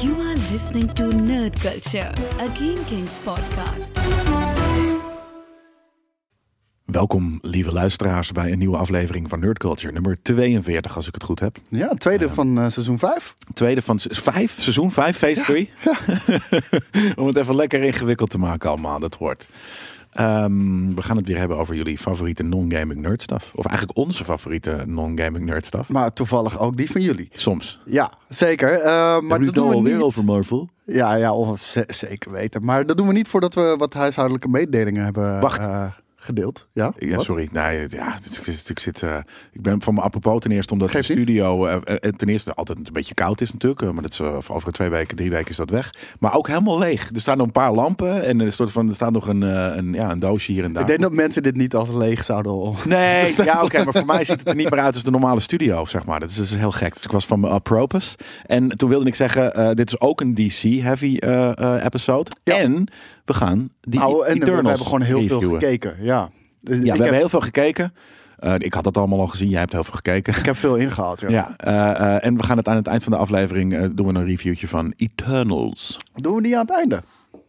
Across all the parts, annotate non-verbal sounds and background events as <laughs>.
You are listening to Nerd Culture, a Game Kings podcast. Welkom, lieve luisteraars, bij een nieuwe aflevering van Nerd Culture, nummer 42, als ik het goed heb. Ja, tweede van eh, seizoen 5. Tweede van se- vijf, seizoen 5, phase 3. <laughs> Om het even lekker ingewikkeld te maken allemaal, dat hoort. Ehm, we gaan het weer hebben over jullie favoriete non-gaming nerdstuff. Of eigenlijk onze favoriete non-gaming nerdstuff. Maar toevallig ook die van jullie. Soms. Ja, zeker. Eh, maar dat doen we niet. Marvel? Ja, ja of, ze- zeker weten. Maar dat doen we niet voordat we wat huishoudelijke mededelingen hebben Wacht. eh, gedeeld. Ja, Ja, sorry. Nee, ja, is- ik, zit, eh, ik ben van mijn apropos ten eerste omdat de studio eh, ten eerste altijd een beetje koud is natuurlijk. maar dat is, over twee weken, drie weken is dat weg. Maar ook helemaal leeg. Er staan nog een paar lampen en er, soort van, er staat nog een, een, ja, een doosje hier en daar. Ik denk dat mensen dit niet als leeg zouden... Nee, <laughs> ja, oké, maar voor mij ziet het er niet meer uit als de normale studio, zeg maar. Dat is, dat is heel gek. Dus ik was van mijn Apropos. En toen wilde ik zeggen, dit is ook een DC-heavy episode. Ja. En we gaan die Nou, en we, hebben gewoon heel veel gekeken. Ja, Dus Ja, ik, we heb, hebben heel veel gekeken. Eh, ik had dat allemaal al gezien. Jij hebt heel veel gekeken. ik heb veel ingehaald. Ja. Ja, eh, eh, en we gaan het aan het eind van de aflevering doen we een reviewtje van Eternals. Doen we die aan het einde?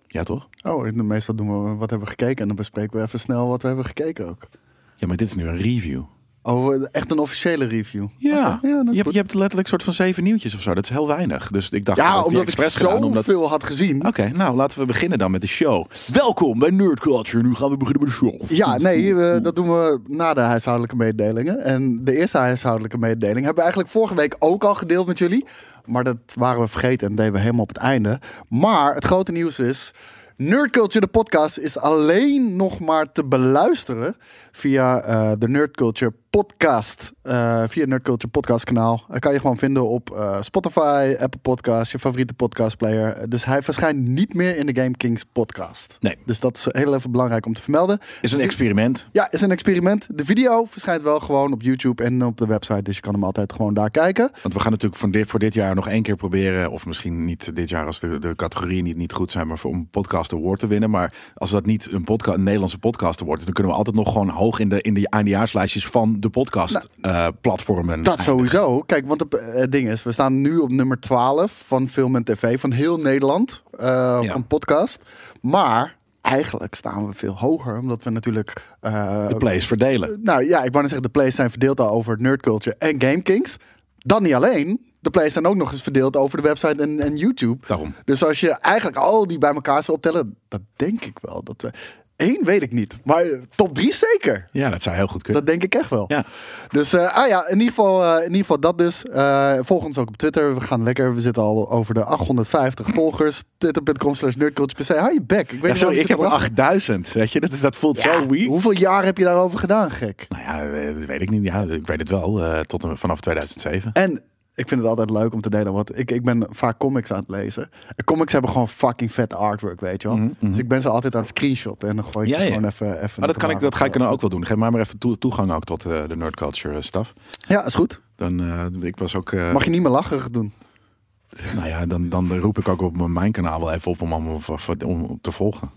Ja, toch? Oh, meestal doen we wat hebben we gekeken. En dan bespreken we even snel wat we hebben gekeken ook. Ja, maar dit is nu een review. Oh, echt een officiële review. Ja, ja je, hebt, je hebt letterlijk soort van zeven nieuwtjes of zo. Dat is heel weinig. Dus ik dacht, Ja, dat omdat ik gedaan, omdat- zoveel had gezien. Oké, nou laten we beginnen dan met de show. Welkom bij Nerd Culture. Nu gaan we beginnen met de show. Ja, nee, eh, dat doen we na de huishoudelijke mededelingen. En de eerste huishoudelijke mededeling hebben we eigenlijk vorige week ook al gedeeld met jullie. Maar dat waren we vergeten en deden we helemaal op het einde. Maar het grote nieuws is... Nerd Culture, de podcast, is alleen nog maar te beluisteren via eh, de Nerd Culture podcast. Eh, via het Nerd Culture podcast kanaal. Dat kan je gewoon vinden op eh, Spotify, Apple Podcasts, je favoriete podcastplayer. Dus hij verschijnt niet meer in de Game Kings podcast. Nee. Dus dat is heel even belangrijk om te vermelden. Is een experiment. Ja, is een experiment. De video verschijnt wel gewoon op YouTube en op de website. Dus je kan hem altijd gewoon daar kijken. Want we gaan natuurlijk voor dit, voor dit jaar nog één keer proberen. Of misschien niet dit jaar als de, de categorieën niet, niet goed zijn. Maar voor om een podcast award te winnen. Maar als dat niet een, Nederlandse podcast is. Dan kunnen we altijd nog gewoon hoog in de, in de eindejaarslijstjes van de podcast eh, platformen. Nou, Dat eindigen. sowieso. Kijk, want het, eh, het ding is, we staan nu op nummer 12 van film en tv van heel Nederland. eh, Ja. Van podcast. Maar eigenlijk staan we veel hoger. Omdat we natuurlijk... eh, De plays verdelen. nou ja, ik wou net zeggen, de plays zijn verdeeld al over Nerd Culture en Game Kings. Dan niet alleen. De plays zijn ook nog eens verdeeld over de website en, en YouTube. Daarom. Dus als je eigenlijk al die bij elkaar zou optellen, dat denk ik wel. Dat we, één weet ik niet, maar eh, top drie zeker. Ja, dat zou heel goed kunnen. Dat denk ik echt wel. Ja. Dus uh, ah ja, in ieder geval, uh, in ieder geval dat dus. Uh, volg ons ook op Twitter. We gaan lekker. We zitten al over de 850 volgers. Twitter.com slash nerdculture.pc. Hou je bek. Ik weet Ja, sorry, ik heb er het 8000. Weet je, dat, is, dat voelt Ja, zo weird. Hoeveel jaar heb je daarover gedaan, gek? Nou ja, eh, dat weet ik niet. Ja, ik weet het wel. eh, tot en, vanaf 2007. En ik vind het altijd leuk om te delen. Want ik, ik ben vaak comics aan het lezen. En comics hebben gewoon fucking vet artwork, weet je wel. Mhm, mhm. Dus ik ben ze altijd aan het screenshotten. En dan gooi ik Ja, ze ja. gewoon even... even Maar dat, kan ik, dat ga ik kunnen dan ook wel doen. Geef mij maar even toe- toegang ook tot eh, de nerd culture eh, stuff. Ja, is goed. Dan, eh, ik was ook... Mag je niet meer lacherig doen. Nou ja, dan, dan roep ik ook op mijn- mijn kanaal wel even op om, om, om, om te volgen.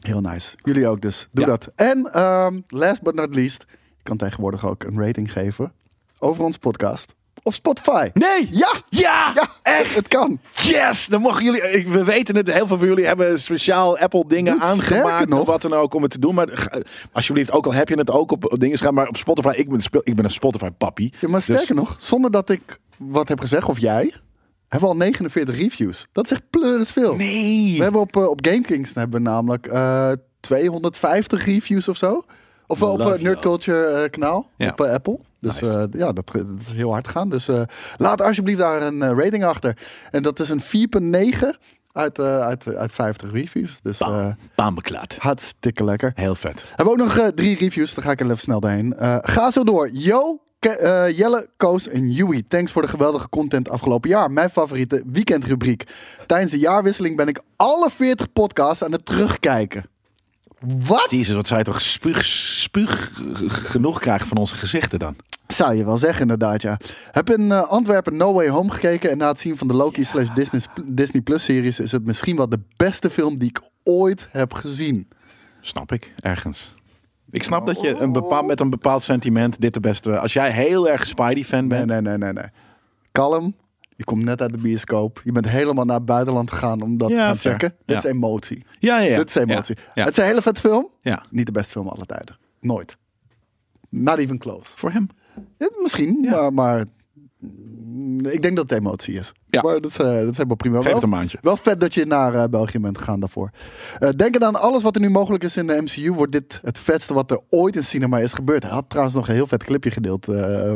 Heel nice. Jullie ook dus. Doe Ja. dat. En ehm, last but not least. Je kan tegenwoordig ook een rating geven. Over onze podcast. Op Spotify. Nee! Ja! Ja! Ja, echt. Het kan. Yes! Dan mogen jullie... We weten het, heel veel van jullie hebben speciaal Apple dingen sterker aangemaakt. Of wat dan ook om het te doen. Maar alsjeblieft, ook al heb je het ook op dingen gaan. Maar op Spotify, ik ben, ik ben een Spotify pappie. Ja, maar sterker Dus- nog. Zonder dat ik wat heb gezegd. Of jij. Hebben we al 49 reviews. Dat is echt pleuris veel. Nee! We hebben op, eh, op GameKings hebben we namelijk eh 250 reviews of zo. Of wel op het Nerd Culture eh, kanaal Ja. op eh, Apple. Dus Nice. eh, ja, dat, dat is heel hard gaan. Dus eh, laat alsjeblieft daar een eh, rating achter. En dat is een 4.9 uit, eh, uit, uit 50 reviews. Dus beklaard. hartstikke lekker. Heel vet. Hebben we ook nog drie reviews, daar ga ik er even snel doorheen. Ga zo door. Yo, Ke- Jelle, Koos en Yui. Thanks voor de geweldige content afgelopen jaar. Mijn favoriete weekendrubriek. Tijdens de jaarwisseling ben ik alle 40 podcasts aan het terugkijken. Wat? Jezus, wat zou je toch spuug, spuug genoeg krijgen van onze gezichten dan? Zou je wel zeggen, inderdaad, ja. Heb in eh, Antwerpen No Way Home gekeken. En na het zien van de Loki slash Disney, Disney Plus series... is het misschien wel de beste film die ik ooit heb gezien. Snap ik, ergens. Ik snap dat je een bepaald, met een bepaald sentiment dit de beste... Als jij heel erg Spidey-fan Nee, bent... nee, nee, nee, nee. Kalm. Je komt net uit de bioscoop. Je bent helemaal naar het buitenland gegaan om dat Ja, te gaan fair. checken. Dit is emotie. Ja, ja. Dit is emotie. Het is een hele vette film. Ja. Niet de beste film aller tijden. Nooit. Not even close. Voor hem. Ja, misschien, Ja. maar, maar ik denk dat het emotie is. Ja. Maar dat is, eh, dat is helemaal prima. Geef Wel, het een maandje. wel vet dat je naar eh, België bent gegaan daarvoor. Eh denk aan alles wat er nu mogelijk is in de MCU. Wordt dit het vetste wat er ooit in cinema is gebeurd. Hij had trouwens nog een heel vet clipje gedeeld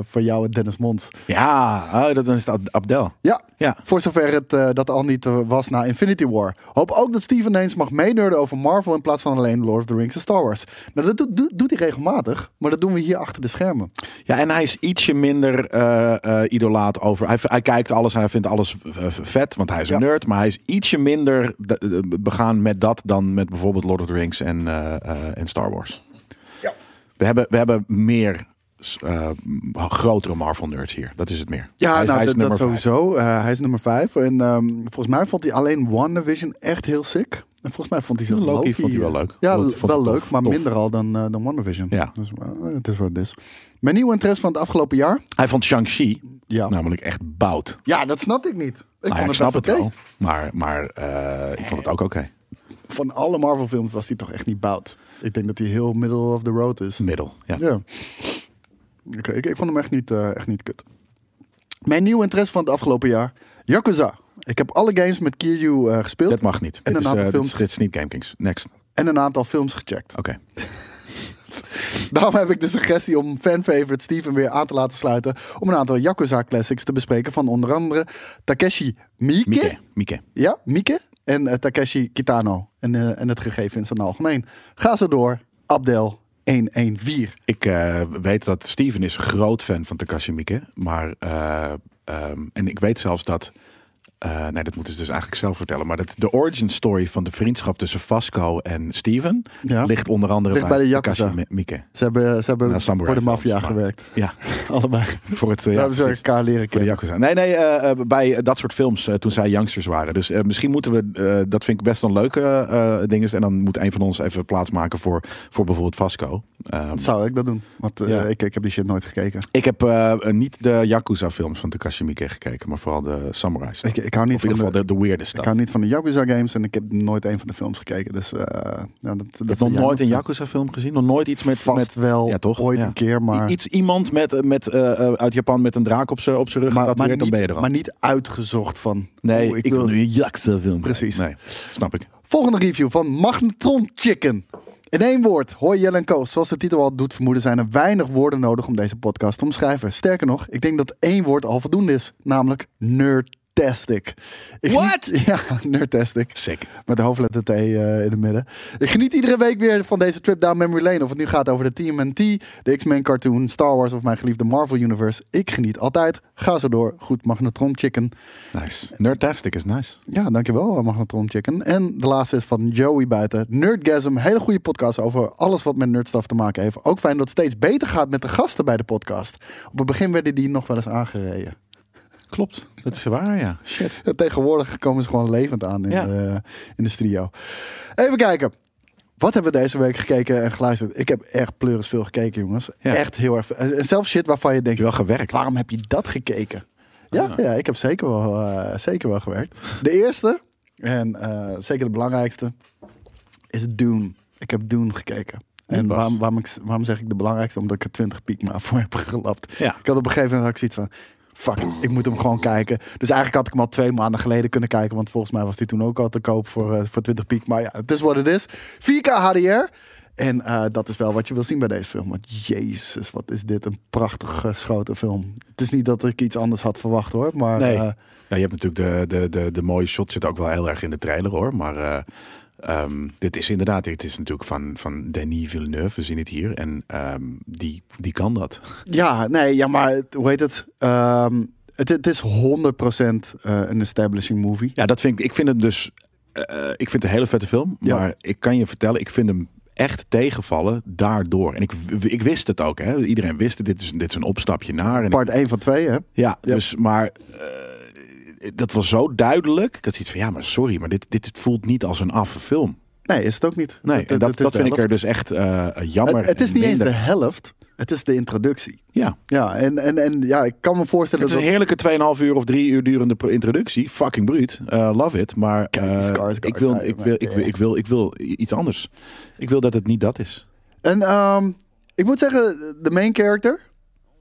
voor jou en Dennis Mons. Ja, oh, dat is het Abdel. Ja, Ja. voor zover het dat al niet was na Infinity War. Hoop ook dat Steven eens mag meenerden over Marvel in plaats van alleen Lord of the Rings en Star Wars. Nou, dat doet, hij regelmatig, maar dat doen we hier achter de schermen. Ja, en hij is ietsje minder idolaat over. Hij, hij kijkt alles en hij vindt alles eh, vet, want hij is een Ja. nerd. Maar hij is ietsje minder de- de- begaan met dat dan met bijvoorbeeld Lord of the Rings en, eh, eh, en Star Wars. Ja. We hebben, we hebben meer eh, grotere Marvel nerds hier. Dat is het meer. Ja, hij, is- nou, hij is dat, dat sowieso. Eh, hij is nummer 5. En ehm, volgens mij vond hij alleen WandaVision echt heel sick. En volgens mij vond hij zo Loki Loki, vond hij wel leuk. Ja, Vond wel leuk, tof, maar tof. minder al dan, eh dan WandaVision. Ja. Dus, het is wat het is. Mijn nieuwe interesse van het afgelopen jaar? Hij vond Shang-Chi Ja, namelijk echt bout. ja dat snapte ik niet. Ik Nou ja, ik snap het wel. Maar, maar eh, ik vond het ook oké. Van alle Marvel films was hij toch echt niet bout. Ik denk dat hij heel middle of the road is. Middel. Ja. Ja. Ik, ik, ik vond hem echt niet, echt niet kut. Mijn nieuwe interesse van het afgelopen jaar? Yakuza. Ik heb alle games met Kiryu eh, gespeeld. Dat mag niet. En dit, een is, aantal eh, dit, films. is, dit is niet GameKings. Next. En een aantal films gecheckt. Oké. <laughs> Daarom heb ik de suggestie om fanfavorite Steven weer aan te laten sluiten. Om een aantal Yakuza classics te bespreken. Van onder andere Takeshi Miike. Mieke. Ja, Mieke. En eh, Takeshi Kitano. En, en het gegeven in zijn algemeen. Ga zo door. Abdel 114. Ik weet dat Steven is een groot fan van Takashi Miike. Maar, eh, ehm, en ik weet zelfs dat, eh, nee dat moeten ze dus eigenlijk zelf vertellen. Maar dat de origin story van de vriendschap tussen Vasco en Steven Ja. ligt onder andere Ligt bij, bij de Yakuza. Mi- Miike. Ze hebben, ze hebben voor de maffia gewerkt. <laughs> Ja, <laughs> Allebei. voor het, ja, hebben ze elkaar leren Voor de kennen. Nee, nee, eh, eh, bij dat soort films toen zij youngsters waren. Dus misschien moeten we, dat vind ik best een leuke ding. En dan moet een van ons even plaats maken voor, voor bijvoorbeeld Vasco. Ehm, Zou ik dat doen? Want eh, Ja. ik, ik heb die shit nooit gekeken. ik heb eh, niet de Yakuza films van Takashi Miike gekeken, maar vooral de samurai stuff. Ik, ik hou niet Of in van ieder de, geval de, de weirde ik hou niet van de Yakuza games en ik heb nooit een van de films gekeken. Dus eh ja, dat, dat Je hebt nog nooit een nog- Yakuza film gezien? Nog nooit iets met... Vast met wel Ja, toch? ooit Ja. een keer, maar, Iets, iemand met, met, uit Japan met een draak op zijn op rug maar, maar, dan niet, ben je er al. maar niet uitgezocht van. nee, oh, ik, wil nu een Yakuza film. Precies. Nee, snap ik. Volgende review van Magnetron Chicken. In één woord, hoi Jelle en Koos. Zoals de titel al doet vermoeden, zijn er weinig woorden nodig om deze podcast te omschrijven. Sterker nog, ik denk dat één woord al voldoende is, namelijk nerdtastic. What? geniet- <laughs> Ja, nerdtastic. Sick. Met de hoofdletter T eh, in het midden. Ik geniet iedere week weer van deze trip down memory lane. Of het nu gaat over de TMNT, de X-Men cartoon, Star Wars of mijn geliefde Marvel Universe. Ik geniet altijd. Ga zo door. Goed, Magnetron Chicken. Nice. Nerdtastic is nice. Ja, dankjewel, eh, Magnetron Chicken. En de laatste is van Joey buiten. Nerdgasm, hele goede podcast over alles wat met nerdstuff te maken heeft. Ook fijn dat het steeds beter gaat met de gasten bij de podcast. Op het begin werden die nog wel eens aangereden. Klopt. Dat is waar, ja. Shit. Ja, Tegenwoordig komen ze gewoon levend aan in, Ja. de, in de studio. Even kijken. Wat hebben we deze week gekeken en geluisterd? Ik heb echt pleuris veel gekeken, jongens. Ja. Echt heel erg. En zelfs shit waarvan je denkt, je wel gewerkt? waarom heb je dat gekeken? Ja, Ah. ja ik heb zeker wel, eh, zeker wel gewerkt. De eerste, en eh, zeker de belangrijkste, is Dune. Ik heb Dune gekeken. En waarom, waarom, ik, waarom zeg ik de belangrijkste? Omdat ik er 20 piek maar voor heb gelapt. Ja. Ik had op een gegeven moment had ik zoiets van... Fuck, it, ik moet hem gewoon kijken. Dus eigenlijk had ik hem al twee maanden geleden kunnen kijken. Want volgens mij was die toen ook al te koop voor, eh, voor 20 piek. Maar ja, het is wat het is. 4K HDR. En eh, dat is wel wat je wil zien bij deze film. Want jezus, wat is dit een prachtig geschoten film. Het is niet dat ik iets anders had verwacht hoor. Maar Nee. eh, Ja, je hebt natuurlijk de, de, de, de mooie shot zit ook wel heel erg in de trailer hoor. Maar eh, ehm, dit is inderdaad, dit is natuurlijk van, van Denis Villeneuve. We zien het hier. En ehm, die, die kan dat. <laughs> ja, nee, ja, maar hoe heet het? Ehm, het, het is 100% eh, een establishing movie. Ja, dat vind ik. Ik vind het dus. eh, ik vind het een hele vette film. Ja. Maar ik kan je vertellen, ik vind hem echt tegenvallen daardoor. En ik, ik wist het ook. Hè. Iedereen wist het. Dit is, dit is een opstapje naar. En Part 1 van 2, hè? ja, Ja. dus maar. eh, dat was zo duidelijk. Ik had zoiets van ja, maar sorry, maar dit, dit voelt niet als een affe film. Nee, is het ook niet. Nee, Het- en dat, dat vind ik er dus echt eh, jammer. Het, het is niet eens de helft. Het is de introductie. Ja. Ja, en, en, en ja, ik kan me voorstellen Het is een dat... heerlijke 2,5 uur of 3 uur durende introductie. Fucking bruut. Uh, love it. Maar eh, ik, wil, ja, ik, maar- wil, ik, wil, ik, wil, ik wil iets anders. Ik wil dat het niet dat is. En ehm, ik moet zeggen, de main character,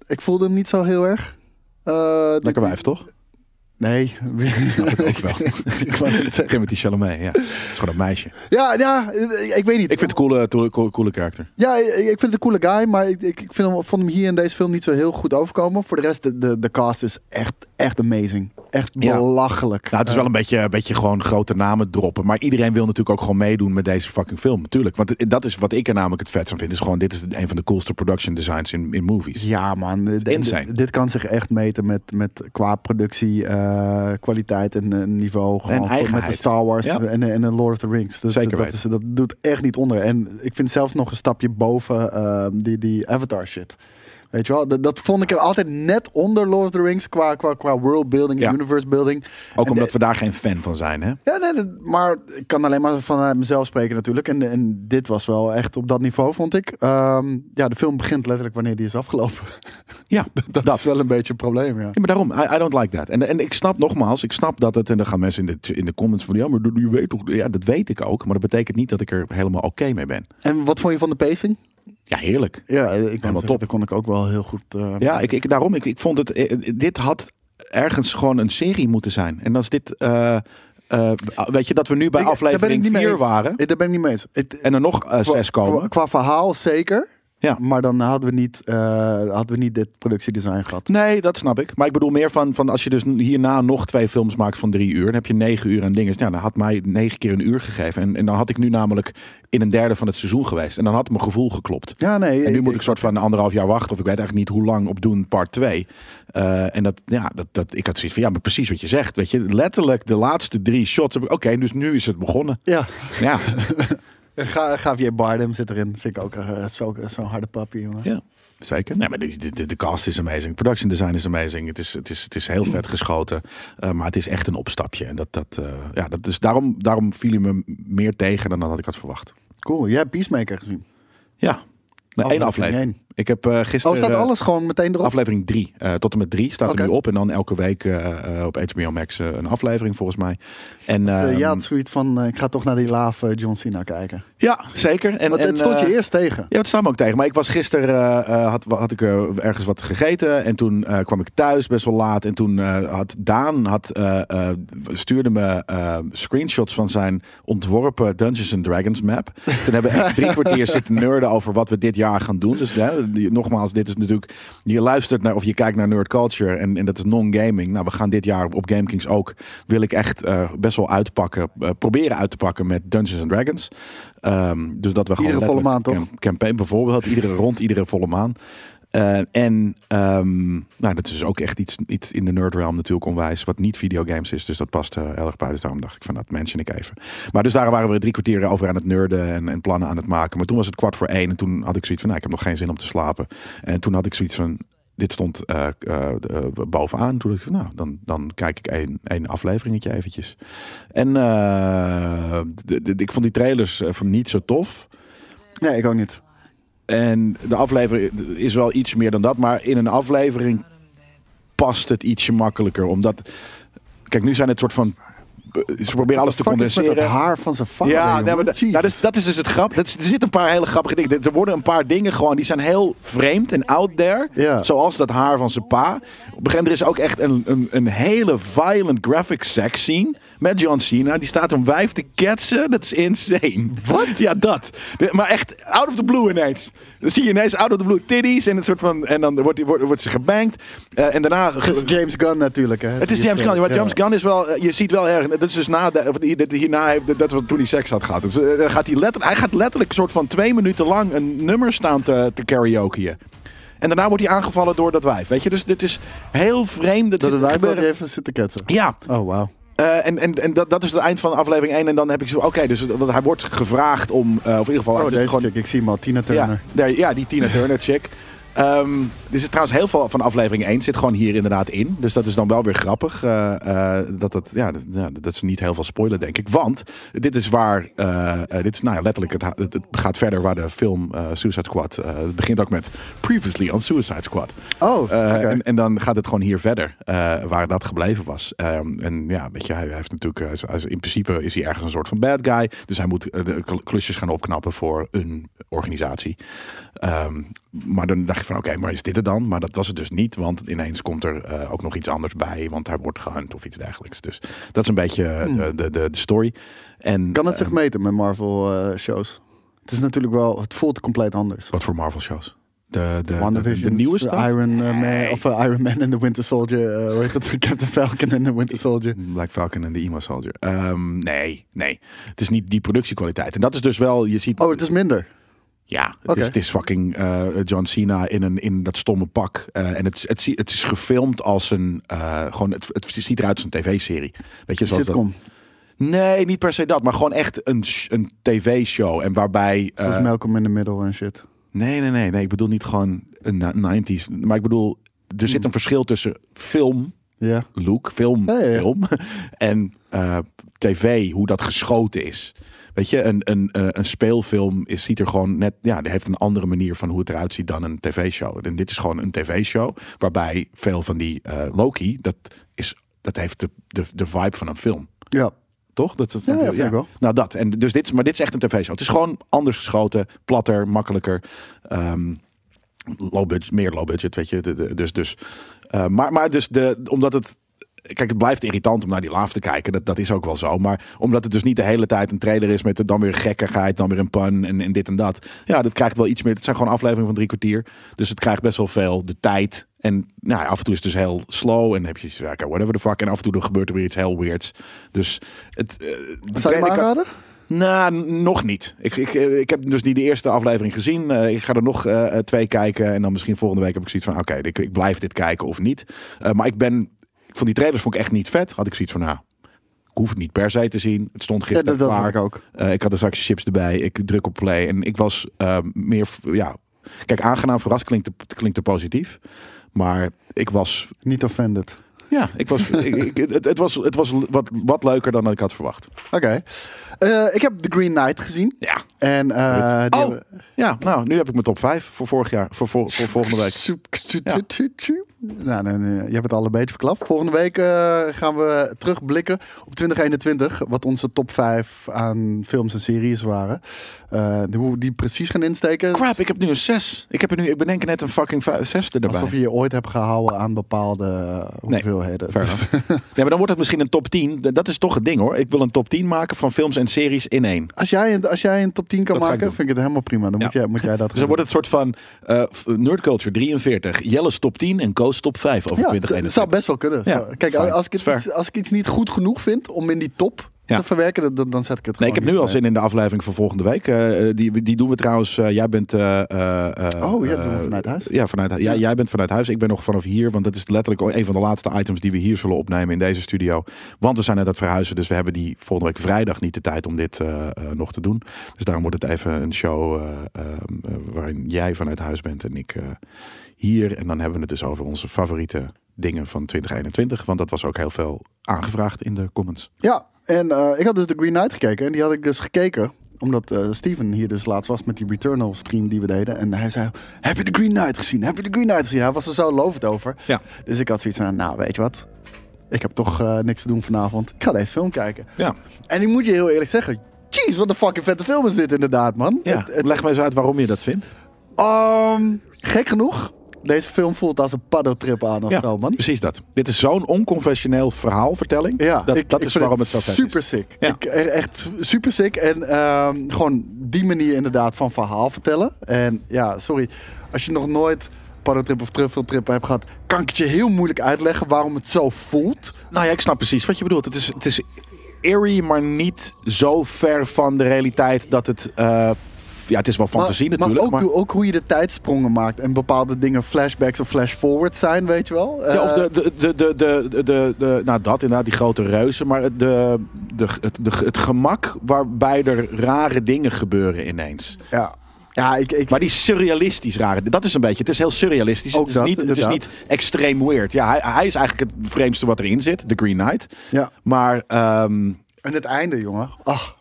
ik voelde hem niet zo heel erg. Eh, Lekker wijf, toch? Nee. Snap ik ook wel. <laughs> ik wou zeggen. Timothy Chalamet, ja. Het is gewoon een meisje. Ja, ja, ik weet niet. Ik vind het een coole, coole, coole, coole karakter. Ja, ik, vind het een coole guy, maar ik, ik, vind hem, vond hem hier in deze film niet zo heel goed overkomen. Voor de rest, de, de, de cast is echt, echt amazing. Echt Ja. belachelijk. Nou, het is wel een beetje, een beetje gewoon grote namen droppen. Maar iedereen wil natuurlijk ook gewoon meedoen met deze fucking film. Natuurlijk. Want dat is wat ik er namelijk het vetst aan vind. Is gewoon, dit is een van de coolste production designs in, in movies. Ja, man. Insane. dit kan zich echt meten met, met qua productie, eh, kwaliteit en eh, niveau. Gewoon met de Star Wars Ja. en, en de Lord of the Rings. Dus Zeker dat, dat, weten. is, dat doet echt niet onder. En ik vind zelfs nog een stapje boven eh, die, die Avatar shit. Weet je wel, dat, dat vond ik er altijd net onder Lord of the Rings qua, qua, qua world building, Ja. universe building. Ook En omdat de- we daar geen fan van zijn, hè? Ja, nee, maar ik kan alleen maar vanuit mezelf spreken natuurlijk. En, en dit was wel echt op dat niveau, vond ik. Ehm, ja, de film begint letterlijk wanneer die is afgelopen. Ja, <laughs> dat, dat. is wel een beetje een probleem, ja. Ja, maar daarom, I, I don't like that. En, en ik snap nogmaals, ik snap dat het, en dan gaan mensen in de, in de comments van, ja, maar je weet toch, ja, dat weet ik ook. Maar dat betekent niet dat ik er helemaal oké mee ben. En wat vond je van de pacing? Ja, heerlijk. Ja, ik Helemaal top. Dat kon ik ook wel heel goed. eh, Ja, ik, ik, daarom, ik, ik vond het, eh, dit had ergens gewoon een serie moeten zijn. En als dit, eh, eh, weet je, dat we nu bij ik- ik aflevering niet mee 4 eens. waren. Eh, Daar ben ik niet mee eens. En er nog eh, zes komen. Qua, qua verhaal zeker. Ja. Maar dan hadden we niet, eh, hadden we niet dit productiedesign gehad. Nee, dat snap ik. Maar ik bedoel meer van, van als je dus hierna nog twee films maakt van drie uur, dan heb je negen uur en dingen. Ja, dan had mij negen keer een uur gegeven. En, en dan had ik nu namelijk in een derde van het seizoen geweest. En dan had mijn gevoel geklopt. Ja, nee. En nu moet ik soort van anderhalf jaar wachten. Of ik weet eigenlijk niet hoe lang op doen part 2. en dat, ja, dat, dat, ik had zoiets van, ja, maar precies wat je zegt. Weet je, letterlijk de laatste drie shots heb ik, oké, dus nu is het begonnen. Ja, Ja, <laughs> Ga, Javier Bardem zit erin. Vind ik ook eh, zo- zo'n harde papi, jongen. ja. Zeker. Nee, maar de, de, de cast is amazing. Production design is amazing. Het is, het is, het is heel vet geschoten. Uh, maar het is echt een opstapje. En dat, dat, uh, ja, dat is, daarom, daarom viel hij me meer tegen dan dat ik had verwacht. Cool. Jij hebt Peacemaker gezien? Ja. Nee, één aflevering. Ik heb uh, gisteren... Oh, staat alles gewoon meteen erop? Aflevering 3. Uh, tot en met 3 staat okay. er nu op. En dan elke week uh, op HBO Max een aflevering volgens mij. En, ja, het zoiets van, ik ga toch naar die laaf John Cena kijken. Ja, zeker. En, Want het stond je eerst tegen. Ja, het staat me ook tegen. Maar ik was gisteren, had, had ik ergens wat gegeten. En toen kwam ik thuis best wel laat. En toen had Daan had, stuurde me screenshots van zijn ontworpen Dungeons and Dragons map. Toen hebben we echt drie <laughs> kwartier zitten nerden over wat we dit jaar gaan doen. Dus die, nogmaals, dit is natuurlijk. Je luistert naar of je kijkt naar nerd culture en, en dat is non-gaming. Nou, we gaan dit jaar op GameKings ook. Wil ik echt uh, best wel uitpakken. Uh, proberen uit te pakken met Dungeons and Dragons. Um, dus dat we iedere gewoon. volle maand, toch? Campaign bijvoorbeeld. Iedere rond, iedere volle maand. Uh, en um, nou, dat is ook echt iets, iets in de nerd realm natuurlijk onwijs. Wat niet videogames is. Dus dat past uh, heel erg bij. Dus daarom dacht ik van dat mention ik even. Maar dus daar waren we drie kwartier over aan het nerden. En, en plannen aan het maken. Maar toen was het kwart voor één. En toen had ik zoiets van nou, ik heb nog geen zin om te slapen. En toen had ik zoiets van dit stond uh, bovenaan. Toen dacht ik, nou, dan, dan kijk ik één, één afleveringetje eventjes. En ik vond die trailers niet zo tof. Nee, ik ook niet. En de aflevering is wel iets meer dan dat. Maar in een aflevering past het ietsje makkelijker. Omdat, kijk, nu zijn het soort van ze proberen alles te condenseren. Het haar van zijn vader. Ja, nee, maar nou, dat, is, dat is dus het grap. Dat, er zitten een paar hele grappige dingen. Er worden een paar dingen gewoon, die zijn heel vreemd en out there. Ja. Zoals dat haar van zijn pa. Op een gegeven moment er is ook echt een, een, een hele violent graphic sex scene. Met John Cena. Die staat een wijf te ketsen. Dat is insane. Wat? Ja, dat. De, maar echt out of the blue ineens. Dan zie je ineens out of the blue titties. En, een soort van, en dan wordt, wordt, wordt ze gebankt. Uh, en daarna... Het is James Gunn natuurlijk. Hè? Het is James Gunn. Maar James Gunn is wel... Je ziet wel erg... Dat is dus na... De, hierna heeft... Dat is wat toen hij seks had gehad. Dus, uh, gaat hij, letterlijk, hij gaat letterlijk een soort van twee minuten lang... een nummer staan te, te karaokeën. En daarna wordt hij aangevallen door dat wijf. Weet je? Dus dit is heel vreemd. Dat het wijf even zitten ketsen. Ja. Oh, wauw. Uh, en en, en dat, dat is het eind van aflevering 1. En dan heb ik zo, oké, okay, dus hij wordt gevraagd om, uh, of in ieder geval... Oh, dus deze gewoon, chick, ik zie hem al, Tina Turner. Ja, ja die Tina <laughs> Turner chick. Ehm, er zit trouwens heel veel van aflevering 1 zit gewoon hier inderdaad in. Dus dat is dan wel weer grappig. eh, eh, dat, dat, ja, dat, ja, dat is niet heel veel spoiler, denk ik. Want dit is waar. eh, dit is nou ja, letterlijk. Het, het, gaat verder waar de film Suicide Squad. het begint ook met Previously on Suicide Squad. Oh, en, en dan gaat het gewoon hier verder, waar dat gebleven was. Ehm, en ja, weet je, hij heeft natuurlijk, hij in principe is hij ergens een soort van bad guy. Dus hij moet de kl- klusjes gaan opknappen voor een organisatie. Ehm, maar dan dacht je van, oké, maar is dit het dan? Maar dat was het dus niet, want ineens komt er eh, ook nog iets anders bij, want hij wordt gehunt of iets dergelijks. Dus dat is een beetje eh, Hmm. de, de, de, story. En, Kan het zich eh, meten met Marvel eh, shows? Het is natuurlijk wel, het voelt compleet anders. wat voor Marvel shows? De, de, de, de, nieuwe stuff? Iron Man, of Iron Man en the Winter Soldier, hoe heet het? <laughs> Captain Falcon en the Winter Soldier. Black Falcon en de Emo Soldier. Ehm, nee, nee. Het is niet die productiekwaliteit. En dat is dus wel, je ziet... Oh, het is minder. Ja, het, Oké. is, het is fucking eh, John Cena in, een, in dat stomme pak. Eh, en het, het, zie- het is gefilmd als een... eh, gewoon, het, het ziet eruit als een tv-serie. Weet je, zoals dat-. Nee, niet per se dat. Maar gewoon echt een, een tv-show. En waarbij... eh, Zoals Malcolm in the Middle en shit. nee, nee, nee, nee. Ik bedoel niet gewoon een na- 90s. Maar ik bedoel, er zit een verschil tussen film Ja. look, film, Ja, ja, ja. film. <laughs> En eh, tv, hoe dat geschoten is. Weet je, een, een, eh, een speelfilm is, ziet er gewoon net, ja, die heeft een andere manier van hoe het eruit ziet dan een tv-show. En dit is gewoon een tv-show, waarbij veel van die eh, Loki, dat, is, dat heeft de, de, de vibe van een film. Ja. Toch? Dat, is Ja, ja, wel. Nou, dat. En dus dit, maar dit is echt een tv-show. Het is gewoon anders geschoten, platter, makkelijker. Ehm, low budget, meer low budget, weet je. De- de- Dus, dus, eh, maar, maar dus de, omdat het. Kijk, het blijft irritant om naar die laaf te kijken. Dat, dat is ook wel zo. Maar omdat het dus niet de hele tijd een trailer is met dan weer gekkigheid, dan weer een pun en, en dit en dat. Ja, dat krijgt wel iets meer. Het zijn gewoon afleveringen van drie kwartier. Dus het krijgt best wel veel de tijd. En nou, af en toe is het dus heel slow. En dan heb je ja, whatever the fuck. En af en toe er gebeurt er weer iets heel weirds. Dus het. de Zou je aanraden? nou, nog niet. Ik, ik, eh, ik heb dus niet de eerste aflevering gezien. Eh, ik ga er nog twee kijken. En dan misschien volgende week heb ik zoiets van... Oké, ik, ik blijf dit kijken of niet. Maar ik ben... Ik vond die trailers vond ik echt niet vet. Had ik zoiets van... Nou, ik hoef het niet per se te zien. Het stond Ja, gisteren dat, dat ik ook. Eh, ik had een zakje chips erbij. Ik druk op play. En ik was eh, meer... Ja, kijk, aangenaam verrast klinkt, te- klinkt te positief. Maar ik was... Niet offended. Ja, ik was, <laughs> ik, ik- het, het was, het was wat, wat leuker dan ik had verwacht. Oké. Eh, ik heb The Green Knight gezien. Ja, En, die Oh. hebben- Ja, nou, nu heb ik mijn top 5 voor vorig jaar, voor, voor, voor volgende week. Ja. Nou, nee, nee, je hebt het al een beetje verklapt. Volgende week eh, gaan we terugblikken op 2021. Wat onze top 5 aan films en series waren. Eh, hoe we die precies gaan insteken. Crap, ik heb nu een 6. Ik, heb er nu, ik bedenk net een fucking 6 erbij. Alsof je je ooit hebt gehouden aan bepaalde eh, hoeveelheden. <laughs> Nee, maar dan wordt het misschien een top 10. Dat is toch het ding hoor. Ik wil een top 10 maken van films en series in één. Als jij, een- als jij een top 10 kan Dat ga ik maken, vind ik het helemaal prima. Dan moet, jij, moet jij dat <laughs> Dus dan wordt het een soort van eh, Nerd Culture 43, Jelle's top 10 en Top 5 over ja, 2021. het zou best wel kunnen. Ja, Kijk, als ik, het, als ik iets niet goed genoeg vind om in die top. Te verwerken, dan, dan zet ik het Nee, ik heb nu al zin in de aflevering van volgende week. Eh, die, die doen we trouwens. eh, jij bent. eh, eh, eh, Oh, ja, dat doen we eh, vanuit huis. Ja, vanuit, ja, Ja. jij bent vanuit huis. Ik ben nog vanaf hier. Want dat is letterlijk een van de laatste items die we hier zullen opnemen in deze studio. Want we zijn net aan het verhuizen. Dus we hebben die volgende week vrijdag niet de tijd om dit eh, eh, nog te doen. Dus daarom wordt het even een show eh, eh, eh, waarin jij vanuit huis bent en ik eh, hier. En dan hebben we het dus over onze favoriete dingen van 2021. Want dat was ook heel veel aangevraagd in de comments. Ja, en eh, ik had dus de Green Knight gekeken. En die had ik dus gekeken omdat eh, Steven hier dus laatst was met die Returnal stream die we deden. En hij zei, heb je de Green Knight gezien? Heb je de Green Knight gezien? Hij was er zo lovend over. Ja. Dus ik had zoiets van, nou weet je wat? Ik heb toch eh, niks te doen vanavond. Ik ga deze film kijken. Ja, En ik moet je heel eerlijk zeggen, jeez, wat een fucking vette film is dit inderdaad, man. ja. Het- het- leg me eens uit waarom je dat vindt. Ehm, gek genoeg, deze film voelt als een paddeltrip aan of Ja, zo, man. precies dat. Dit is zo'n onconventioneel verhaalvertelling. Ja, dat, ik- dat ik is waarom het zo vet super is. sick. Ja. Ik, echt super sick. En ehm, gewoon die manier inderdaad van verhaal vertellen. En ja, sorry, als je nog nooit paddeltrip of truffeltrip hebt gehad, kan ik het je heel moeilijk uitleggen waarom het zo voelt. Nou ja, ik snap precies wat je bedoelt. Het is, het is eerie, maar niet zo ver van de realiteit dat het... eh, ja, het is wel fantasie maar, natuurlijk. Maar ook, ook hoe je de tijdsprongen maakt en bepaalde dingen flashbacks of flashforwards zijn, weet je wel. Of eh, de, de, de, de, de, de, de, nou dat inderdaad, die grote reuzen, maar de, de, het, het gemak waarbij er rare dingen gebeuren ineens. Ja. Ja, ik, ik, maar die surrealistisch rare. Dat is een beetje. Het is heel surrealistisch. Ook het, is niet, het is niet extreem weird. Ja, hij, hij, is eigenlijk het vreemdste wat erin zit. The Green Knight. Ja. Maar. Ehm, en het einde, jongen. Ach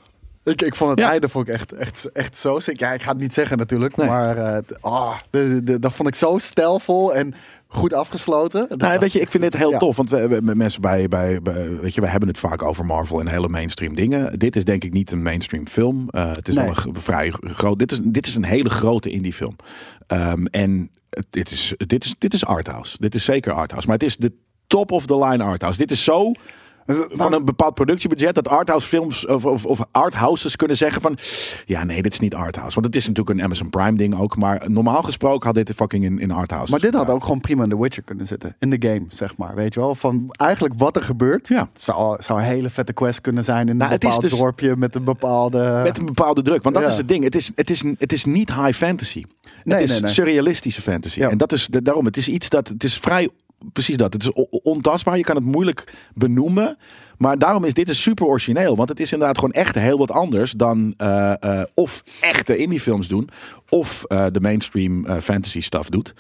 ik, ik vond het Ja. einde vond ik echt, echt, echt zo sick. Ja, ik ga het niet zeggen natuurlijk, Nee. maar ah, de, de, dat vond ik zo stijlvol en goed afgesloten. Dat Nou, weet je, ik vind dit heel ja. tof. Want we, mensen bij, bij, bij- weet je, we hebben het vaak over Marvel en hele mainstream dingen. Dit is denk ik niet een mainstream film. Eh, het is Nee. wel een vrij groot. Dit is, dit is een hele grote indie film. Ehm, en dit is, dit is, dit is arthouse. Dit is zeker arthouse. Maar het is de top of the line arthouse. Dit is zo van een bepaald productiebudget dat arthouse films of, of, of arthouses kunnen zeggen van ja nee dit is niet arthouse want het is natuurlijk een Amazon Prime ding ook maar normaal gesproken had dit fucking in, in arthouse Maar dit had ook gewoon prima in The Witcher kunnen zitten. In de game, zeg maar. Weet je wel? Van eigenlijk wat er gebeurt. Ja. Het zou, zou een hele vette quest kunnen zijn in een Nou, is bepaald dus- dorpje met een bepaalde... Met een bepaalde druk. Want dat Ja. is het ding. Het is, het is, het is niet high fantasy. Nee, het is nee, nee. surrealistische fantasy. Ja. En dat is de- daarom. Het is iets dat. Het is vrij. Precies dat. Het is ontastbaar. Je kan het moeilijk benoemen. Maar daarom is dit een super origineel. Want het is inderdaad gewoon echt heel wat anders dan eh, eh, of echte indie films doen. Of eh, de mainstream fantasy stuff doet.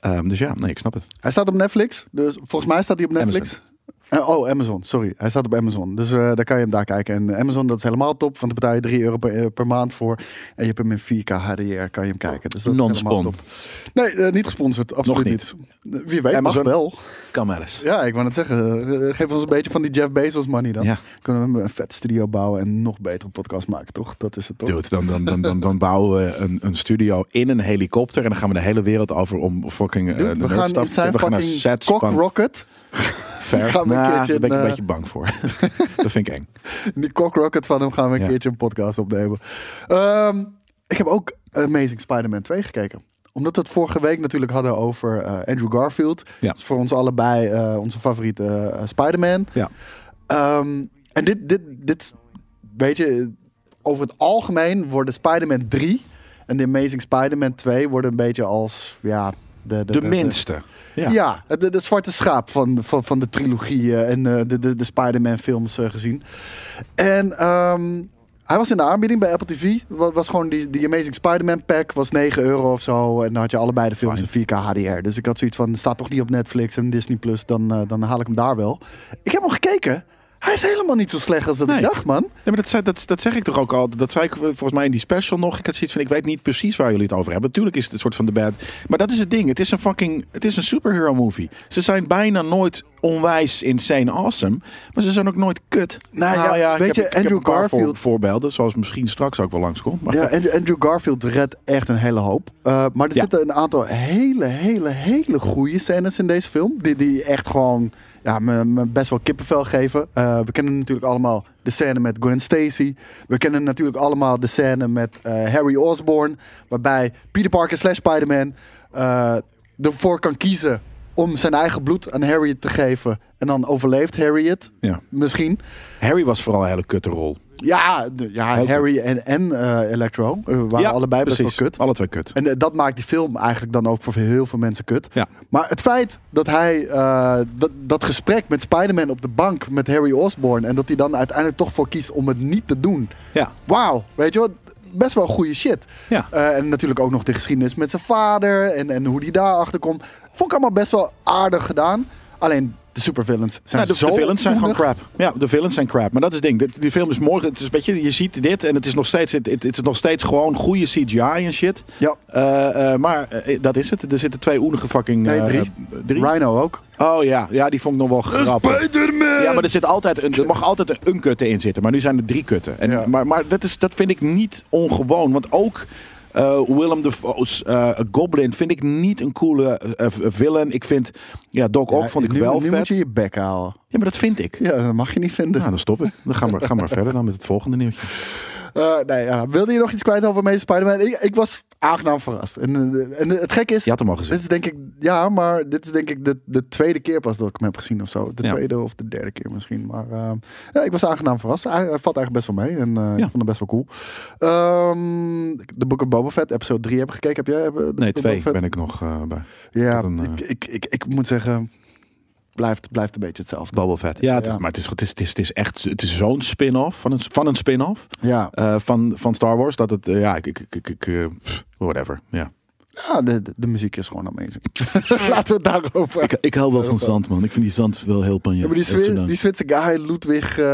Ehm, dus ja, nee, ik snap het. Hij staat op Netflix. Dus volgens mij staat hij op Netflix. Oh, Amazon. Sorry. Hij staat op Amazon. Dus eh daar kan je hem daar kijken. En Amazon, dat is helemaal top. Want daar betaal je 3 euro per, eh, per maand voor. En je hebt hem in 4K HDR. Kan je hem kijken. Dus dat is Non-spon. Nee, eh, niet gesponsord. Absoluut Nog niet. Eh, Wie weet, Amazon. mag wel. Kan wel eens. Ja, ik wou net zeggen. eh, geef ons een beetje van die Jeff Bezos money dan. Ja. Kunnen we een vet studio bouwen en nog betere podcast maken, toch? Dat is het toch? Dude, dan, dan, dan, dan, dan bouwen we een, een studio in een helikopter. En dan gaan we de hele wereld over om fucking eh, Dude, de we gaan we gaan naar sets van rocket. Ver. gaan we een Nou, keertje daar ben ik een, beetje bang voor. <laughs> dat vind ik eng. Die cock rocket van hem gaan we een Ja. keertje een podcast opnemen. Ehm, ik heb ook Amazing Spider-Man 2 gekeken. Omdat we het vorige week natuurlijk hadden over eh, Andrew Garfield. Ja. Dat is voor ons allebei eh, onze favoriete eh, Spider-Man. Ja. Ehm, en dit, dit, dit, weet je, over het algemeen worden Spider-Man 3 en The Amazing Spider-Man 2 worden een beetje als, ja... De, De minste. Ja. Ja, de, de zwarte schaap van, van, van de trilogie eh, en eh, de, de, de Spider-Man films eh, gezien. En ehm, hij was in de aanbieding bij Apple TV. Was, was gewoon die, die Amazing Spider-Man pack, was 9 euro of zo. En dan had je allebei de films in 4K HDR. Dus ik had zoiets van, staat toch niet op Netflix en Disney Plus, dan, dan haal ik hem daar wel. Ik heb hem gekeken. Hij is helemaal niet zo slecht als dat Nee. ik dacht, man. Nee, maar dat, zei- dat, dat zeg ik toch ook al. Dat zei ik volgens mij in die special nog. Ik had zoiets van, ik weet niet precies waar jullie het over hebben. Natuurlijk is het een soort van de bad. Maar dat is het ding. Het is een fucking, het is een superhero movie. Ze zijn bijna nooit onwijs insane awesome. Maar ze zijn ook nooit kut. Nou ja, ik weet je, heb Andrew Garfield- voor- voorbeelden, zoals misschien straks ook wel langskomt. Maar Ja, Andrew, Andrew Garfield redt echt een hele hoop. Uh, maar er Ja. zitten een aantal hele, hele, hele goede scènes in deze film. Die, die echt gewoon ja, me, me best wel kippenvel geven. Uh, we kennen natuurlijk allemaal de scène met Gwen Stacy. We kennen natuurlijk allemaal de scène met uh, Harry Osborn. Waarbij Peter Parker slash Spider-Man uh, ervoor kan kiezen om zijn eigen bloed aan Harry te geven. En dan overleeft Harry het. Ja. Misschien. Harry was vooral een hele kutte rol. Ja, ja Heel Harry en, en uh, Electro uh, waren ja, allebei best precies. wel kut. Alle twee kut. En uh, dat maakt die film eigenlijk dan ook voor heel veel mensen kut. Ja. Maar het feit dat hij dat, dat gesprek met Spider-Man op de bank met Harry Osborn en dat hij dan uiteindelijk toch voor kiest om het niet te doen. Ja. Wauw, weet je wat? Best wel goede shit. Ja. En natuurlijk ook nog de geschiedenis met zijn vader en, en hoe die daarachter komt. Vond ik allemaal best wel aardig gedaan. Alleen de supervillains zijn ja, de, zo de villains zijn gewoon crap. Ja, de villains zijn crap. Maar dat is het ding. Die, die film is morgen. Het is, weet je, je ziet dit en het is nog steeds, het, het, het is nog steeds gewoon goede CGI en shit. Ja, Uh, uh, maar uh, dat is het. Er zitten twee oenige fucking. nee, uh, drie. drie. Rhino ook. Oh ja, ja, die vond ik nog wel grappig. Spider-Man! Ja, maar er, zit altijd een, er mag altijd een, een kutte in zitten. Maar nu zijn er drie kutten. En, Ja. Maar, maar dat, is, dat vind ik niet ongewoon. Want ook uh, Willem Dafoe's uh, Goblin vind ik niet een coole uh, villain. Ik vind, ja, Doc Ja, vond ik nu, wel nu vet. moet je je bek houden. Ja, maar dat vind ik. Ja, dat mag je niet vinden. Nou, dan stop ik. Dan gaan we, gaan maar <laughs> verder dan met het volgende nieuwtje. Uh, nee, ja. Wilde je nog iets kwijt over Amazing Spider-Man? Ik, ik was aangenaam verrast. En, uh, en het gekke is... Je had hem al Dit gezien. is denk ik... Ja, maar dit is denk ik de, de tweede keer pas dat ik hem heb gezien of zo. De Ja. tweede of de derde keer misschien. Maar uh, ja, ik was aangenaam verrast. Hij, hij valt eigenlijk best wel mee. En uh, ik vond hem best wel cool. Um, de Book of Boba Fett, episode 3 heb ik gekeken. Heb jij? heb- Nee, Book of twee Boba Fett? ben ik nog bij. Ja, had een, ik, ik, ik, ik moet zeggen... blijft, blijft een beetje hetzelfde. Boba Fett. Ja, het is, Ja. maar het is, het is, het is, het is echt het is zo'n spin-off van een, van een spin-off Ja, eh, van, van Star Wars. Dat het, eh, ja, ik, ik, ik, ik, pff, whatever. Ja. Ja de, de, de muziek is gewoon amazing. Laten we het daarover Ik, ik hou wel van zand, man. Ik vind die zand wel heel panja. Ja, maar die, dan- die Zwitser guy, Ludwig uh,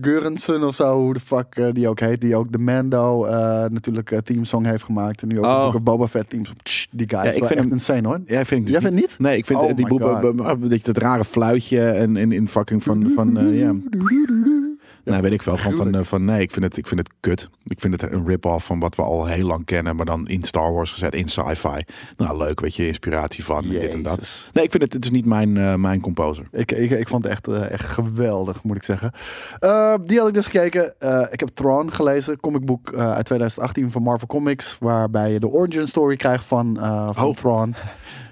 Göransson of zo, hoe de fuck eh, die ook heet, die ook de Mando eh, natuurlijk uh, teamsong heeft gemaakt. En nu ook Oh. of Boba Fett teamsong. Die guy Ja, is ik wel vind echt hem- insane hoor. Ja, vind ik dus Jij vindt niet? Nee, ik vind Oh die dat, dat rare fluitje en in, in fucking van, van eh, ja. Nee, weet ik wel. Gewoon van, eh, van nee, ik vind, het, ik vind het kut. Ik vind het een rip-off van wat we al heel lang kennen, maar dan in Star Wars gezet, in sci-fi. Nou, leuk, weet je, inspiratie van dit en dat. Nee, ik vind het, het is niet mijn, eh, mijn composer. Ik, ik, ik vond het echt, eh, echt geweldig, moet ik zeggen. Die had ik dus gekeken. Ik heb Thrawn gelezen, comicboek uit 2018 van Marvel Comics, waarbij je de origin story krijgt van, van Oh. Thrawn. <laughs>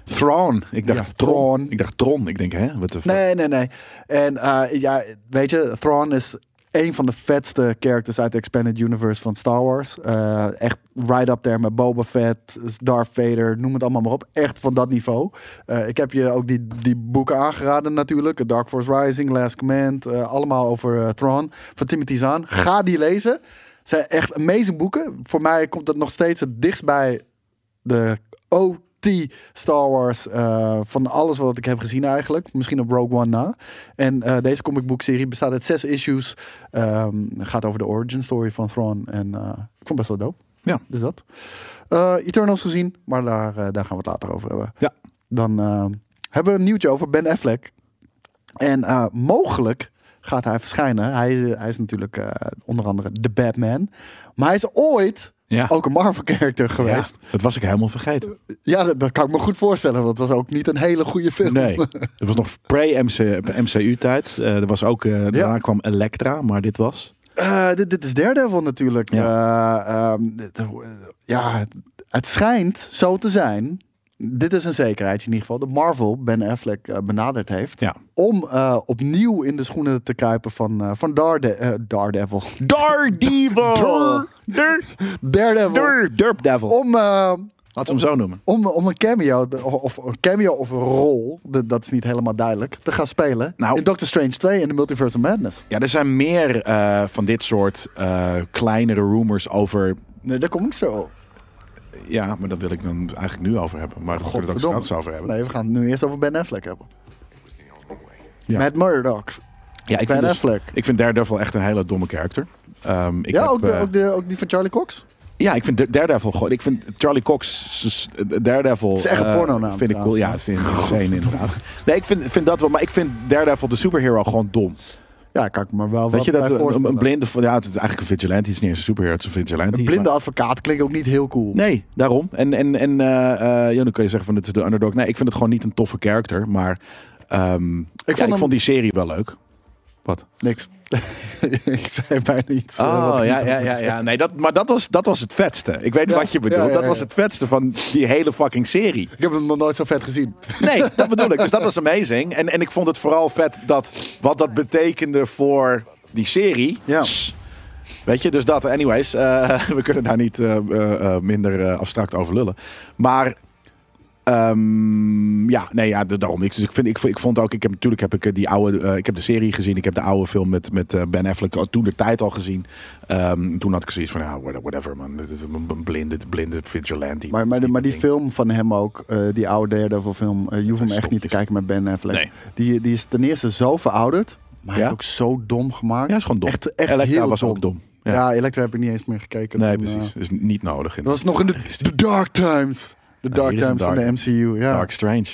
Thrawn. Ik dacht Ja, Tron. Ik dacht Tron. Ik denk, hè? Wat de? Nee, nee, nee. En ja, weet je, Thrawn is een van de vetste characters uit de Expanded Universe van Star Wars. Eh, echt right up there met Boba Fett, Darth Vader, noem het allemaal maar op. Echt van dat niveau. Eh, ik heb je ook die, die boeken aangeraden natuurlijk. Dark Force Rising, Last Command. eh, allemaal over Thrawn van Timothy Zahn. Ga die lezen. Zijn echt amazing boeken. Voor mij komt dat nog steeds het dichtst bij de OT Star Wars eh, van alles wat ik heb gezien eigenlijk. Misschien op Rogue One na. En eh, deze comic book serie bestaat uit zes issues. Ehm, gaat over de origin story van Thrawn. En eh, ik vond het best wel dope. Ja. Dus dat. Eternals gezien, maar daar, daar gaan we het later over hebben. Ja. Dan hebben we een nieuwtje over Ben Affleck. En mogelijk gaat hij verschijnen. Hij is, hij is natuurlijk onder andere de Batman. Maar hij is ooit Ja. ook een Marvel-character geweest. Ja, dat was ik helemaal vergeten. Ja, dat, dat kan ik me goed voorstellen. Want het was ook niet een hele goede film. Nee, <laughs> het was nog pre-MCU-tijd. er was ook, eh daarna kwam Elektra, maar dit was... Eh, dit, dit is Daredevil natuurlijk. Ja. Eh, ehm, dit- eh, ja, het schijnt zo te zijn. Dit is een zekerheid in ieder geval. Dat Marvel Ben Affleck eh, benaderd heeft. Ja. Om eh, opnieuw in de schoenen te kruipen van, eh, van Darde Daredevil. Daredevil! <laughs> Daredevil. dur, Derpdevil. Om, Laten we hem zo noemen. om, om een cameo, of een cameo of een rol, dat is niet helemaal duidelijk, te gaan spelen. Nou. in Doctor Strange 2 in de Multiverse of Madness. Ja, er zijn meer van dit soort kleinere rumors over... Nee, daar kom ik zo. Ja, maar dat wil ik dan eigenlijk nu over hebben. Maar daar kunnen we het ook straks over hebben. Nee, we gaan het nu eerst over Ben Affleck hebben. Ja. Matt Murdock. Ja, ik Ben vind, dus- Affleck. ik vind Daredevil echt een hele domme character. Ehm, ik ja, heb, ook, de, eh, ook, de, ook die van Charlie Cox? Ja, ik vind Daredevil gewoon. Ik vind Charlie Cox, Daredevil. Het is echt een eh, pornonaam Vind ik cool. Ja, het is insane inderdaad. Nee, ik vind, vind dat wel. Maar ik vind Daredevil, de superhero, gewoon dom. Ja, kan ik me wel Weet je wat dat bij een, voorstellen. een blinde. Ja, het is eigenlijk een vigilante. Het is niet eens een superhero, het is een vigilante. Een blinde maar- advocaat klinkt ook niet heel cool. Nee, daarom. En, en, en eh, eh, ja, dan kun je zeggen van het is de underdog. Nee, ik vind het gewoon niet een toffe character. Maar ehm, ik, ja, vond ik hem- vond die serie wel leuk. Wat? Niks. <laughs> ik zei bijna iets. eh, Oh, ja, ja, ja, ja. Nee, dat, maar dat was, dat was het vetste. Ik weet Ja, wat je bedoelt. ja, Dat was het vetste van die hele fucking serie. Ik heb hem nog nooit zo vet gezien. Nee, <laughs> dat bedoel ik. Dus dat was amazing. En, en ik vond het vooral vet dat wat dat betekende voor die serie. Ja. Weet je, dus dat. Anyways, eh, <laughs> we kunnen daar niet eh, minder abstract over lullen. Maar ehm, ja, nee, ja, daarom. Ik, dus ik, vind, ik, ik vond ook, ik heb natuurlijk heb ik eh, die oude, eh, ik heb de serie gezien. Ik heb de oude film met, met eh, Ben Affleck al toen de tijd al gezien. Ehm, toen had ik zoiets van, ja, whatever man. Dit is een blinde, blinde vigilante. Maar, maar, die ding. film van hem ook, die oude Daredevil film, je hoeft hem echt niet te kijken met Ben Affleck. Nee. Die, die is ten eerste zo verouderd, maar hij is ook zo dom gemaakt. Ja, is gewoon dom. Echt, echt Elektra was dom. ook dom. Ja, Ja. Elektra heb ik niet eens meer gekeken. Nee, precies. is niet nodig. In dat was nog in de, de <laughs> Dark Times. De Dark Times van de MCU. Ja, Dark Strange.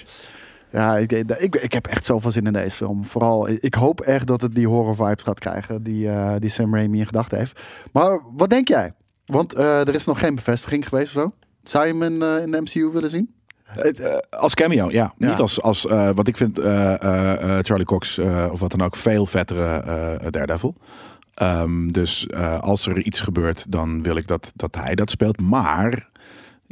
ja ik, ik, ik heb echt zoveel zin in deze film. Vooral, ik hoop echt dat het die horror vibes gaat krijgen die, eh, die Sam Raimi in gedachten heeft. Maar wat denk jij? Want eh, er is nog geen bevestiging geweest of zo. Zou je hem in, eh, in de MCU willen zien? Als cameo, ja. Ja. Niet als, als want ik vind Charlie Cox of wat dan ook veel vettere Daredevil. Ehm, dus als er iets gebeurt, dan wil ik dat, dat hij dat speelt. Maar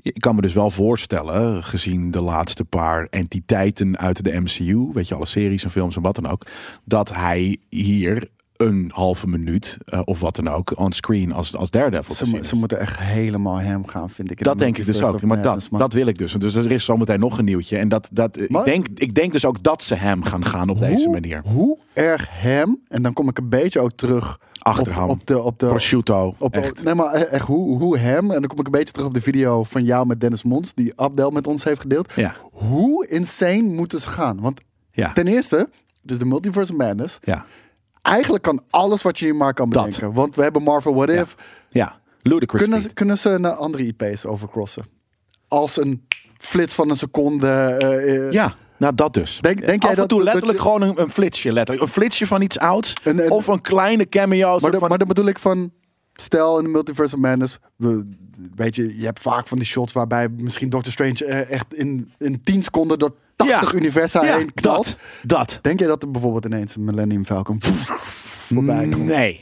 ik kan me dus wel voorstellen, gezien de laatste paar entiteiten uit de MCU, weet je, alle series en films en wat dan ook, dat hij hier een halve minuut eh, of wat dan ook on screen als, als Daredevil Ze, ze moeten echt helemaal hem gaan, vind ik. Dat de denk ik dus ook. Maar dat, dat wil ik dus. Dus er is zometeen nog een nieuwtje. En dat, dat, ik, Maar- denk, ik denk dus ook dat ze hem gaan gaan op deze manier. Hoe erg hem, en dan kom ik een beetje ook terug Achter op, de... Op de Prosciutto. op, echt. Nee, maar echt hoe, hoe hem, en dan kom ik een beetje terug op de video van jou met Dennis Mons, die Abdel met ons heeft gedeeld. Ja. Hoe insane moeten ze gaan? Want Ja. ten eerste, dus de Multiverse Madness, Ja. eigenlijk kan alles wat je hier maar kan Dat. bedenken. Want we hebben Marvel What. If. Ja. Ludicrous Kunnen ze, kunnen ze naar andere IP's overcrossen? Als een flits van een seconde. eh, eh, Ja, nou dat dus. Denk- denk jij Af en dat- toe dat- letterlijk dat- gewoon een, een flitsje. Letterlijk. Een flitsje van iets ouds. En- en- of een kleine cameo. Maar, de- van, maar dan bedoel ik van. Stel in de Multiverse of Madness. We, weet je, je hebt vaak van die shots waarbij misschien Doctor Strange eh, echt in, in 10 seconden door 80 Ja. universa ja, heen knalt. dat. Dat. Denk je dat er bijvoorbeeld ineens een Millennium Falcon <laughs> voorbij komt? Nee.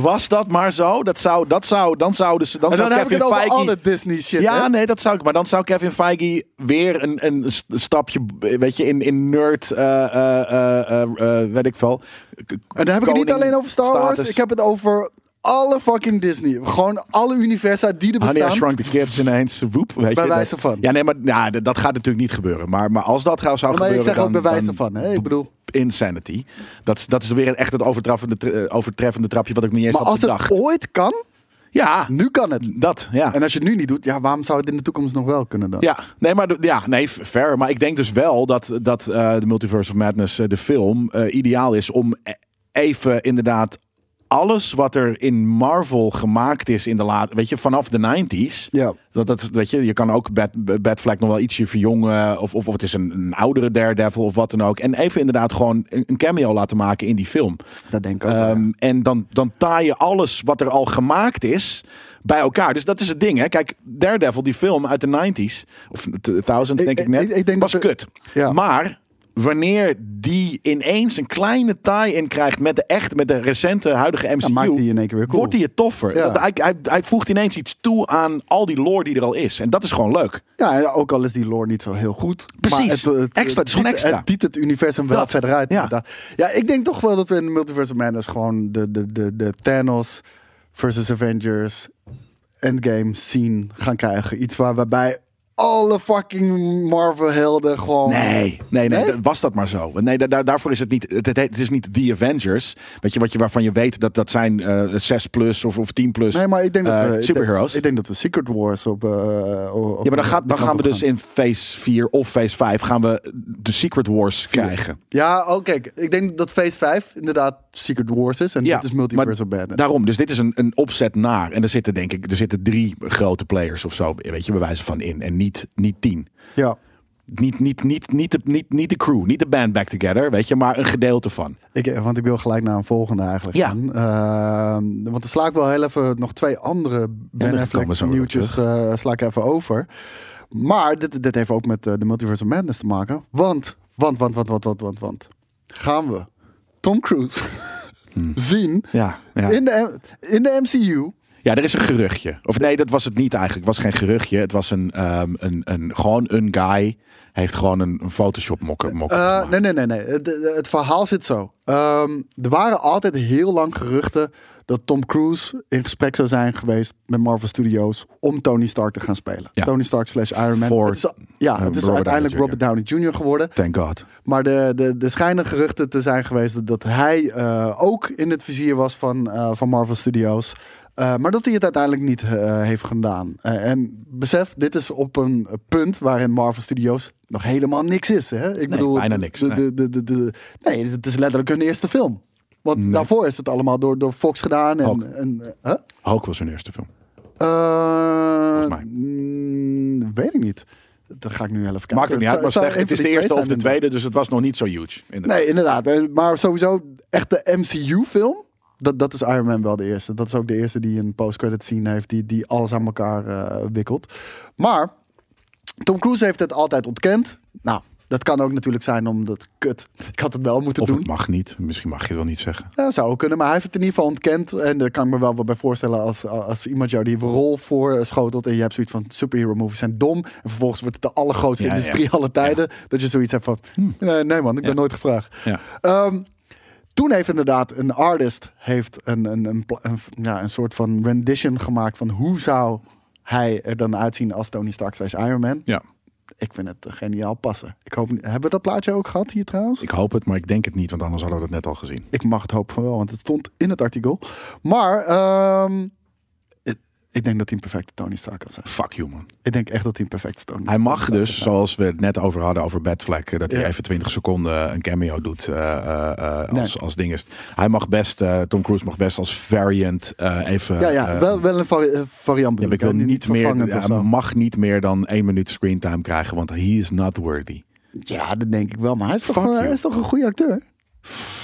Was dat maar zo? Dat zou, dat zou, dan zouden ze, dan En zou dan heb ik Kevin het Feige... alle Disney shit. Ja, hè? nee, dat zou ik. Maar dan zou Kevin Feige weer een, een st- stapje, weet je, in, in nerd, eh, weet ik veel. En dan heb ik het niet alleen over Star Wars. Ik heb het over alle fucking Disney. Gewoon alle universa die er Honey, I bestaan. Shrunk the Kids ineens. Woep, weet Bij je, wijze van. Ja, nee, maar ja, dat gaat natuurlijk niet gebeuren. Maar, maar als dat zou Ja, maar gebeuren, ik zeg ook dan, bij wijze dan van. Hè? Ik bedoel, insanity. Dat, dat is weer echt het overtreffende, tra- overtreffende trapje wat ik niet eens maar had als het bedacht. ooit kan, Ja, nu kan het. dat, ja. En als je het nu niet doet, ja, waarom zou het in de toekomst nog wel kunnen dan? Ja, nee, maar ja, nee, fair. Maar ik denk dus wel dat, dat eh, de Multiverse of Madness, eh, de film, eh, ideaal is om e- even inderdaad alles wat er in Marvel gemaakt is in de laat, weet je, vanaf de 90s. Ja. Dat, dat, weet je, je kan ook Bad, Bad Flag nog wel ietsje verjongen. Of, of, of het is een, een oudere Daredevil of wat dan ook. En even inderdaad gewoon een, een cameo laten maken in die film. Dat denk ik ook. ja. Ehm, en dan, dan taai je alles wat er al gemaakt is bij elkaar. Dus dat is het ding. Hè? Kijk, Daredevil, die film uit de 90s, of 2000 denk ik, Ik- net, ik- ik denk was dat kut. Ja. Maar wanneer die ineens een kleine tie-in krijgt met de echt, met de recente huidige MCU, maakt die in één keer weer cool. wordt hij het toffer. Ja. Dat- Hij, hij, hij voegt ineens iets toe aan al die lore die er al is. En dat is gewoon leuk. Ja, ook al is die lore niet zo heel goed. Precies. Maar het, Extra, het is gewoon extra. Het dient het universum wel Dat. verder uit. Ja, ik denk toch wel dat we in de Multiverse of Madness gewoon de, de, de, de Thanos versus Avengers endgame scene gaan krijgen. Iets waar, waarbij alle fucking Marvel helden gewoon... Nee, nee, nee, was dat maar zo. Nee, da- da- daarvoor is het niet. Het, het, het is niet The Avengers. Weet je, wat je, waarvan je weet dat dat zijn eh 6 plus of, of 10 plus Nee, maar ik denk dat eh, we... ik denk- superheroes. Ik denk dat we Secret Wars op... eh, op ja, maar dan, gaat, dan gaan we dus in phase 4 of phase 5 gaan we de Secret Wars krijgen. Ja, oh kijk, ik denk dat Phase 5 inderdaad Secret Wars is. En Ja, dit is of Madness. Daarom, dus dit is een, een opzet naar. En er zitten denk ik, er zitten drie grote players of zo, weet je, bij wijze van in. En niet, niet tien. Ja. Niet, niet, niet, niet, de, niet, niet de crew, niet de band back together, weet je, maar een gedeelte van. Ik, eh, want ik wil gelijk naar een volgende eigenlijk. Ja. Ehm, want dan sla ik wel heel even nog twee andere Ben Affleck nieuwtjes eh, sla ik even over. Maar dit, dit heeft ook met eh, de Multiverse of Madness te maken. Want, want, want, want, want, want, want, want. Gaan we Tom Cruise <laughs> zien Ja, ja. in, de, in de MCU. Ja, er is een geruchtje. Of nee, dat was het niet eigenlijk. Het was geen geruchtje. Het was een, ehm, een, een gewoon een guy heeft gewoon een, een Photoshop mokken. mokken Eh, gemaakt. nee, nee, nee, nee. Het, verhaal zit zo. Ehm, er waren altijd heel lang geruchten dat Tom Cruise in gesprek zou zijn geweest met Marvel Studios om Tony Stark te gaan spelen. Ja. Tony Stark slash Iron Man. Voor, het is, ja, eh, het is Robert uiteindelijk Downey Robert Downey Jr. geworden. Thank God. Maar de, de, de schijnen geruchten te zijn geweest dat, dat hij eh, ook in het vizier was van, eh, van Marvel Studios. Eh, maar dat hij het uiteindelijk niet eh, heeft gedaan. Eh, en besef, dit is op een punt waarin Marvel Studios nog helemaal niks is. Hè? Ik bedoel, bijna niks, De, nee. de, de, nee, het is letterlijk hun eerste film. Want Nee. daarvoor is het allemaal door, door Fox gedaan. En, en, huh? Hulk was hun eerste film. Volgens mij. mm, weet ik niet. Dat ga ik nu even kijken. Maakt het niet uit, maar zou het is de eerste of de tweede, dus het was nog niet zo huge. inderdaad. Nee, inderdaad. Maar sowieso, echt de MCU-film. Dat, dat is Iron Man wel de eerste. Dat is ook de eerste die een post-credit scene heeft, die, die alles aan elkaar eh, wikkelt. Maar Tom Cruise heeft het altijd ontkend. Nou, dat kan ook natuurlijk zijn omdat, kut, <laughs> ik had het wel moeten Of doen. het mag niet. Misschien mag je het wel niet zeggen. Ja, zou ook kunnen, maar hij heeft het in ieder geval ontkend. En daar kan ik me wel wat bij voorstellen als, als iemand jou die rol voor schotelt. En je hebt zoiets van superhero movies zijn dom. En vervolgens wordt het de allergrootste Ja, ja. industrie <laughs> alle tijden. Dat je zoiets hebt van, nee, nee man, ik ben nooit gevraagd. Ja. Toen heeft inderdaad een artist heeft een, een, een, ja, een soort van rendition gemaakt van hoe zou hij er dan uitzien als Tony Stark slash Iron Man. Ja, Ik vind het geniaal passen. Ik hoop, hebben we dat plaatje ook gehad hier trouwens? ik hoop het, maar ik denk het niet, want anders hadden we dat net al gezien. Ik mag het hopen van wel, want het stond in het artikel. Maar ehm, ik, denk dat hij een perfecte Tony Stark kan zijn. Fuck you, man. Ik denk echt dat hij een perfecte Tony Hij mag Stark dus, zoals we het net over hadden, over Batfleck, eh, dat hij even 20 seconden een cameo doet eh, eh, als, Nee. als ding is. Hij mag best, Tom Cruise mag best als variant even... Ja, ja wel, wel een vari- variant. ja, ik wil niet meer, zo. mag niet meer dan één minuut screentime krijgen, want he is not worthy. Ja, dat denk ik wel. Maar hij is toch, hij is toch een goede acteur?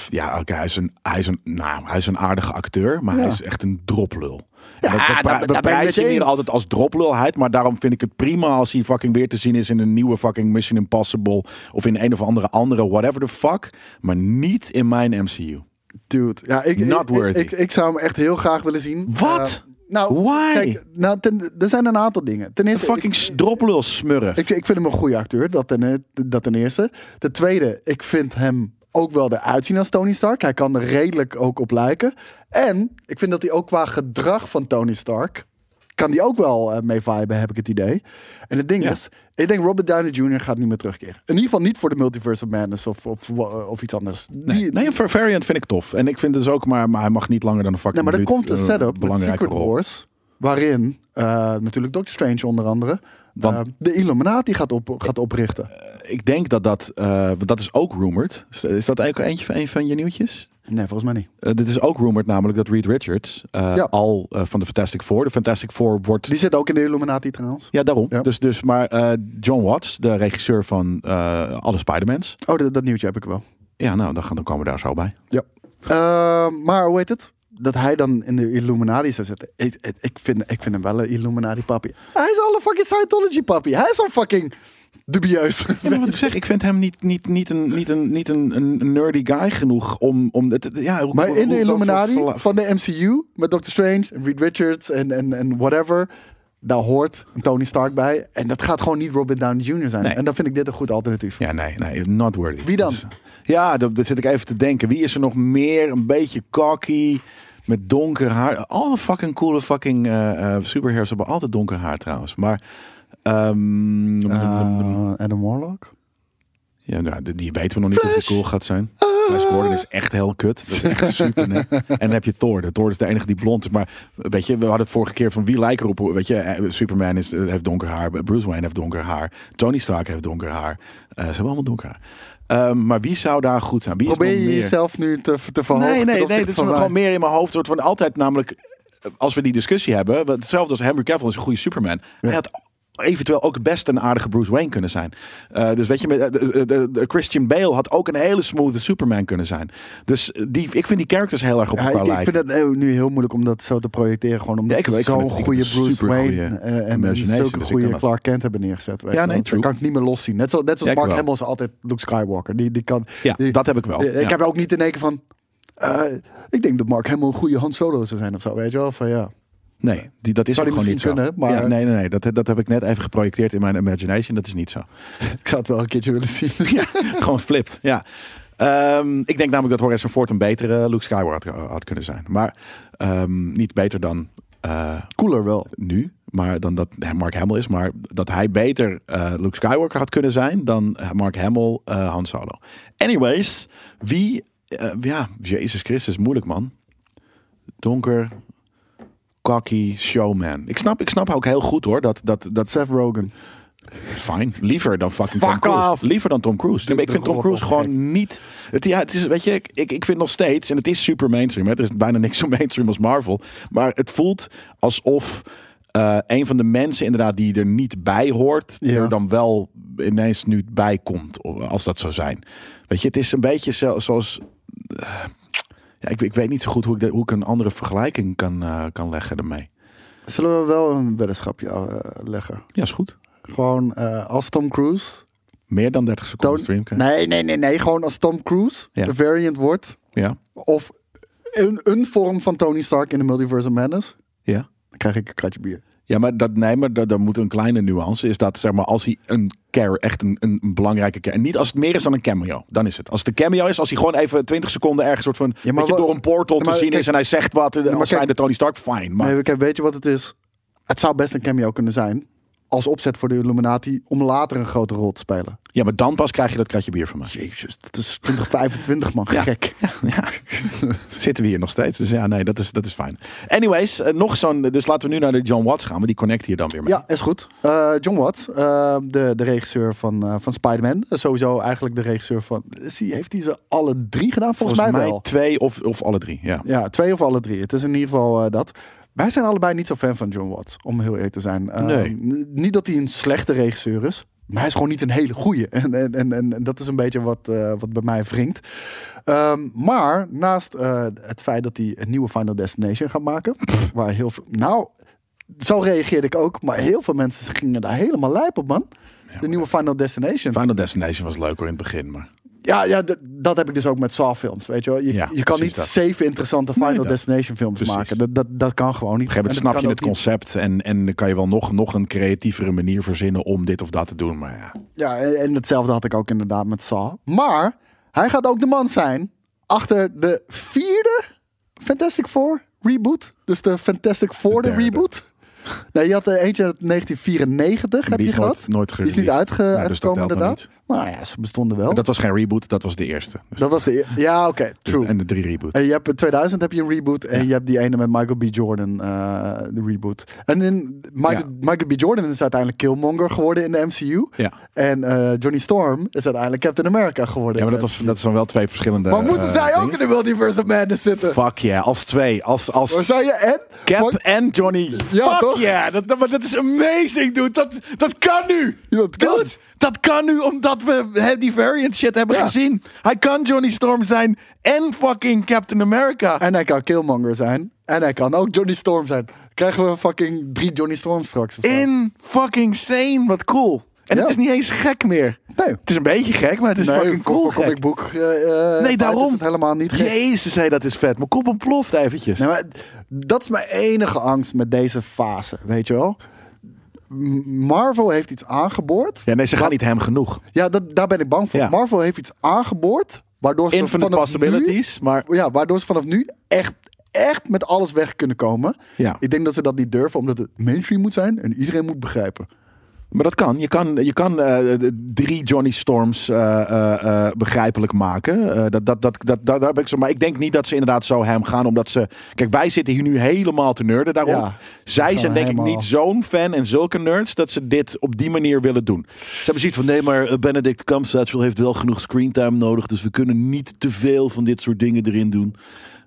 Ja, oké, hij, is een, hij, is een, nou, hij is een aardige acteur, maar Ja. hij is echt een droplul. Ja, dat, dat, je hier altijd als droplulheid, maar daarom vind ik het prima als hij fucking weer te zien is in een nieuwe fucking Mission Impossible of in een of andere andere whatever the fuck, maar niet in mijn MCU. Dude, ja, ik, Not ik, worthy. Ik, ik, ik zou hem echt heel graag willen zien. Wat? Eh, nou, Why? Kijk, nou, ten- er zijn een aantal dingen. Ten Een eerste, fucking droplul smurf. ik, ik vind hem een goede acteur, dat ten, e- dat ten eerste. Ten tweede, ik vind hem ook wel eruit zien als Tony Stark. Hij kan er redelijk ook op lijken. En ik vind dat hij ook qua gedrag van Tony Stark... kan die ook wel eh, mee viben, heb ik het idee. En het ding Ja. is, ik denk Robert Downey Jr. gaat niet meer terugkeren. In ieder geval niet voor de Multiverse of Madness of, of, of iets anders. Nee, Die- nee, een var- variant vind ik tof. En ik vind dus ook, maar, maar hij mag niet langer dan een Nee, fucking maar er komt een eh, setup met belangrijke Secret rol. Wars. Waarin eh, natuurlijk Doctor Strange onder andere Want- de Illuminati gaat, op, gaat oprichten. Ik denk dat dat, eh, want dat is ook rumored. Is, is dat ook eentje van, een van je nieuwtjes? Nee, volgens mij niet. Eh, dit is ook rumored namelijk dat Reed Richards eh, Ja. al van de Fantastic Four. De Fantastic Four wordt... Die zit ook in de Illuminati trouwens. Ja, daarom. Ja. Dus, dus, maar John Watts, de regisseur van alle Spider-Mans. Oh, dat, dat nieuwtje heb ik wel. Ja, nou, dan, gaan, dan komen we daar zo bij. Ja. Maar hoe heet het? Dat hij dan in de Illuminati zou zitten. Ik, ik, ik vind, ik vind hem wel een Illuminati papi. Hij is al een fucking Scientology papi. Hij is al fucking dubieus. Ja, wat ik zeg, ik vind hem niet, niet, niet, een, niet, een, niet een, een nerdy guy genoeg om... om het, ja, hoe- Maar hoe- in de Illuminati van de MCU met Doctor Strange en Reed Richards en, en, en whatever. Daar hoort Tony Stark bij. En dat gaat gewoon niet Robert Downey Jr. zijn. Nee. En dan vind ik dit een goed alternatief. Ja, nee, nee, not worthy. Wie dan? Dus, ja, daar, zit ik even te denken. Wie is er nog meer een beetje cocky, met donker haar? Alle fucking coole fucking superheroes hebben altijd donker haar trouwens. Maar, ehm, Eh, Adam Warlock? ja, nou, die, die weten we nog niet of die cool gaat zijn. Flash Gordon is echt heel kut. Dat is echt <laughs> super. nee. En dan heb je Thor. De Thor is de enige die blond is. Maar weet je, we hadden het vorige keer van wie lijkt erop. Weet je, eh, Superman is, eh, heeft donker haar. Bruce Wayne heeft donker haar. Tony Stark heeft donker haar. Eh, ze hebben allemaal donker haar. Ehm, maar wie zou daar goed zijn? Wie Probeer je meer? jezelf nu te, te verhogen? Nee, nee, nee. Dit is gewoon meer in mijn hoofd. Soort van altijd namelijk, als we die discussie hebben. Hetzelfde als Henry Cavill is een goede Superman. Hij had eventueel ook best een aardige Bruce Wayne kunnen zijn. Eh, dus weet je, met, eh, de, de- de Christian Bale had ook een hele smooth Superman kunnen zijn. Dus eh, die, ik vind die characters heel erg op elkaar ik, ik lijken. vind het nu heel moeilijk om dat zo te projecteren. Gewoon omdat Ja, ik- ik zo'n ik goede Bruce Wayne en zulke dus ik goede Clark Kent hebben neergezet. Weet Ja, nee, true. Dat kan ik niet meer loszien. Net, zo, net zoals Ja, ik Mark. Hamill is altijd Luke Skywalker. Die, die kan, Ja, die- dat heb ik wel. Ik heb ook niet in één keer van... ik denk dat Mark Hamill een goede Han Solo zou zijn of zo. Weet je wel? Van, ja. Nee, die, dat is Zou ook gewoon niet zo. kunnen, maar- Ja, nee, nee, nee. Dat, dat heb ik net even geprojecteerd in mijn imagination. Dat is niet zo. <laughs> Ik zou het wel een keertje willen zien. <laughs> gewoon flipt. Ja. Ehm, ik denk namelijk dat Horace Ford een betere Luke Skywalker had, had kunnen zijn. Maar ehm, niet beter dan eh, Cooler wel. nu. Maar dan dat Mark Hamill is. Maar dat hij beter eh, Luke Skywalker had kunnen zijn dan eh, Mark Hamill eh Han Solo. Anyways, wie... eh, ja, Jezus Christus, moeilijk man. Donker, cocky, showman. Ik snap, ik snap ook heel goed hoor, dat, dat, dat Seth Rogen. Fine. Liever dan fucking Fuck Tom Cruise. off. Liever dan Tom Cruise. Doe ik vind Tom Cruise gewoon niet. Het, ja, het is, weet je, ik, ik, ik vind nog steeds, en het is super mainstream. Hè, er is bijna niks zo mainstream als Marvel. Maar het voelt alsof eh, een van de mensen inderdaad die er niet bij hoort, Ja. er dan wel ineens nu bij komt. Als dat zou zijn. Weet je, het is een beetje zo- zoals. eh, ja, ik, ik weet niet zo goed hoe ik, de- hoe ik een andere vergelijking kan, eh, kan leggen ermee. Zullen we wel een weddenschapje eh, leggen? Ja, is goed. Gewoon eh, als Tom Cruise. Meer dan 30 seconden stream. Nee, nee, nee, nee. Gewoon als Tom Cruise Ja. de variant wordt. Ja, Of een, een vorm van Tony Stark in de Multiverse of Madness. ja. Dan krijg ik een kratje bier. Ja, maar dat, nee, maar dat, dat moet een kleine nuance. Is dat, zeg maar, als hij een care, echt een, een, een belangrijke care. En niet als het meer is dan een cameo, dan is het. Als het een cameo is, als hij gewoon even 20 seconden ergens soort van. Ja, maar je, door een portal Ja, te zien kijk- is en hij zegt wat. als kijk- zijn de Tony Stark, fine. Maar Nee, kijk, weet je wat het is? Het zou best een cameo kunnen zijn. Als opzet voor de Illuminati om later een grote rol te spelen. ja, maar dan pas krijg je dat kratje bier van mij. Jezus, dat is 2025 man, <laughs> Ja. gek. Ja, <laughs> zitten we hier nog steeds. Dus ja, nee, dat is, dat is fijn. Anyways, eh, nog zo'n. Dus laten we nu naar de John Watts gaan, maar die connect hier dan weer mee. Ja, is goed. Eh, John Watts, eh, de, de regisseur van, eh, van Spider-Man. Sowieso eigenlijk de regisseur van... Die, heeft hij ze alle drie gedaan? Volgens, Volgens mij mij wel. twee of, of alle drie. Ja. Ja, twee of alle drie. Het is in ieder geval dat. Wij zijn allebei niet zo fan van John Watts, om heel eerlijk te zijn. Eh, Nee. Niet dat hij een slechte regisseur is, maar hij is gewoon niet een hele goeie. <laughs> En, en, en, en, dat is een beetje wat, eh, wat bij mij wringt. Ehm, maar naast eh, het feit dat hij een nieuwe Final Destination gaat maken, waar heel veel... Nou, zo reageerde ik ook, maar heel veel mensen gingen daar helemaal lijp op, man. de nieuwe Final Destination. Final Destination was leuker in het begin, maar. Ja, ja dat heb ik dus ook met Saw films, weet je wel. Je, Ja, je kan niet dat. zeven interessante Final Destination films precies. maken. Dat, dat, dat kan gewoon niet. Op een gegeven moment En snap je het niet. concept en, en dan kan je wel nog, nog een creatievere manier verzinnen om dit of dat te doen. Maar ja, Ja, en en hetzelfde had ik ook inderdaad met Saw. Maar hij gaat ook de man zijn achter de vierde Fantastic Four reboot. Dus de Fantastic Four, de, reboot. Nee, je had er eentje uit 1994, maar heb die je is nooit, gehad. nooit Die is niet uitge Ja, dus dat uitgekomen inderdaad. Maar ja, ze bestonden wel. Dat, Dat was geen reboot, dat was de eerste. Dus, was de... e- Ja, oké, dus- true. en de drie reboot. En je hebt in 2000 heb je een reboot en je hebt die ene met Michael B. Jordan, eh, de reboot. En in Michael, Ja. Michael B. Jordan is uiteindelijk Killmonger geworden in de MCU. Ja. En eh, Johnny Storm is uiteindelijk Captain America geworden. ja, maar dat, was, dat zijn wel twee verschillende. Maar moeten eh, zij ook in de Multiverse of Madness zitten? Fuck yeah, als twee. Als, als zou je en? Cap en Johnny. Ja, Fuck yeah, dat, dat, maar dat is amazing, dude. Dat, dat kan nu. Ja, dat kan. Dude, dat kan nu omdat we die variant shit hebben Ja. gezien. Hij kan Johnny Storm zijn en fucking Captain America. En hij kan Killmonger zijn. En hij kan ook Johnny Storm zijn. Krijgen we fucking drie Johnny Storms straks? In fucking sane, wat cool. En Ja. het is niet eens gek meer. Nee. Het is een beetje gek, maar het is nee, fucking cool voor gek. book. eh, eh, Nee, daarom. Is het helemaal niet gek. Jezus, hé, dat is vet. Mijn kop ontploft eventjes. Nee, maar dat is mijn enige angst met deze fase, weet je wel. Marvel heeft iets aangeboord. Ja, nee, ze gaan Wat- niet hem genoeg. Ja, dat, daar ben ik bang voor. Ja. Marvel heeft iets aangeboord, waardoor ze Infinite vanaf possibilities, maar ja, waardoor ze vanaf nu echt, echt met alles weg kunnen komen. ja. Ik denk dat ze dat niet durven, omdat het mainstream moet zijn en iedereen moet begrijpen. Maar dat kan. Je kan, je kan eh, drie Johnny Storms eh, eh, begrijpelijk maken. Dat, dat, dat, dat, daar heb ik zo. Maar ik denk niet dat ze inderdaad zo hem gaan. Omdat ze. Kijk, wij zitten hier nu helemaal te nerden daarom. Ja, Zij zijn denk ik niet zo'n fan en zulke nerds dat ze dit op die manier willen doen. Ze hebben zoiets van: nee, maar Benedict Cumberbatch heeft wel genoeg screentime nodig. Dus we kunnen niet te veel van dit soort dingen erin doen.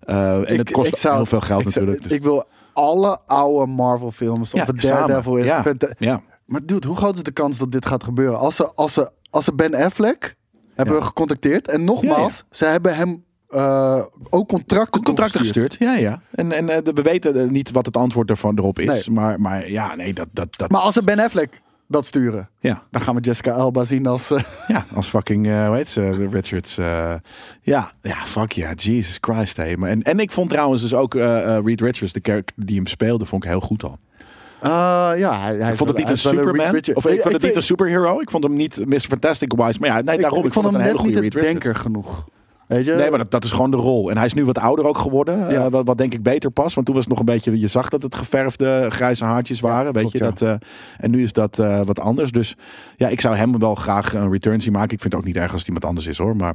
En Ik- het kost zou- heel veel geld zou- natuurlijk. dus- Ik wil alle oude Marvel films, of Ja, Daredevil samen. is. Ja. Maar dude, hoe groot is de kans dat dit gaat gebeuren? Als ze, als ze, als ze Ben Affleck hebben Ja. gecontacteerd. En nogmaals, ze hebben hem eh, ook contracten contracten gestuurd. Ja, ja. En, en eh, we weten eh, niet wat het antwoord ervan erop is. Nee. Maar, maar ja, nee, dat. dat, dat Maar als ze Ben Affleck dat sturen, ja. dan gaan we Jessica Alba zien als... <laughs> ja, als fucking, hoe heet ze, Richards. ja, ja, fuck ja, Jesus Christ. Hey. En, en ik vond trouwens dus ook Reed Richards, de kerk die hem speelde, vond ik heel goed al. Eh, ja, hij, hij Ik vond het niet een Superman, of ik vond het niet een superhero. Ik vond hem niet Mr. Fantastic wise. Maar ja, nee, daarom. Ik, ik, vond hem een hele niet goede denker genoeg. Weet je? Nee, maar dat, dat is gewoon de rol. En hij is nu wat ouder ook geworden. Ja. eh, wat, wat denk ik beter past. Want toen was het nog een beetje... Je zag dat het geverfde grijze haartjes waren. weet klopt, je, ja. dat, eh, en nu is dat wat anders. Dus ja, ik zou hem wel graag een return zien maken. Ik vind het ook niet erg als het iemand anders is hoor. Maar...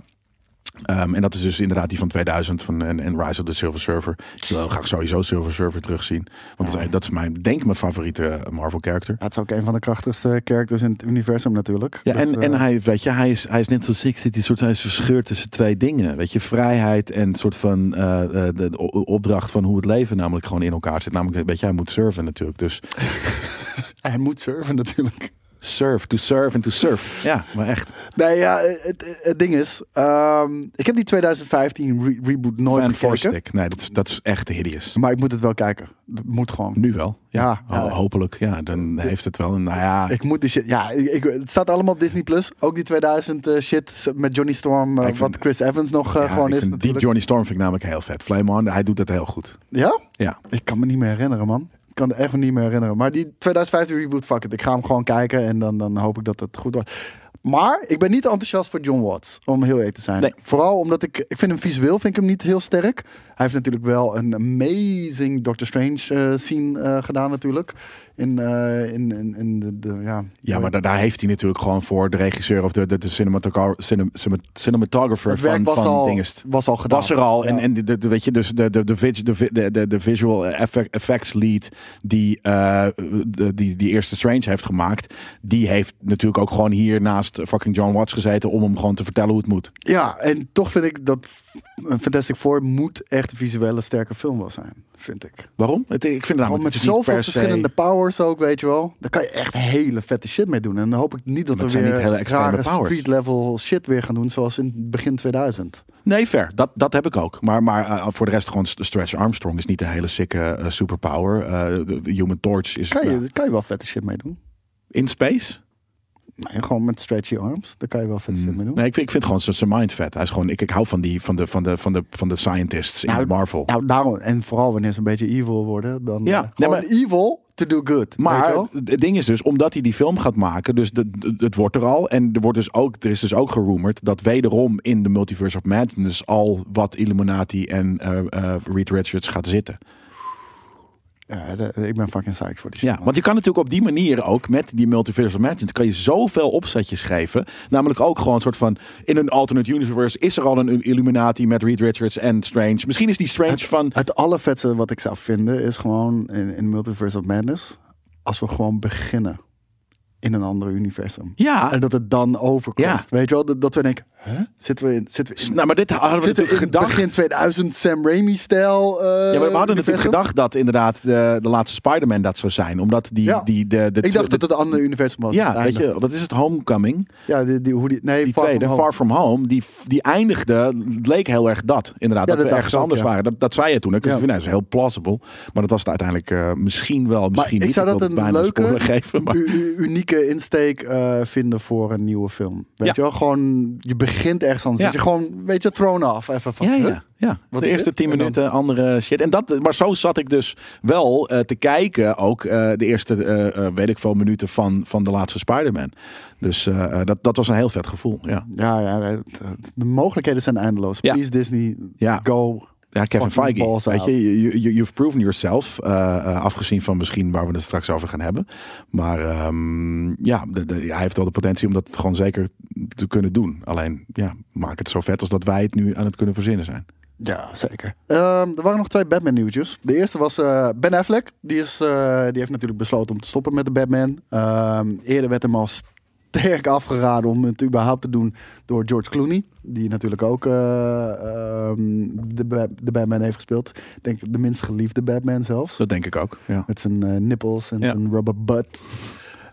ehm, en dat is dus inderdaad die van 2000 van, en, en Rise of the Silver Surfer. Ik wil graag sowieso Silver Surfer terugzien. Want dat, is, dat is mijn, denk ik mijn favoriete Marvel character. Ja, het is ook een van de krachtigste characters in het universum natuurlijk. Ja, Dus, en, eh, en hij, weet je, hij is, hij is net zoals ik zit, die soort, hij is verscheurd tussen twee dingen. Weet je, vrijheid en soort van eh, eh, de, de opdracht van hoe het leven namelijk gewoon in elkaar zit. Namelijk, weet je, hij moet surfen natuurlijk. Dus <laughs> hij moet surfen natuurlijk. Surf, to serve en to surf. <laughs> Ja, maar echt. Nee, ja, het, het ding is, ehm, ik heb die 2015 re- reboot nooit Fan gekeken. stick. Nee, dat is, dat is echt hideous. Maar ik moet het wel kijken. Dat moet gewoon. Nu wel. Ja, ja. hopelijk. Ja, dan heeft het wel een, nou ja. Ik moet die shit. Ja, ik, ik- het staat allemaal op Disney Plus. Ook die 2000 eh, shit met Johnny Storm, Ik vind- wat Chris Evans nog eh, ja, gewoon is die. Johnny Storm vind ik namelijk heel vet. Flame On, hij doet dat heel goed. Ja? Ja. Ik kan me niet meer herinneren, man. Kan het echt niet meer herinneren. Maar die 2015 reboot, fuck it. Ik ga hem gewoon kijken en dan, dan hoop ik dat het goed wordt. Maar ik ben niet enthousiast voor John Watts, om heel eerlijk te zijn. Nee. Vooral omdat ik, ik vind hem visueel vind ik hem niet heel sterk. Hij heeft natuurlijk wel een amazing Doctor Strange eh, scene eh, gedaan natuurlijk. In, eh, in, in, in de, de, ja, Ja, maar da- daar heeft hij natuurlijk gewoon voor de regisseur of de, de, de cinematogra- cinem- cinem- cinematographer van, was, van al, dinges. was al gedaan. was er al. En, Ja. en de, de, de- weet je, dus de, de, de, de, de, de, de visual effect, effects lead die, eh, de, die die eerste Strange heeft gemaakt, die heeft natuurlijk ook gewoon hier naast fucking John Watts gezeten om hem gewoon te vertellen hoe het moet. Ja, en toch vind ik dat Fantastic Four moet echt een visuele sterke film wel zijn, vind ik. Waarom? Het, ik vind het met zoveel se- verschillende powers ook, weet je wel. Daar kan je echt hele vette shit mee doen. En dan hoop ik niet dat Maar we weer rare street level shit weer gaan doen, zoals in begin 2000. Nee, fair. Dat, dat heb ik ook. Maar, maar eh, voor de rest gewoon Stretch Armstrong is niet een hele sikke eh, superpower. Eh, de, Human Torch is Kan je, kan je wel vette shit mee doen. in space. Nee, gewoon met stretchy arms, daar kan je wel vette shit mee doen. Nee, ik vind, ik vind gewoon zijn- zijn mind vet. Hij is gewoon, ik, ik hou van die van de, van de, van de, van de scientists Nou, in Marvel. Nou, daarom, en vooral wanneer ze een beetje evil worden, dan Ja, nee, gewoon evil to do good. Maar het ding is dus, omdat hij die film gaat maken, dus de, de- het wordt er al. En er, wordt dus ook, er is dus ook gerumored dat wederom in de Multiverse of Madness al wat Illuminati en eh, eh, Reed Richards gaat zitten. Ja, de- ik ben fucking psyched voor die shit. Ja, want je kan natuurlijk op die manier ook met die Multiverse of Madness kan je zoveel opzetjes geven. Namelijk ook gewoon een soort van in een alternate universe is er al een Illuminati met Reed Richards en Strange. Misschien is die Strange van Het allervetste wat ik zou vinden is gewoon in, in Multiverse of Madness, als we gewoon beginnen in een ander universum. ja. En dat het dan overkomt. Ja. Weet je wel, dat, dat we denken, huh? zitten we in, zitten we in, Nou, maar dit hadden we natuurlijk in gedacht. begin 2000 Sam Raimi-stijl eh, Ja, maar we hadden natuurlijk gedacht dat inderdaad de, de laatste Spider-Man dat zou zijn. Omdat die, Ja. die de, de Ik dacht dat het een ander universum was. Ja, weet je, wat is het? Homecoming. Ja, die, die, hoe die, nee, Die Far tweede, From Home. Far From Home, die, die eindigde, het leek heel erg dat. Inderdaad, Ja, dat, dat we ergens ik ook, anders ja. waren. Dat, dat zei je toen. Ik Ja. vind, nou, dat is heel plausible. Maar dat was het uiteindelijk eh, misschien wel, misschien ik niet. zou dat een leuke, geven. Maar... Unieke insteek eh, vinden voor een nieuwe film. Weet je wel, gewoon, je begint ergens anders. Ja. Dat je gewoon, weet je, thrown off. Even van, Ja, ja, ja. Wat de eerste tien dan- minuten andere shit. En dat, maar zo zat ik dus wel eh, te kijken, ook eh, de eerste, eh, weet ik veel, minuten van, van de laatste Spider-Man. Dus dat, dat was een heel vet gevoel. Ja, Ja, ja, de, de mogelijkheden zijn eindeloos. Ja. Please Disney, Ja. go. Ja Kevin Feige. Weet je, you, you- you've proven yourself. eh, eh, afgezien van misschien waar we het straks over gaan hebben. Maar ehm, ja, de, de- hij heeft wel de potentie om dat gewoon zeker te kunnen doen. Alleen, ja, maak het zo vet als dat wij het nu aan het kunnen verzinnen zijn. Ja, zeker. Ehm, er waren nog twee Batman nieuwtjes. De eerste was eh, Ben Affleck. Die, is, eh, die heeft natuurlijk besloten om te stoppen met de Batman. Ehm, eerder werd hem al sterk afgeraden om het überhaupt te doen door George Clooney. Die natuurlijk ook eh, ehm, de, Ba- de Batman heeft gespeeld. Ik denk de minst geliefde Batman zelfs. Dat denk ik ook. Ja. Met zijn eh, nipples en Ja. zijn rubber butt.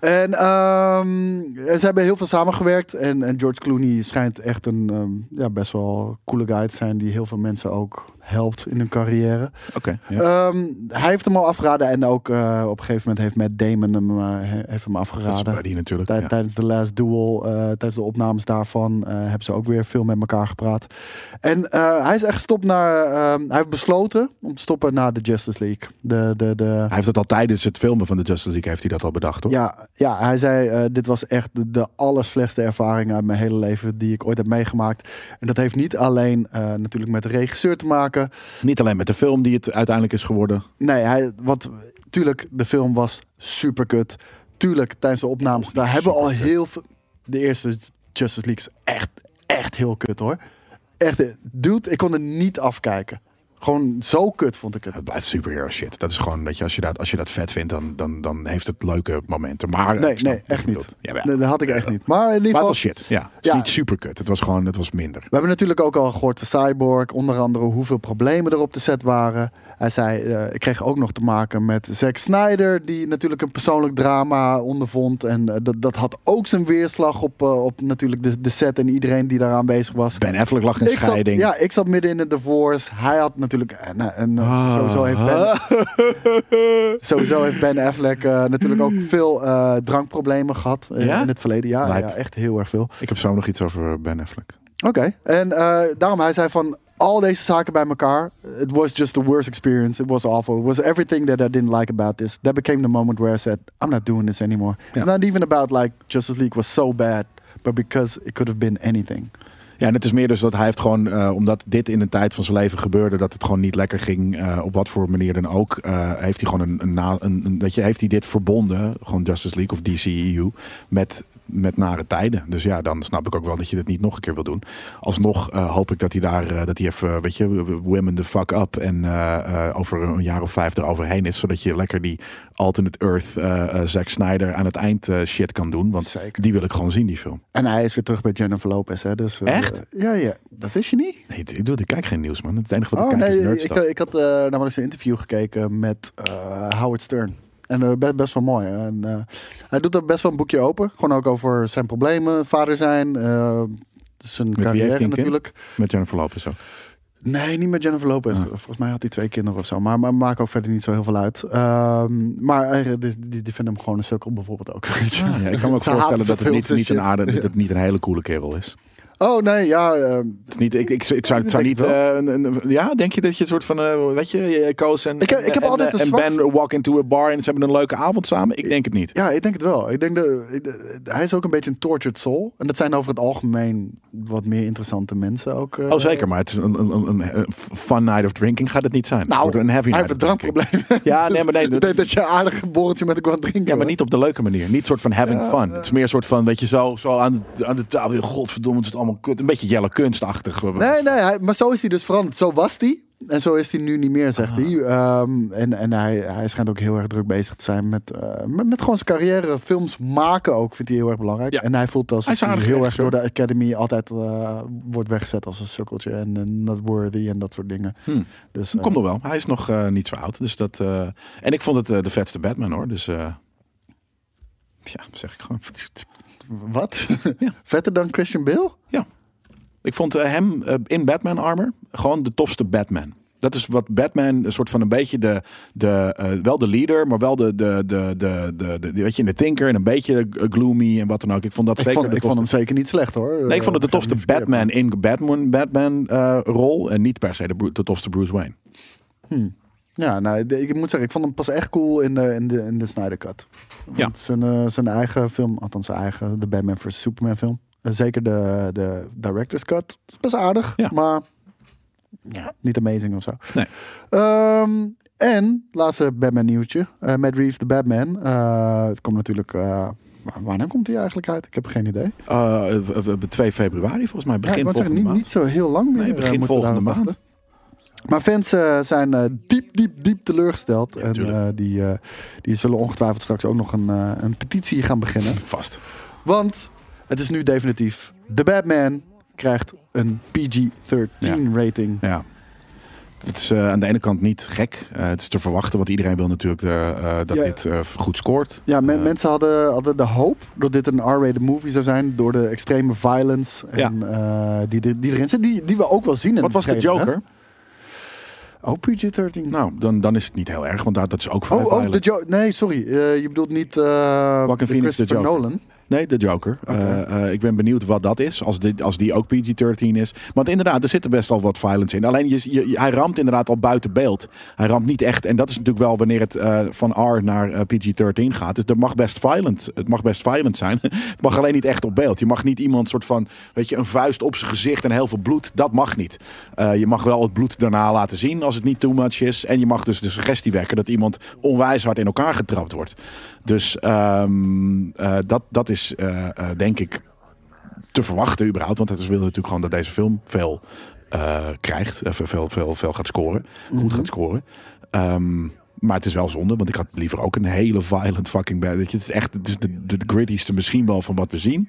En ehm, ze hebben heel veel samengewerkt. En, en George Clooney schijnt echt een ehm, ja, best wel coole guy te zijn. Die heel veel mensen ook helpt in hun carrière. Oké. ja. Ehm, hij heeft hem al afgeraden. En ook eh, op een gegeven moment heeft Matt Damon hem, he- heeft hem dat is afgeraden. Natuurlijk. Tij- ja. Tijdens de Last Duel, eh, tijdens de opnames daarvan, hebben ze ook weer veel met elkaar gepraat. En hij is echt gestopt naar. ehm, hij heeft besloten om te stoppen na de Justice League. De, de, de, Hij heeft het al tijdens het filmen van de Justice League heeft hij dat al bedacht, hoor. ja, ja, hij zei: Dit was echt de, de allerslechtste ervaring uit mijn hele leven die ik ooit heb meegemaakt. En dat heeft niet alleen natuurlijk met de regisseur te maken. Niet alleen met de film die het uiteindelijk is geworden. Nee, hij, wat, tuurlijk, de film was super kut. Tuurlijk, tijdens de opnames, daar hebben we al heel veel. De eerste Justice League is echt, echt heel kut hoor. Echt, eh, dude, ik kon er niet afkijken. Gewoon zo kut vond ik het. Het blijft superhero shit. Dat is gewoon, weet je, als je dat, als je dat vet vindt, dan, dan, dan heeft het leuke momenten. Maar Nee, nee, echt niet. Jawel. Nee, dat had ik echt niet. Maar in ieder geval, was shit. Ja, het is Ja. niet super kut. Het was gewoon, het was minder. We hebben natuurlijk ook al gehoord van Cyborg, onder andere hoeveel problemen er op de set waren. Hij zei, eh, ik kreeg ook nog te maken met Zack Snyder, die natuurlijk een persoonlijk drama ondervond. En eh, dat, dat had ook zijn weerslag op, eh, op natuurlijk de, de set en iedereen die daaraan bezig was. Ben Affleck lag in Ik zat, scheiding. ja, ik zat midden in de divorce. Hij had natuurlijk. En, en, Ah. sowieso, heeft ben, <laughs> sowieso heeft Ben Affleck eh, natuurlijk ook veel eh, drankproblemen gehad eh, Ja? in het verleden. Ja, ja, echt heel erg veel. Ik heb zo nog iets over Ben Affleck. Oké, en eh, daarom hij zei van al deze zaken bij elkaar, it was just the worst experience. It was awful. It was everything that I didn't like about this. That became the moment where I said, I'm not doing this anymore. It's not even about like Justice League was so bad, but because it could have been anything. Ja, en het is meer dus dat hij heeft gewoon, eh, omdat dit in een tijd van zijn leven gebeurde, dat het gewoon niet lekker ging, eh, op wat voor manier dan ook, eh, heeft hij gewoon een, een, na- je, heeft hij dit verbonden, gewoon Justice League of DCEU, met, met nare tijden. Dus ja, dan snap ik ook wel dat je dit niet nog een keer wil doen. Alsnog eh, hoop ik dat hij daar, eh, dat hij even, weet je, women the fuck up en eh, eh, over een jaar of vijf eroverheen is, zodat je lekker die alternate Earth eh eh, Zack Snyder aan het eind eh, shit kan doen, want Zeker. die wil ik gewoon zien, die film. En hij is weer terug bij Jennifer Lopez, hè? Dus, eh, Echt? ja, ja. Dat wist je niet? Nee, ik, doe, ik kijk geen nieuws, man. Het enige wat ik Oh kijk is nee, nerdstuff. ik, ik had eh namelijk zijn interview gekeken met eh, Howard Stern. En eh, best, best wel mooi. En, eh, hij doet er best wel een boekje open. Gewoon ook over zijn problemen, vader zijn, eh, zijn carrière een kind? natuurlijk. Met Jennifer Lopez ook. Nee, niet met Jennifer Lopez. Ah. Volgens mij had hij twee kinderen of zo. Maar, maar maakt ook verder niet zo heel veel uit. Ehm, maar die, die, die vinden hem gewoon een sukkel bijvoorbeeld ook. Weet je. Ah, ja, ik kan me ook <laughs> voorstellen dat het niet, niet, een aarde, <laughs> dat het niet een hele coole kerel is. Oh nee, ja. ehm, Het is niet ik, ik, ik zou, het zou niet. eh, een, een- ja, denk je dat je het soort van. eh, weet je, je Koos en, Ik heb- ik heb en, altijd en een zwak Ben walk into a bar en ze hebben een leuke avond samen. Ik denk het niet. Ja, ik denk het wel. Ik denk dat ik- hij is ook een beetje een tortured soul. En dat zijn over het algemeen wat meer interessante mensen ook. eh. Oh, zeker, maar het is een, een, een, een fun night of drinking gaat het niet zijn. Nou, wordt een heavy hij night heeft een drankprobleem. <laughs> Ja, nee, maar nee, <laughs> dat, dat- dat je een aardig borreltje met elkaar drinken. Ja, maar niet op de leuke manier. Niet soort van having Ja, fun. eh. Het is meer een soort van, weet je, zo, zo aan, de, aan de tafel. Godverdomme, het allemaal kut. Een beetje jelle kunstachtig. Nee, nee, hij, maar zo is hij dus veranderd. Zo was hij. En zo is hij nu niet meer, zegt Ah. hij. Ehm, en en hij, hij schijnt ook heel erg druk bezig te zijn met, eh, met, met gewoon zijn carrière. Films maken ook, vindt hij heel erg belangrijk. Ja. En hij voelt als Hij heel erg door de Academy altijd eh, wordt weggezet als een sukkeltje. En not worthy en dat soort dingen. Hm. Dus, eh, Komt nog wel. Hij is nog niet zo oud. Dus dat, en ik vond het de vetste Batman hoor. Dus ja, zeg ik gewoon. <laughs> Wat? Ja. <laughs> Vetter dan Christian Bale? Ik vond eh, hem eh, in Batman armor gewoon de tofste Batman. Dat is wat Batman een soort van een beetje de, de eh, wel de leader, maar wel de, de, de, de, de, de, weet je, de tinker en een beetje gloomy en wat dan ook. Ik vond dat Ik zeker vond, ik vond hem zeker niet slecht hoor. Nee, ik vond het de tofste Batman in Batman, Batman rol en niet per se de, de tofste Bruce Wayne. verkeerd. Ja, nou, ik moet zeggen, ik vond hem pas echt cool in de, in de, in de Snyder Cut. Want Ja. Zijn, eh, zijn eigen film, althans zijn eigen, de Batman vs. Superman film. Eh, zeker de, de Director's Cut. Is best aardig, Ja. maar ja, niet amazing of zo. Nee. Ehm, en, laatste Batman nieuwtje. Matt Reeves, de Batman. Het komt natuurlijk... wa- wanneer komt hij eigenlijk uit? Ik heb geen idee. Eh, we- 2 februari volgens mij, begin wou zeggen, volgende niet, maand. niet zo heel lang meer. Nee, begin volgende maand. Maar fans eh, zijn eh, diep, diep, diep teleurgesteld. en eh, die, die zullen ongetwijfeld straks ook nog een, een petitie gaan beginnen. Vast. Want het is nu definitief. The Batman krijgt een PG-13 rating. Ja. Het is aan de ene kant niet gek. Het is te verwachten, want iedereen wil natuurlijk dat Ja. dit goed scoort. Ja, men- mensen hadden, hadden de hoop dat dit een R-rated movie zou zijn. Door de extreme violence en, die, die erin zit. Die, die we ook wel zien in Wat was de hè? Oh, PG-13. Nou, dan, dan is het niet heel erg, want dat dat is ook vrij oh, oh, de violent. Jo- Nee, sorry. Eh, je bedoelt niet de Phoenix, Christopher. Nolan. Nee, de Joker. Eh, eh, ik ben benieuwd wat dat is, als die, als die ook PG-13 is. Want inderdaad, er zit er best wel wat violence in. Alleen, je, je- hij ramt inderdaad al buiten beeld. Hij ramt niet echt, en dat is natuurlijk wel wanneer het eh, van R naar eh, PG-13 gaat. Dus er mag best violent, het mag best violent zijn. <laughs> het mag alleen niet echt op beeld. Je mag niet iemand soort van, weet je, een vuist op zijn gezicht en heel veel bloed. Dat mag niet. Je mag wel het bloed daarna laten zien als het niet too much is. En je mag dus de suggestie wekken dat iemand onwijs hard in elkaar getrapt wordt. Dus ehm, eh, dat, dat is eh, eh, denk ik te verwachten überhaupt. Want het is willen natuurlijk gewoon dat deze film veel eh, krijgt. veel, veel, veel, veel gaat scoren. Goed gaat scoren. Ehm, maar het is wel zonde, want ik had liever ook een hele violent fucking bad. Het is echt het is de, de, de grittyste misschien wel van wat we zien.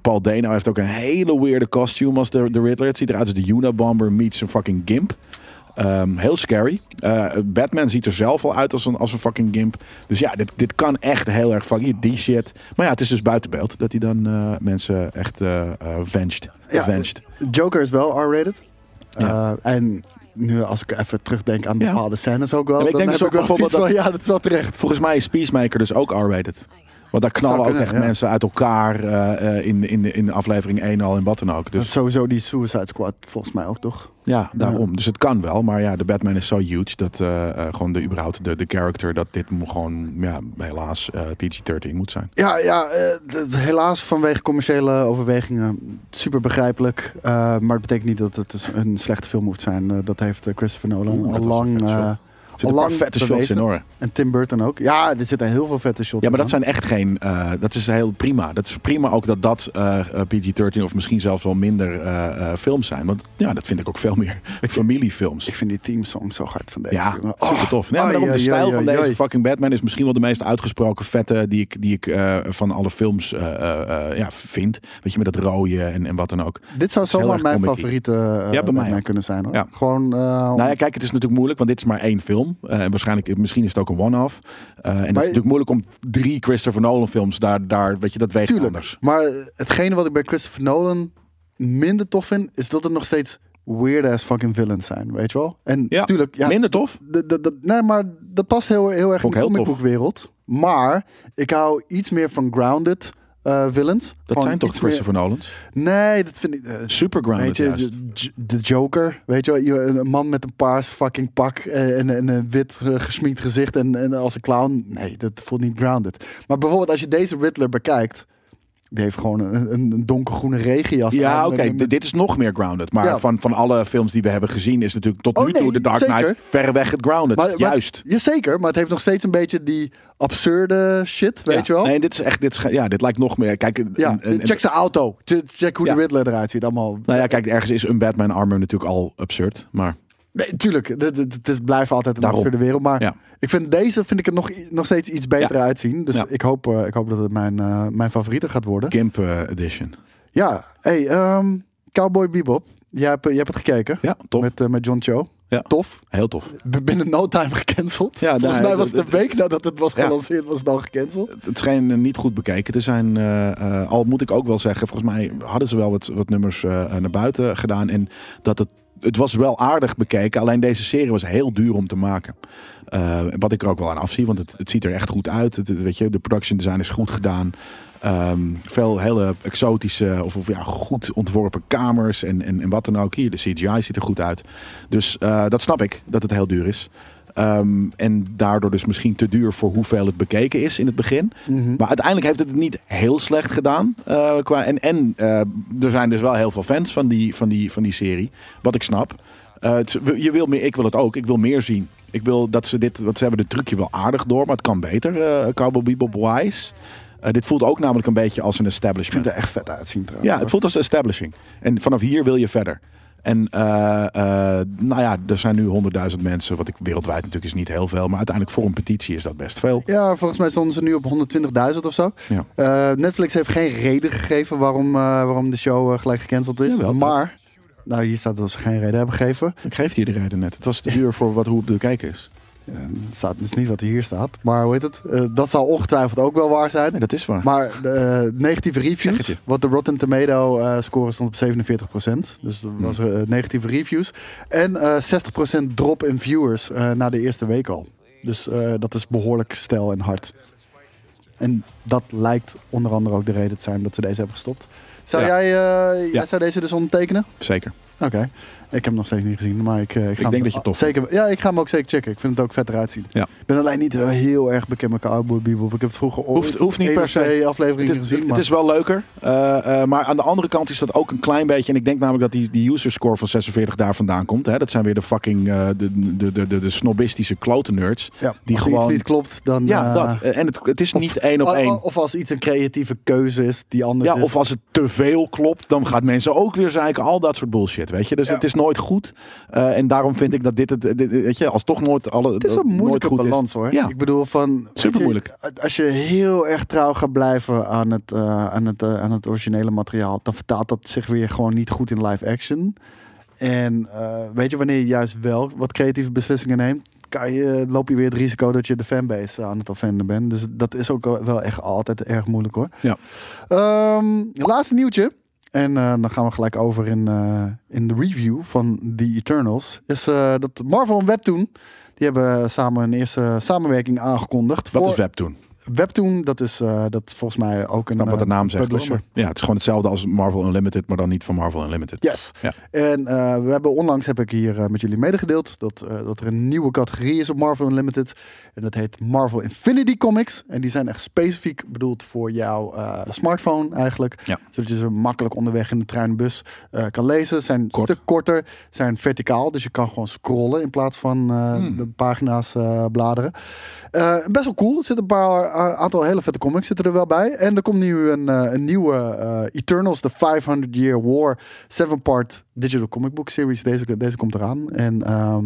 Paul Dano heeft ook een hele weirde costume als de, de Riddler. Het ziet eruit als de Unabomber meets een fucking gimp. Ehm, heel scary. Eh, Batman ziet er zelf al uit als een, als een fucking gimp. Dus ja, dit, dit kan echt heel erg fucking die shit. Maar ja, het is dus buiten beeld dat hij dan eh, mensen echt. Ja, avenged. Joker is wel R-rated. Ja. En nu als ik even terugdenk aan Ja. bepaalde scènes ook wel. En ik denk dus ook wel bijvoorbeeld van, ja, dat is wel terecht. Volgens mij is Peacemaker dus ook R-rated. Want daar knallen ook kunnen, echt ja. mensen uit elkaar eh, in, in, in aflevering 1 al en wat dan ook. Dat is Dus sowieso die Suicide Squad volgens mij ook toch? ja, daarom. Dus het kan wel. Maar ja, de Batman is zo huge dat eh, gewoon de überhaupt de, de character dat dit gewoon ja, helaas eh, PG-13 moet zijn. Ja, ja de- helaas vanwege commerciële overwegingen super begrijpelijk. Maar het betekent niet dat het een slechte film moet zijn. Dat heeft Christopher Nolan al dat lang... al een paar vette shots in hoor. En Tim Burton ook. Ja, er zitten heel veel vette shots Ja, maar in, dat zijn echt geen. eh, dat is heel prima. Dat is prima ook dat dat eh, eh, PG-13 of misschien zelfs wel minder films zijn. Want ja, dat vind ik ook veel meer <laughs> familiefilms. Ik vind die teamsong zo hard van deze. Ja, film. super tof. Nee, maar ai, daarom de stijl van deze fucking Batman is misschien wel de meest uitgesproken vette die ik, die ik van alle films ja, vind. Weet je, met dat rode en, en wat dan ook. Dit zou zomaar mijn favoriete Ja, bij mij kunnen zijn. Hoor. Ja. Gewoon... Nou ja, kijk, het is natuurlijk moeilijk, want dit is maar één film. Eh, en waarschijnlijk, misschien is het ook een one-off. Eh, en het is natuurlijk moeilijk om drie Christopher Nolan films daar, daar weet je, dat weegt Tuurlijk. anders. Maar hetgene wat ik bij Christopher Nolan minder tof vind, is dat er nog steeds weird ass fucking villains zijn, weet je wel? En Ja, tuurlijk, ja, Minder tof? nee, maar dat past heel, heel erg Vond in de comicboekwereld. Maar ik hou iets meer van grounded villains. Dat zijn toch iets meer- Christopher Nolans? Nee, dat vind ik... eh, Super grounded Weet je, de, de Joker, weet je een man met een paars fucking pak eh, en, en een wit eh, gesminkt gezicht en, en als een clown. Nee, dat voelt niet grounded. Maar bijvoorbeeld als je deze Riddler bekijkt, die heeft gewoon een, een, een donkergroene regenjas. Ja, oké, dit is nog meer grounded. Maar Ja. van, van alle films die we hebben gezien is natuurlijk tot Oh, nu toe The Dark zeker. Knight verreweg het grounded. Maar- maar- Juist. Jazeker, maar het heeft nog steeds een beetje die absurde shit, weet Ja. je wel? Nee, dit is echt, dit, is, ja, dit lijkt nog meer. Kijk, ja, en- en- check zijn auto. Check, hoe de Riddler eruit ziet. Allemaal. nou ja, kijk, ergens is een Batman armor natuurlijk al absurd. Maar Nee, tuurlijk. Het, is, blijft altijd een Daarom. absurde wereld. Maar Ja. ik vind deze vind ik er nog, nog steeds iets beter Ja. uitzien. Dus Ja. ik, hoop, eh, ik hoop dat het mijn, eh, mijn favoriete gaat worden. Gimp eh, edition. Ja, hey, ehm, Cowboy Bebop. Jij hebt, jij hebt het gekeken. Ja, tof. Met, met John Cho. Ja. Tof. Heel tof. Binnen no time gecanceld. Ja, Volgens mij was het een week nadat het was Ja. gelanceerd, was het al gecanceld. Het scheen eh, niet goed bekeken te zijn. al moet ik ook wel zeggen, volgens mij hadden ze wel wat, wat nummers naar buiten gedaan. En dat het, het was wel aardig bekeken. Alleen deze serie was heel duur om te maken. Eh, wat ik er ook wel aan afzie, want het, het ziet er echt goed uit. Weet je, de production design is goed gedaan. Ehm, veel hele exotische of, of ja, goed ontworpen kamers en, en, en wat dan ook. Hier, de CGI ziet er goed uit. Dus eh, dat snap ik, dat het heel duur is. Ehm, en daardoor dus misschien te duur voor hoeveel het bekeken is in het begin. Mhm. Maar uiteindelijk heeft het het niet heel slecht gedaan. eh, qua, en en eh, er zijn dus wel heel veel fans van die, van die, van die serie. Wat ik snap. Eh, het je wil meer, ik wil het ook. Ik wil meer zien. Ik wil dat ze dit, want ze hebben de trucje wel aardig door, maar het kan beter. eh Cowboy Bebop wise. Dit voelt ook namelijk een beetje als een Ik vind establishment. het er echt vet uitzien trouwens. Ja, het voelt als establishing. En vanaf hier wil je verder. En eh, eh, nou ja, er zijn nu 100.000 mensen, wat ik wereldwijd natuurlijk is niet heel veel, maar uiteindelijk voor een petitie is dat best veel. Ja, volgens mij stonden ze nu op 120.000 of zo. Ja. Eh, Netflix heeft geen reden gegeven waarom, waarom de show gelijk gecanceld is. Jawel, maar, nou hier staat dat ze geen reden hebben gegeven. Ik geef je de reden net. Het was te duur voor wat, hoe het bekeken is. Ja, het staat dus niet wat hier staat. Maar hoe heet het? Eh, dat zal ongetwijfeld ook wel waar zijn. Nee, dat is waar. Maar de eh, negatieve reviews, wat de Rotten Tomato eh, score stond op 47%. Dus dat Hmm. was eh, negatieve reviews. En eh 60% drop in viewers na de eerste week al. Dus dat is behoorlijk stijl en hard. En dat lijkt onder andere ook de reden te zijn dat ze deze hebben gestopt. Zou Ja. jij, Ja. jij zou deze dus ondertekenen? Zeker. Oké. Ik heb hem nog steeds niet gezien, maar ik, eh, ik, ga denk hem, dat je tof zeker. Ja, ik ga hem ook zeker checken. Ik vind het ook vet eruit zien. Ja. Ik ben alleen niet heel erg bekend met Cowboy Bebop. Ik heb het vroeger ooit Hoeft- hoeft niet per se. afleveringen Het, gezien. het maar... is wel leuker. eh, eh, maar aan de andere kant is dat ook een klein beetje. En ik denk namelijk dat die, die user score van 46 daar vandaan komt. Hè. Dat zijn weer de fucking de, de, de, de, de snobistische klote nerds. Ja, Die als gewoon- iets niet klopt, dan... Ja, dat. En het, het is niet één op één. Of als iets een creatieve keuze is die anders Ja, is. of als het te veel klopt, dan gaat mensen ook weer zeiken. Al dat soort bullshit, weet je. Dus Ja. het is nooit goed. Eh, en daarom vind ik dat dit, het, dit, weet je, als toch nooit alle Het is een moeilijke is. balans hoor. Ja. Ik bedoel van... Super je, moeilijk. Als je heel erg trouw gaat blijven aan het, eh, aan, het, eh, aan het originele materiaal, dan vertaalt dat zich weer gewoon niet goed in live action. En weet je, wanneer je juist wel wat creatieve beslissingen neemt, kan je, loop je weer het risico dat je de fanbase aan het offenden bent. Dus dat is ook wel echt altijd erg moeilijk hoor. Ja. Ehm, laatste nieuwtje. En eh, dan gaan we gelijk over in, eh, in de review van The Eternals. Is eh, dat Marvel en Webtoon. Die hebben samen een eerste samenwerking aangekondigd. Wat voor, is Webtoon? Webtoon, dat is, eh, dat volgens mij ook een snap wat de eh, naam zegt. publisher. Ja, het is gewoon hetzelfde als Marvel Unlimited, maar dan niet van Marvel Unlimited. Yes. Ja. En eh, we hebben onlangs heb ik hier met jullie medegedeeld dat, dat er een nieuwe categorie is op Marvel Unlimited. En dat heet Marvel Infinity Comics. En die zijn echt specifiek bedoeld voor jouw smartphone eigenlijk. Ja. Zodat je ze makkelijk onderweg in de trein, bus kan lezen. Zijn Kort. stuk korter, zijn verticaal. Dus je kan gewoon scrollen in plaats van Hmm. de pagina's bladeren. Best wel cool. Er zitten een paar aantal hele vette comics zitten er wel bij. En er komt nu een, eh, een nieuwe eh, Eternals, The 500 Year War, 7-part digital comic book series. Deze, deze komt eraan. En ehm,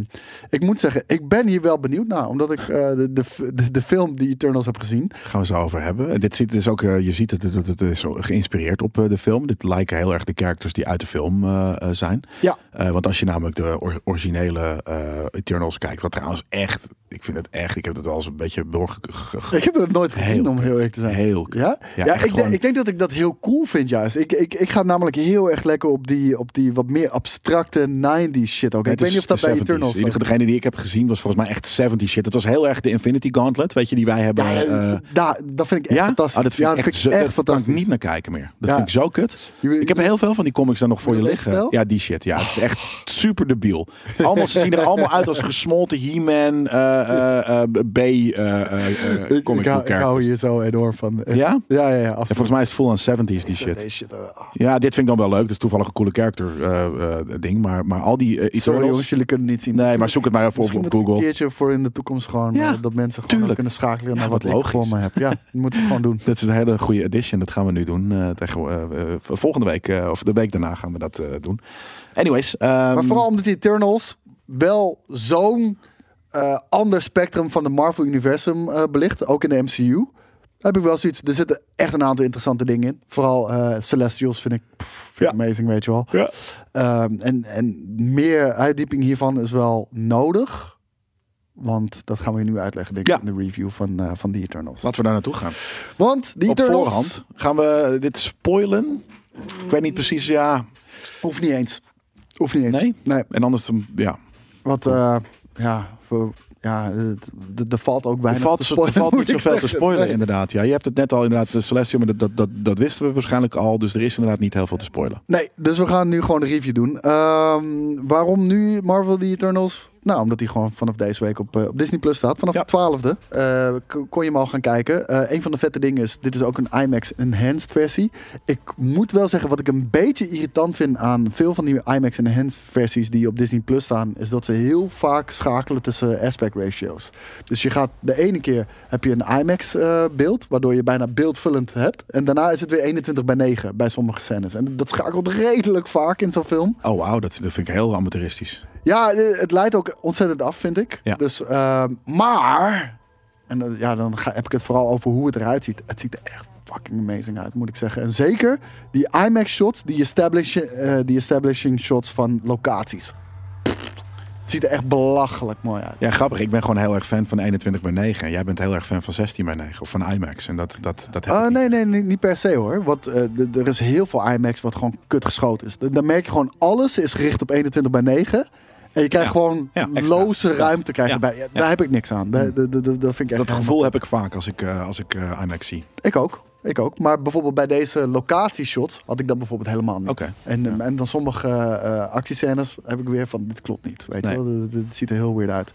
ik moet zeggen, ik ben hier wel benieuwd naar. Omdat ik eh, de, de, de, de film die Eternals heb gezien. Daar gaan we zo over hebben. En Dit zit dus ook, eh, je ziet het, het, het is geïnspireerd op eh, de film. Dit lijken heel erg de characters die uit de film eh, eh, zijn. Ja. Eh, want als je namelijk de or- originele eh, Eternals kijkt, wat trouwens echt, ik vind het echt, ik heb het al eens een beetje doorge... ge- ge- Ik heb het nooit gezien, Heel om heel eerlijk te zijn. Heel. Ja? Ja, ik, denk, ik denk dat ik dat heel cool vind juist. Ik, ik, ik ga namelijk heel erg lekker op die, op die wat meer abstracte 90s shit ook. Nee, ik weet niet of is dat bij de 70s. Eternals geval Degene die ik heb gezien was volgens mij echt 70 shit. Het was heel erg de Infinity Gauntlet, weet je, die wij hebben. Ja, eh, dat vind ik echt ja, fantastisch. Oh, dat vind ja, ik echt, zo, echt daar kan ik fantastisch. niet naar kijken meer. Dat Ja. vind ik zo kut. Ik heb heel veel van die comics daar nog voor je liggen. Ja, die shit. Ja, het is echt super debiel. Allemaal, ze zien er <laughs> allemaal uit als gesmolten He-Man, eh, eh, eh, B eh, ik, comic ik, hou, book ik hou hier zo enorm van. Ja? Ja, ja, ja. Ja, volgens mij is het full on 70s die shit. Shit. ah. Ja, dit vind ik dan wel leuk. Dat is toevallig een coole character ding. Maar, maar al die uh, Sorry jongens, jullie kunnen het niet zien. Nee, Misschien maar zoek het maar even op moet ik een Google. keertje voor in de toekomst gewoon Ja, dat mensen gewoon tuurlijk. kunnen schakelen naar Ja, wat, wat ik voor me heb. Ja, <laughs> dat moeten we gewoon doen. Dat is een hele goede edition. Dat gaan we nu doen. tegen, volgende week, of de week daarna gaan we dat doen. Anyways. ehm, Maar vooral omdat die Eternals wel zo'n eh, ander spectrum van de Marvel-universum eh, belicht, ook in de MCU. Heb ik wel zoiets. Er zitten echt een aantal interessante dingen in. Vooral eh, Celestials vind ik, pff, vind ik amazing, weet je wel. Ja. Ehm, en, en meer uitdieping hiervan is wel nodig. Want dat gaan we je nu uitleggen, denk ik, Ja. in de review van, van The Eternals. Laten we daar naartoe gaan. Want die Op Eternals voorhand gaan we dit spoilen. Ik weet niet precies, ja. hoeft niet eens. Hoeft niet eens. Nee? Nee. En anders, ja. Wat, eh, ja, voor, ja, er- er valt ook Er weinig valt, te er spoilen. valt moet niet zoveel te spoilen, Nee. inderdaad. Ja, je hebt het net al inderdaad, de Celestial, maar dat, dat, dat, dat wisten we waarschijnlijk al. Dus er is inderdaad niet heel veel te spoilen. Nee, dus we gaan nu gewoon de review doen. Ehm, waarom nu Marvel The Eternals? Nou, omdat hij gewoon vanaf deze week op, eh, op Disney Plus staat. Vanaf Ja. de 12e eh, kon je hem al gaan kijken. Eh een van de vette dingen is, dit is ook een IMAX Enhanced versie. Ik moet wel zeggen, wat ik een beetje irritant vind aan veel van die IMAX Enhanced versies die op Disney Plus staan, is dat ze heel vaak schakelen tussen aspect ratios. Dus je gaat de ene keer heb je een IMAX beeld, waardoor je bijna beeldvullend hebt. En daarna is het weer 21 bij 9 bij sommige scènes. En dat schakelt redelijk vaak in zo'n film. Oh, wauw, dat, dat vind ik heel amateuristisch. Ja, eh, het leidt ook ontzettend af, vind ik. Ja. Dus, ehm, maar, en eh, ja, dan ga, heb ik het vooral over hoe het eruit ziet. Het ziet er echt fucking amazing uit, moet ik zeggen. En zeker die IMAX shots, die, establish, eh, die establishing shots van locaties. Het ziet er echt belachelijk mooi uit. Ja, grappig. Ik ben gewoon heel erg fan van 21 bij 9. En jij bent heel erg fan van 16 bij 9. Of van IMAX. En dat, dat, dat heb niet. nee, nee, nee, niet per se hoor. Want er is heel veel IMAX wat gewoon kut geschoten is. Dan merk je gewoon, alles is gericht op 21 bij 9. En je krijgt gewoon loze ruimte krijg je Ja. bij. Daar heb ik niks aan. Daar- Dat, dat, dat, dat vind ik echt Dat gevoel heb ik vaak als ik, eh, als ik eh, IMAX zie. Ik ook. Ik ook. Maar bijvoorbeeld bij deze locatieshots had ik dat bijvoorbeeld helemaal niet. En, Ja. en dan sommige eh actiescènes heb ik weer van, dit klopt niet. Weet Nee. je wel, dit, ziet er heel weird uit.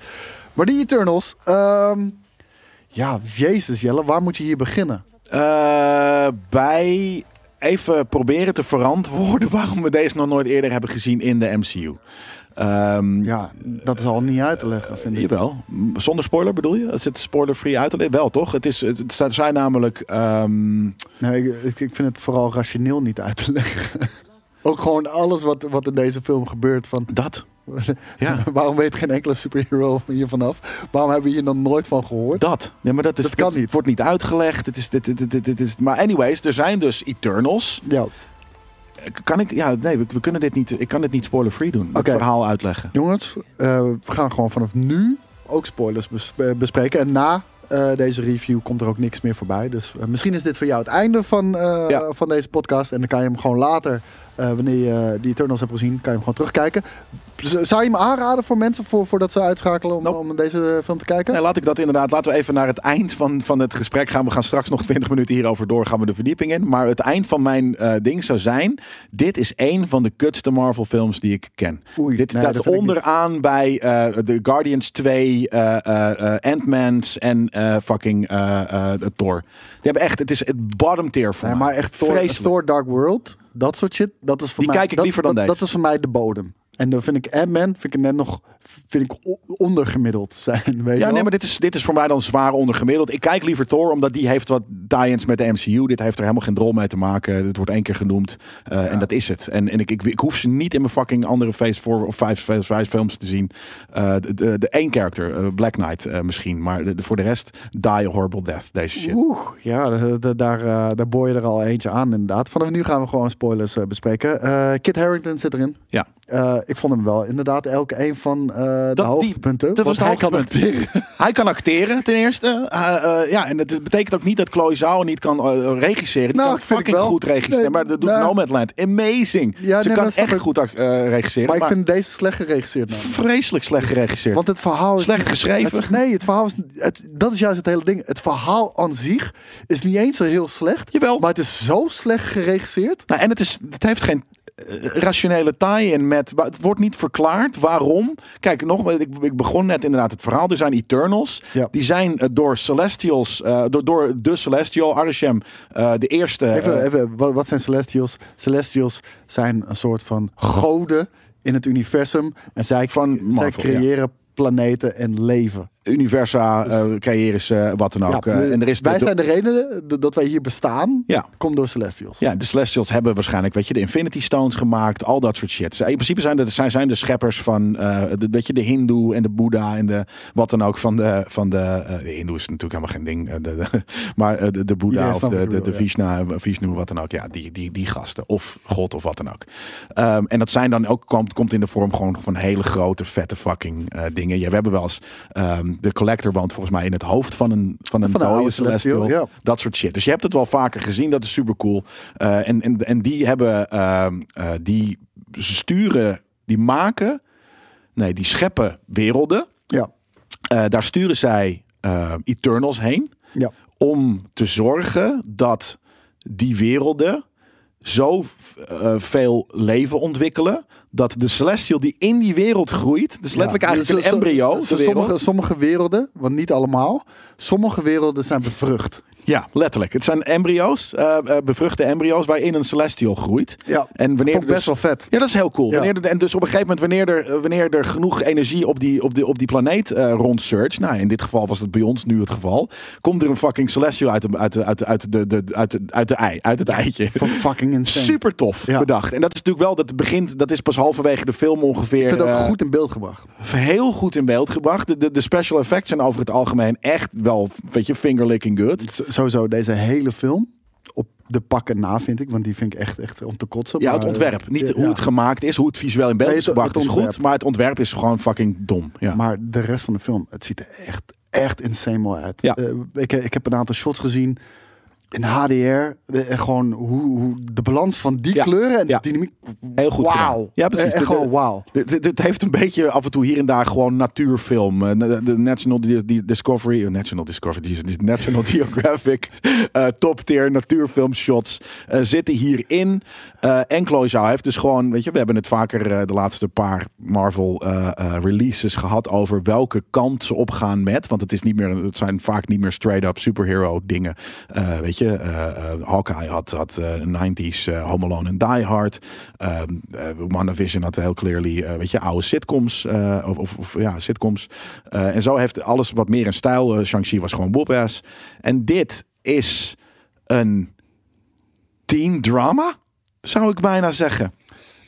Maar die Eternals, ehm, ja, jezus Jelle, waar moet je hier beginnen? Eh, bij even proberen te verantwoorden <laughs> waarom we deze nog nooit eerder hebben gezien in de MCU. Ehm, Ja, dat is al niet uit te leggen, vind ik. Jawel. Zonder spoiler bedoel je? Is het spoiler-free uit te leggen? Wel, toch? Het, is, het, het zijn- namelijk... ehm, Nee, ik, ik, vind het vooral rationeel niet uit te leggen. <laughs> Ook gewoon alles wat, wat in deze film gebeurt. Van, dat. <laughs> Ja. waarom weet geen enkele superhero hier vanaf? Waarom hebben we hier nog nooit van gehoord? Dat. Ja, maar dat, is, Dat kan niet. wordt niet uitgelegd. Het is, dit, dit, dit, dit, dit is, maar anyways, er zijn dus Eternals. Ja, Kan ik... Ja, nee, we, we kunnen dit niet... Ik kan dit niet spoiler-free doen. Het verhaal uitleggen. jongens, eh, we gaan gewoon vanaf nu ook spoilers bes- eh, bespreken. En na eh, deze review komt er ook niks meer voorbij. Dus misschien is dit voor jou het einde van, Ja. van deze podcast. En dan kan je hem gewoon later, wanneer je die Eternals hebt gezien, kan je hem gewoon terugkijken. Zou je hem aanraden voor mensen voor, voordat ze uitschakelen om, Nope. om deze film te kijken? Nee, laat ik dat inderdaad. Laten we even naar het eind van, van het gesprek gaan. We gaan straks nog 20 minuten hierover door. Gaan we de verdieping in. Maar het eind van mijn eh, ding zou zijn. Dit is één van de kutste Marvel films die ik ken. Oei, dit nee, staat onderaan bij eh de Guardians 2, eh eh, eh, Ant-Man's en eh, fucking eh, eh, Thor. Die hebben echt, het is het bottom tier voor Nee, mij. maar echt Thor, Dark World, dat soort shit, dat is voor Die mij... kijk ik dat, liever dan dat, deze. Dat is voor mij de bodem. En dan vind ik Ant-Man, vind ik net nog vind ik ondergemiddeld zijn, weet je Ja, wel? nee, maar dit is, dit is voor mij dan zwaar ondergemiddeld. Ik kijk liever Thor, omdat die heeft wat tie-ins met de MCU. Dit heeft er helemaal geen drol mee te maken. Het wordt één keer genoemd. eh, En dat is het. En, en ik, ik, ik hoef ze niet in mijn fucking andere Phase 4 of 5, phase vijf films te zien. Eh, de, de, de één character, eh, Black Knight misschien. Maar de, voor de rest, die a horrible death. Deze shit. Oeh, ja, da- da- daar, daar boor je er al eentje aan inderdaad. Vanaf nu gaan we gewoon spoilers bespreken. Kit Harington zit erin. Ja. Ik vond hem wel inderdaad elke een van eh, de die- hoogtepunten. dat was want hij kan acteren. <laughs> Hij kan acteren, ten eerste. Eh, eh, ja, en het betekent ook niet dat Chloe Zhao niet kan regisseren. Die Nou, kan vind ik fucking wel. goed regisseren. Nee, maar dat doet nou. Nomadland. Amazing. Ja, Ze nee, kan echt ik. goed eh, regisseren. Maar ik maar vind deze slecht geregisseerd. vreselijk slecht geregisseerd. Want het verhaal is Slecht geschreven. Het, nee, het verhaal is. Het, dat is juist het hele ding. Het verhaal aan zich is niet eens zo heel slecht. Jawel. Maar het is zo slecht geregisseerd. Nou, en het, is, het heeft geen rationele tie-in met. wa- Het wordt niet verklaard waarom. Kijk, nog, ik, ik begon net inderdaad het verhaal. Er zijn Eternals. Ja. Die zijn eh, door Celestials, eh, door, door de Celestial, Arishem, eh, de eerste. Even, even wat, wat zijn Celestials? Celestials zijn een soort van goden in het universum. En zij, Van zij Marvel, creëren planeten en leven. Universa eh, creëren ze, wat dan ook. Ja, Eh, de- en er is de- wij de- zijn de reden dat wij hier bestaan. Ja. Komt door Celestials. Ja, de Celestials hebben waarschijnlijk, weet je, de Infinity Stones gemaakt, al dat soort shit. Ze- In principe zijn de, zij zijn de scheppers van, eh de, weet je, de Hindoe en de Boeddha en de, wat dan ook van de, van de, eh, de Hindoe is natuurlijk helemaal geen ding, de, <laughs> maar de, de Boeddha of de, de, ja. Vishnu, wat dan ook. Ja, die, die, die gasten. Of God of wat dan ook. Ehm, en dat zijn dan ook, komt, komt in de vorm gewoon van hele grote, vette fucking dingen. Ja, we hebben wel eens, ehm, de Collector woont volgens mij in het hoofd van een, van een Van dode oude Celestial, Celestial. ja. Dat soort shit. Dus je hebt het wel vaker gezien. Dat is super cool. en, en, en die hebben, eh, die sturen, die maken, nee, die scheppen werelden. Ja. Eh, daar sturen zij eh, Eternals heen ja. om te zorgen dat die werelden zo eh, veel leven ontwikkelen dat de celestial die in die wereld groeit, dus letterlijk Ja, eigenlijk dus een embryo, sommige, sommige werelden, want niet allemaal, sommige werelden zijn bevrucht. Ja, letterlijk. Het zijn embryo's, eh, eh, bevruchte embryo's waarin een celestial groeit. Ja, En wanneer vond er best dus- wel vet. Ja, dat is heel cool. Ja. Wanneer er, en dus op een gegeven moment, wanneer er, wanneer er genoeg energie op die, op die, op die planeet eh rond surge, nou in dit geval was het bij ons nu het geval, komt er een fucking celestial uit, de, uit, de, uit, de, uit, de, de, uit, de, uit de ei, uit het eitje. Ik fucking insane. Super tof Ja. bedacht. En dat is natuurlijk wel, dat begint, dat is pas halverwege de film ongeveer. Ik vind het ook goed in beeld gebracht. heel goed in beeld gebracht. De, de, de special effects zijn over het algemeen echt wel, weet je, finger licking good. Sowieso deze hele film op de pakken na vind ik, want die vind ik echt, echt om te kotsen. Ja, het ontwerp. eh, Niet ja, hoe het gemaakt is, hoe het visueel in beeld Nee, is gebracht is goed. Maar het ontwerp is gewoon fucking dom. Ja. Maar de rest van de film, het ziet er echt, echt insane mooi uit. Ja. Eh, ik, ik heb een aantal shots gezien in HDR. De, en gewoon hoe, hoe de balans van die Ja. kleuren en Ja. de dynamiek. Heel goed Wauw. Ja, precies. Eh, Echt gewoon wauw. Het, heeft een beetje af en toe hier en daar gewoon natuurfilm. Eh, De, de National Di- Di- Discovery, eh, National Discovery, die, National <laughs> Geographic eh, top tier natuurfilm shots eh, zitten hierin. Eh en Chloe heeft dus gewoon, weet je, we hebben het vaker eh, de laatste paar Marvel eh, eh, releases gehad over welke kant ze opgaan met. Want het is niet meer, het zijn vaak niet meer straight up superhero dingen. Eh, weet je, eh, eh, Hawkeye had, had eh, 90s eh, Home Alone en Die Hard. Ehm eh, WandaVision had heel clearly, weet je, oude sitcoms. of, of, of ja, sitcoms. En zo heeft alles wat meer in stijl. Shang-Chi was gewoon whoop-ass. En dit is een teen drama, zou ik bijna zeggen.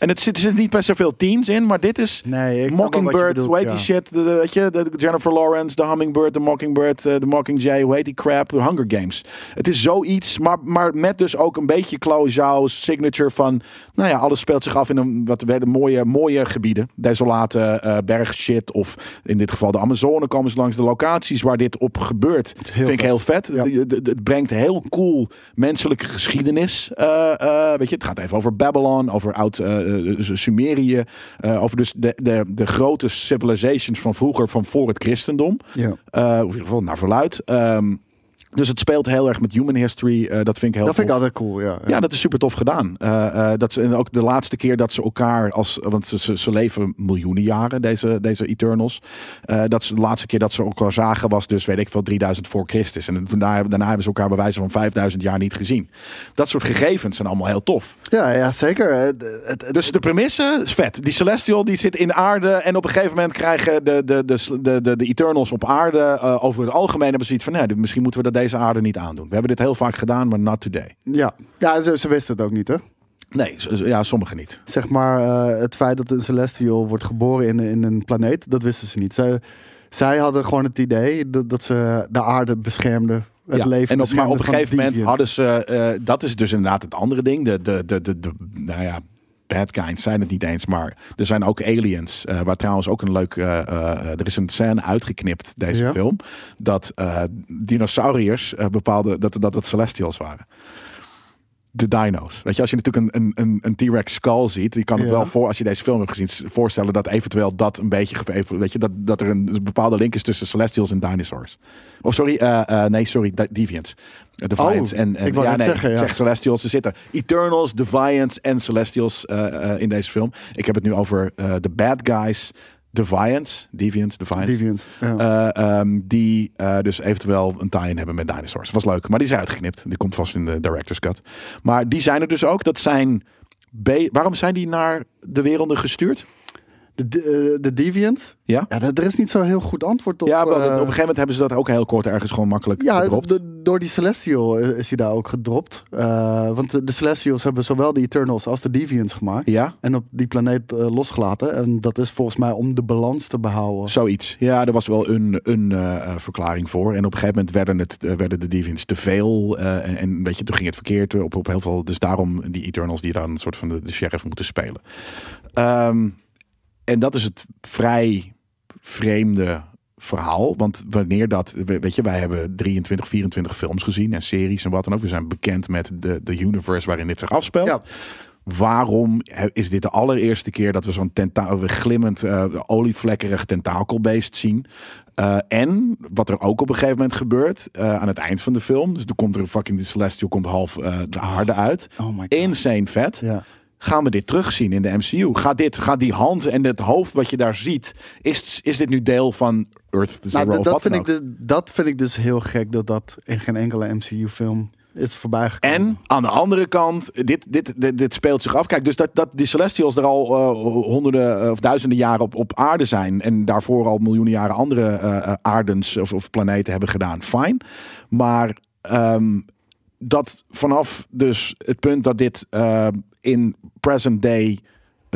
En het zit, zitten niet best zoveel teens in, maar dit is Nee, Mockingbird, bedoelt, ja. die shit? De, de- weet je, de Jennifer Lawrence, de Hummingbird, de Mockingbird, eh, de Mockingjay, heet die crap? De Hunger Games. Het is zoiets, maar, maar met dus ook een beetje Zhao's signature van, nou ja, alles speelt zich af in een wat werden mooie, mooie gebieden. Desolate eh bergshit of in dit geval de Amazone komen ze langs de locaties waar dit op gebeurt. heel Vind ik heel vet. Ja. Het- brengt heel cool menselijke geschiedenis. eh, eh, weet je, het gaat even over Babylon, over oud, eh, eh, Sumerië. eh, over dus de, de, de grote civilizations van vroeger, van voor het christendom. Ja. Eh, of in ieder geval naar verluid. Ehm, dus het speelt heel erg met human history. eh, dat vind ik heel Dat vind ik altijd cool, ja. Ja, dat is super tof gedaan. Eh, eh, dat ze, en ook de laatste keer dat ze elkaar als. Want ze, ze, leven miljoenen jaren, deze, deze Eternals. Dat ze de laatste keer dat ze elkaar zagen was dus, weet ik veel, 3000 voor Christus. En daarna, daarna hebben ze elkaar bij wijze van 5000 jaar niet gezien. Dat soort gegevens zijn allemaal heel tof. Ja, ja zeker. Het, het, het- Dus de premisse is vet. Die Celestial die zit in aarde. En op een gegeven moment krijgen de, de, de, de, de, de Eternals op aarde. over het algemeen hebben ze iets van. Nee, misschien moeten we dat deze aarde niet aandoen. We hebben dit heel vaak gedaan, maar not today. ja, ja ze, ze wisten het ook niet, hè? Nee, ja, sommigen niet. Zeg maar, eh, het feit dat een Celestial wordt geboren in, in een planeet, dat wisten ze niet. Zij, zij hadden gewoon het idee dat, dat ze de aarde beschermden. Het Ja, leven en op, maar op een gegeven moment hadden ze. eh, dat is dus inderdaad het andere ding. De, de, de, de, de, nou ja, bad guys zijn het niet eens. Maar er zijn ook aliens. eh, waar trouwens ook een leuk. eh, eh, er is een scène uitgeknipt, deze Ja. film. Dat dinosauriërs bepaalde. Dat, dat het Celestials waren. De dino's. Weet je, als je natuurlijk een, een, een, T-Rex skull ziet, die kan het Ja. wel voor, als je deze film hebt gezien, voorstellen dat eventueel dat een beetje, weet je, dat, dat er een bepaalde link is tussen Celestials en dinosaurs. Of sorry, nee, sorry, Deviants. Eh, Defiants Oh, en, en ik ja, nee, zeggen, ja. zeg Celestials. Er zitten Eternals, Defiants en Celestials eh, eh, in deze film. Ik heb het nu over de bad guys, Deviants. Deviants. Ja. Eh, ehm, die dus eventueel een tie-in hebben met dinosaurs. Was leuk, maar die is uitgeknipt. Die komt vast in de director's cut. Maar die zijn er dus ook. Dat zijn... Waarom zijn die naar de werelden gestuurd? De, de, eh, de Deviants? Ja? Ja, er is niet zo heel goed antwoord op. ja, maar op eh, een gegeven moment hebben ze dat ook heel kort ergens gewoon makkelijk Ja, gedropt. de- door die Celestial is hij daar ook gedropt. Eh, want de, Celestials hebben zowel de Eternals als de Deviants gemaakt. Ja, En op die planeet losgelaten. En dat is volgens mij om de balans te behouden. zoiets. Ja, er was wel een, een verklaring voor. En op een gegeven moment werden, het, werden de Deviants te veel. en, en weet je, toen ging het verkeerd op, op heel veel. Dus daarom die Eternals die dan een soort van de, de sheriff moeten spelen. Ehm, en dat is het vrij vreemde verhaal. Want wanneer dat, we- weet je, wij hebben 23, 24 films gezien en series en wat dan ook. We zijn bekend met de, de universe waarin dit zich afspeelt. Ja. Waarom is dit de allereerste keer dat we zo'n tenta glimmend, eh, olievlekkerig tentakelbeest zien? Eh, en wat er ook op een gegeven moment gebeurt eh, aan het eind van de film. Dus er komt er een fucking de Celestial komt half de harde uit. Oh my god. Insane vet Ja. Gaan we dit terugzien in de MCU? Gaat, dit, gaat die hand en het hoofd wat je daar ziet, is, is dit nu deel van Earth Zero Nou, dat, vind ik dus, dat vind ik dus heel gek dat dat in geen enkele MCU-film is voorbij gekomen. En aan de andere kant, dit, dit, dit, dit speelt zich af. Kijk, dus dat, dat die Celestials er al eh, honderden eh, of duizenden jaren op, op aarde zijn. En daarvoor al miljoenen jaren andere eh, aardens of, of planeten hebben gedaan. Fijn. Maar ehm, dat vanaf dus het punt dat dit eh, in present day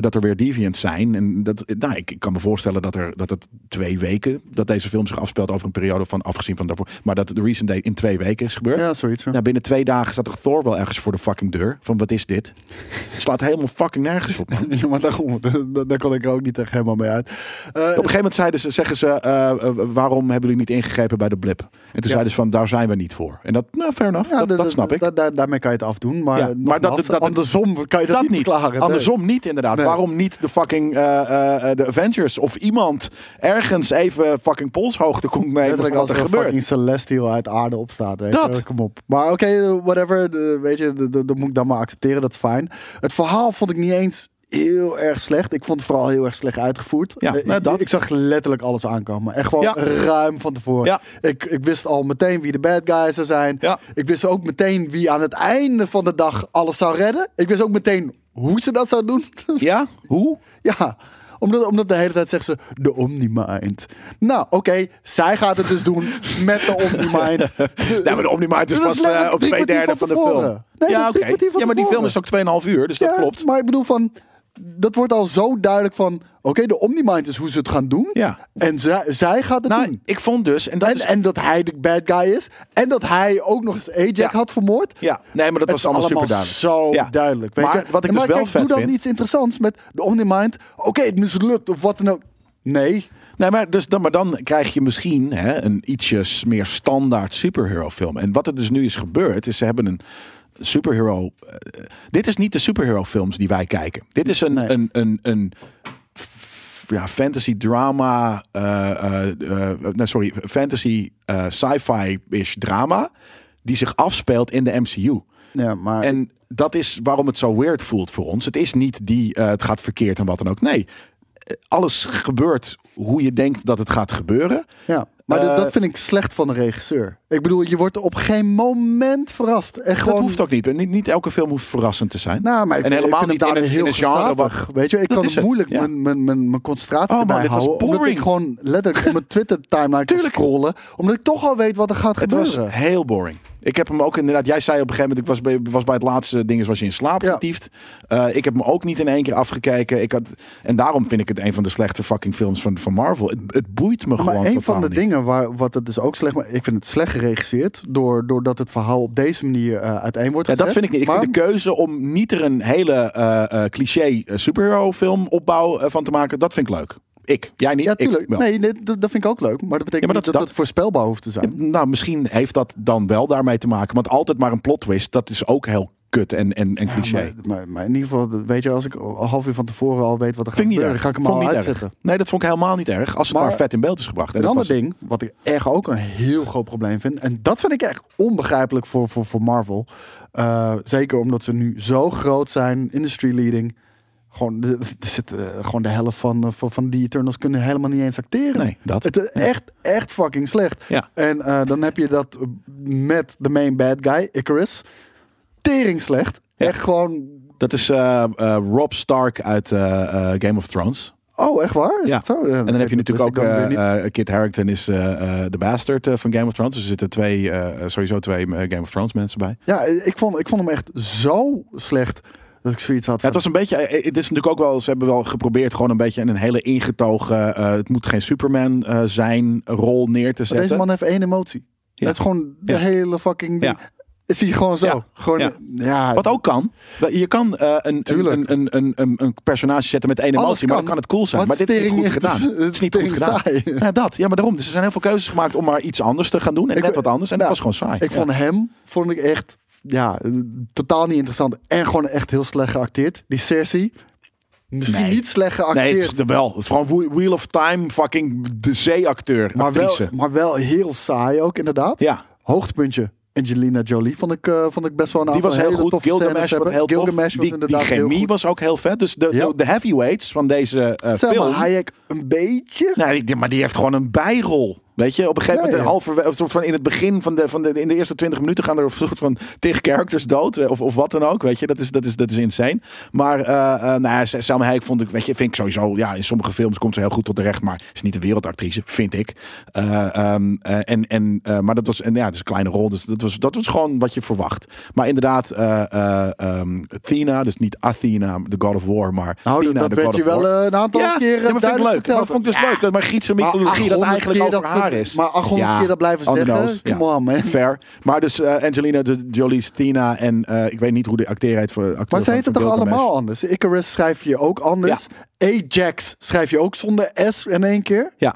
dat er weer deviants zijn. En dat, nou, ik, ik kan me voorstellen dat, er, dat het twee weken, dat deze film zich afspeelt over een periode van, afgezien van daarvoor, maar dat de recent day in twee weken is gebeurd. Ja, zoiets. ja. Nou, binnen twee dagen staat toch Thor wel ergens voor de fucking deur. Van wat is dit? Het slaat helemaal fucking nergens op, man. Op <laughs> Ja, maar daarom, daar, kon ik er ook niet echt helemaal mee uit. Eh, een gegeven moment zeiden ze, zeggen ze, eh, eh, waarom hebben jullie niet ingegrepen bij de blip? En toen Ja. zeiden ze van, daar zijn we niet voor. En dat, nou, fair enough, ja, dat, snap ik. da- da- daarmee kan je het afdoen. Maar, maar dat- dat- andersom kan je dat, niet verklaren. nee. Andersom niet, inderdaad. Nee. Waarom niet de fucking eh, eh, eh, de Avengers of iemand ergens even fucking polshoogte komt nemen Letterlijk als er er gebeurt? fucking celestial uit aarde opstaat. Weet Dat. Je? Kom op. Maar oké, whatever. de- weet je, dat moet ik dan maar accepteren. Dat is fijn. Het verhaal vond ik niet eens heel erg slecht. Ik vond het vooral heel erg slecht uitgevoerd. Ja, Eh, nou, ik, dat. ik zag letterlijk alles aankomen. Echt gewoon Ja. ruim van tevoren. Ja. Ik, ik wist al meteen wie de bad guys zou zijn. Ja. Ik wist ook meteen wie aan het einde van de dag alles zou redden. Ik wist ook meteen hoe ze dat zou doen. Ja? Hoe? Ja, omdat, omdat de hele tijd zegt ze de Omnimind. Nou, oké, zij gaat het dus doen met de Omnimind. <laughs> Nee, maar de Omnimind is pas eh, op twee derde van van de film. Nee, ja, oké. Ja, maar die film is ook 2,5 uur, dus dat klopt. Maar ik bedoel van, dat wordt al zo duidelijk van, oké, de Omnimind is hoe ze het gaan doen. Ja. En zij, zij gaat het Nou, doen. ik vond dus, en dat En, is... en dat hij de bad guy is. En dat hij ook nog eens Ajax Ja. had vermoord. ja, nee, maar dat was allemaal super allemaal duidelijk. zo Ja. duidelijk. Weet Maar je? wat ik En dus maar wel kijk, vet doe dan vind- iets interessants met de Omnimind. Oké, het mislukt of wat dan ook. Nee. Nee, maar, dus dan, maar dan krijg je misschien hè, een ietsjes meer standaard superhero film. En wat er dus nu is gebeurd, is ze hebben een, superhero. eh, dit is niet de superhero films die wij kijken. Dit is een, Nee. een, een, een ja, fantasy drama. eh, nee, sorry, fantasy sci-fi-ish drama. Die zich afspeelt in de MCU. Ja, maar En dat is waarom het zo weird voelt voor ons. Het is niet die het gaat verkeerd en wat dan ook. Nee, alles gebeurt hoe je denkt dat het gaat gebeuren. Ja, maar Eh, dat- dat vind ik slecht van de regisseur. Ik bedoel, je wordt op geen moment verrast. En gewoon, Dat hoeft ook niet. Niet, niet elke film hoeft verrassend te zijn. Nou, maar ik En vind, helemaal ik vind niet het in een- heel in een genre. Weet je, ik Dat kan het moeilijk ja. mijn, mijn, mijn, mijn concentratie Oh, man, dit was. Omdat ik boring. gewoon letterlijk op mijn <laughs> Twitter timeline scrollen. Omdat ik toch al weet wat er gaat Het was gebeuren. heel boring. Ik heb hem ook inderdaad. Jij zei op een gegeven moment. Ik was bij, was bij het laatste ding. Was je in slaap Ja. getiefd. Eh, ik heb hem ook niet in één keer afgekeken. Ik had, en daarom vind ik het een van de slechte fucking films van, van Marvel. Het, het boeit me Maar gewoon. een totaal van de niet. dingen waar wat het dus ook slecht, maar ik vind het slecht geregisseerd door doordat het verhaal op deze manier eh, uiteen wordt Ja, gezet. dat vind ik niet. Ik Maar- vind de keuze om niet er een hele eh, cliché superhero film opbouw van te maken. Dat vind ik leuk. Ik. Jij niet. Ja, tuurlijk. nee, nee, dat, dat vind ik ook leuk. Maar dat betekent Ja, maar niet dat- dat, dat- het voorspelbaar hoeft te zijn. Nou, misschien heeft dat dan wel daarmee te maken. Want altijd maar een plot twist, dat is ook heel kut en, en, en Ja, cliché. maar, maar, maar in ieder geval, dat- weet je, als ik een half uur van tevoren al weet wat er gaat gebeuren, ga ik hem Vond al niet erg. uitzetten. Nee, dat vond ik helemaal niet erg. Als het maar, Maar- vet in beeld is gebracht. En Een dat ander was- ding, wat ik echt ook een heel groot probleem vind, en dat vind ik echt onbegrijpelijk voor, voor, voor Marvel. Eh, zeker omdat ze nu zo groot zijn, industry leading. Gewoon de, er zit, eh, gewoon de helft van, eh, van, van die Eternals kunnen helemaal niet eens acteren. Nee, dat. Het is echt, echt fucking slecht. Ja. En eh, dan heb je dat met de main bad guy, Icarus. Tering slecht. Ja. Echt gewoon... Dat is Rob Stark uit Game of Thrones. Oh, echt waar? Is Ja. dat zo? En dan heb je natuurlijk ook uh, Kit Harington is de bastard van Game of Thrones. Dus er zitten twee, sowieso twee Game of Thrones mensen bij. Ja, ik vond, ik vond hem echt zo slecht dat ik zoiets had Ja, van... het was een beetje. eh, Het is natuurlijk ook wel. Ze hebben wel geprobeerd gewoon een beetje in een hele ingetogen. eh, het moet geen Superman eh, zijn rol neer te Maar zetten. deze man heeft één emotie. Ja. Dat is gewoon de Ja. hele fucking... Ja. Is hij gewoon zo. Ja. Gewoon, Ja. ja. Wat ook kan. Je kan eh, een, een, een, een, een, een personage zetten met één emotie, maar dan kan. het cool zijn. Maar dit is niet goed gedaan. het is- Het is niet goed gedaan. saai. Ja, dat. Ja, maar daarom. Dus er zijn heel veel keuzes gemaakt om maar iets anders te gaan doen. En Ik- net wat anders. En dat was gewoon saai. Ik vond hem, vond ik echt, ja, totaal niet interessant. En gewoon echt heel slecht geacteerd. Die Cersei, misschien Nee. niet slecht Nee, geacteerd. het is wel. Het is gewoon Wheel of Time, fucking de zeeacteur. maar, wel, maar wel heel saai ook, inderdaad. Ja, Hoogtepuntje. Angelina Jolie vond ik, eh, vond ik best wel een die was heel goed. Gilgamesh was heel tof. Was die, die chemie was ook heel vet. Dus de, Ja. de, heavyweights van deze Selma film... Hayek een beetje. Nee, maar die heeft gewoon een bijrol. Weet je, op een gegeven Ja, moment, ja. halverwege, of soort van in het begin van de, van de, in de eerste 20 minuten gaan er een soort van tegen characters dood, eh, of, of wat dan ook, weet je, dat is, dat is, dat is insane. Maar, eh eh nou ja, Selma Hayek vond ik, weet je, vind ik sowieso, ja, in sommige films komt ze heel goed tot de recht, maar is niet een wereldactrice, vind ik. Eh, ehm, eh, en, en, eh, maar dat was, en ja, het is een kleine rol, dus dat was, dat was gewoon wat je verwacht. Maar inderdaad, eh eh ehm, Athena, dus niet Athena, the God of War, maar Nou, dat, Athena, dat the werd God je of wel War. een aantal ja, keren ja, maar vind ik leuk. Maar dat vond ik dus Ja. leuk. Dat maar Griekse Maar mythologie dat 800 eigenlijk keer over dat haar is. Maar 800 keer dat blijven the zeggen? nose, Come on, man. Fair. Maar dus eh, Angelina de Jolie's Tina en eh, ik weet niet hoe de acteur heet voor acteur Maar ze heten van toch allemaal anders? Icarus schrijf je ook anders. Ajax schrijf je ook zonder S in één keer. Ja,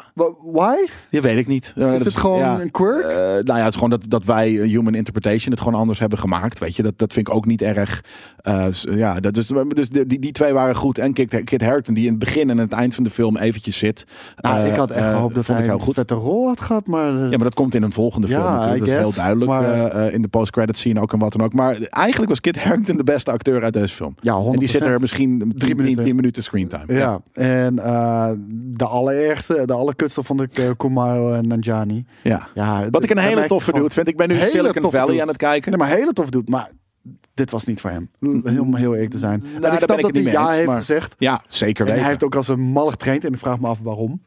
Why? dat weet ik niet. Is dat het gewoon ja. een quirk? Eh, nou ja, het is gewoon dat, dat wij human interpretation het gewoon anders hebben gemaakt. Weet je, dat, dat vind ik ook niet erg. eh, ja, dat is, dus die, die, die twee waren goed. En Kit, Kit Harington, die in het begin en het eind van de film eventjes zit. nou, eh, ik had echt eh, gehoopt dat vond hij ik een heel goed. vette rol had gehad. Maar, Ja, maar dat komt in een volgende Ja, film natuurlijk. I Dat is heel duidelijk Maar- in de post-credit scene ook en wat dan ook. Maar eigenlijk was Kit Harington de beste acteur uit deze film. ja, 100%. En die zit er misschien drie minuten. minuten, tien minuten screentime. Ja, en eh, de allerergste, de allerkutste vond ik uh, Kumail en Nanjani. ja. Ja, Wat ik een hele toffe dude vind. Ik ben nu Hele Silicon Valley aan het kijken. Nee, maar hele tof doet. Maar dit was niet voor hem. Heel, heel eerlijk te zijn. Nou, en ik snap dat hij ja heeft gezegd. Ja, zeker En weten. hij heeft ook als een mal getraind. En ik vraag me af waarom.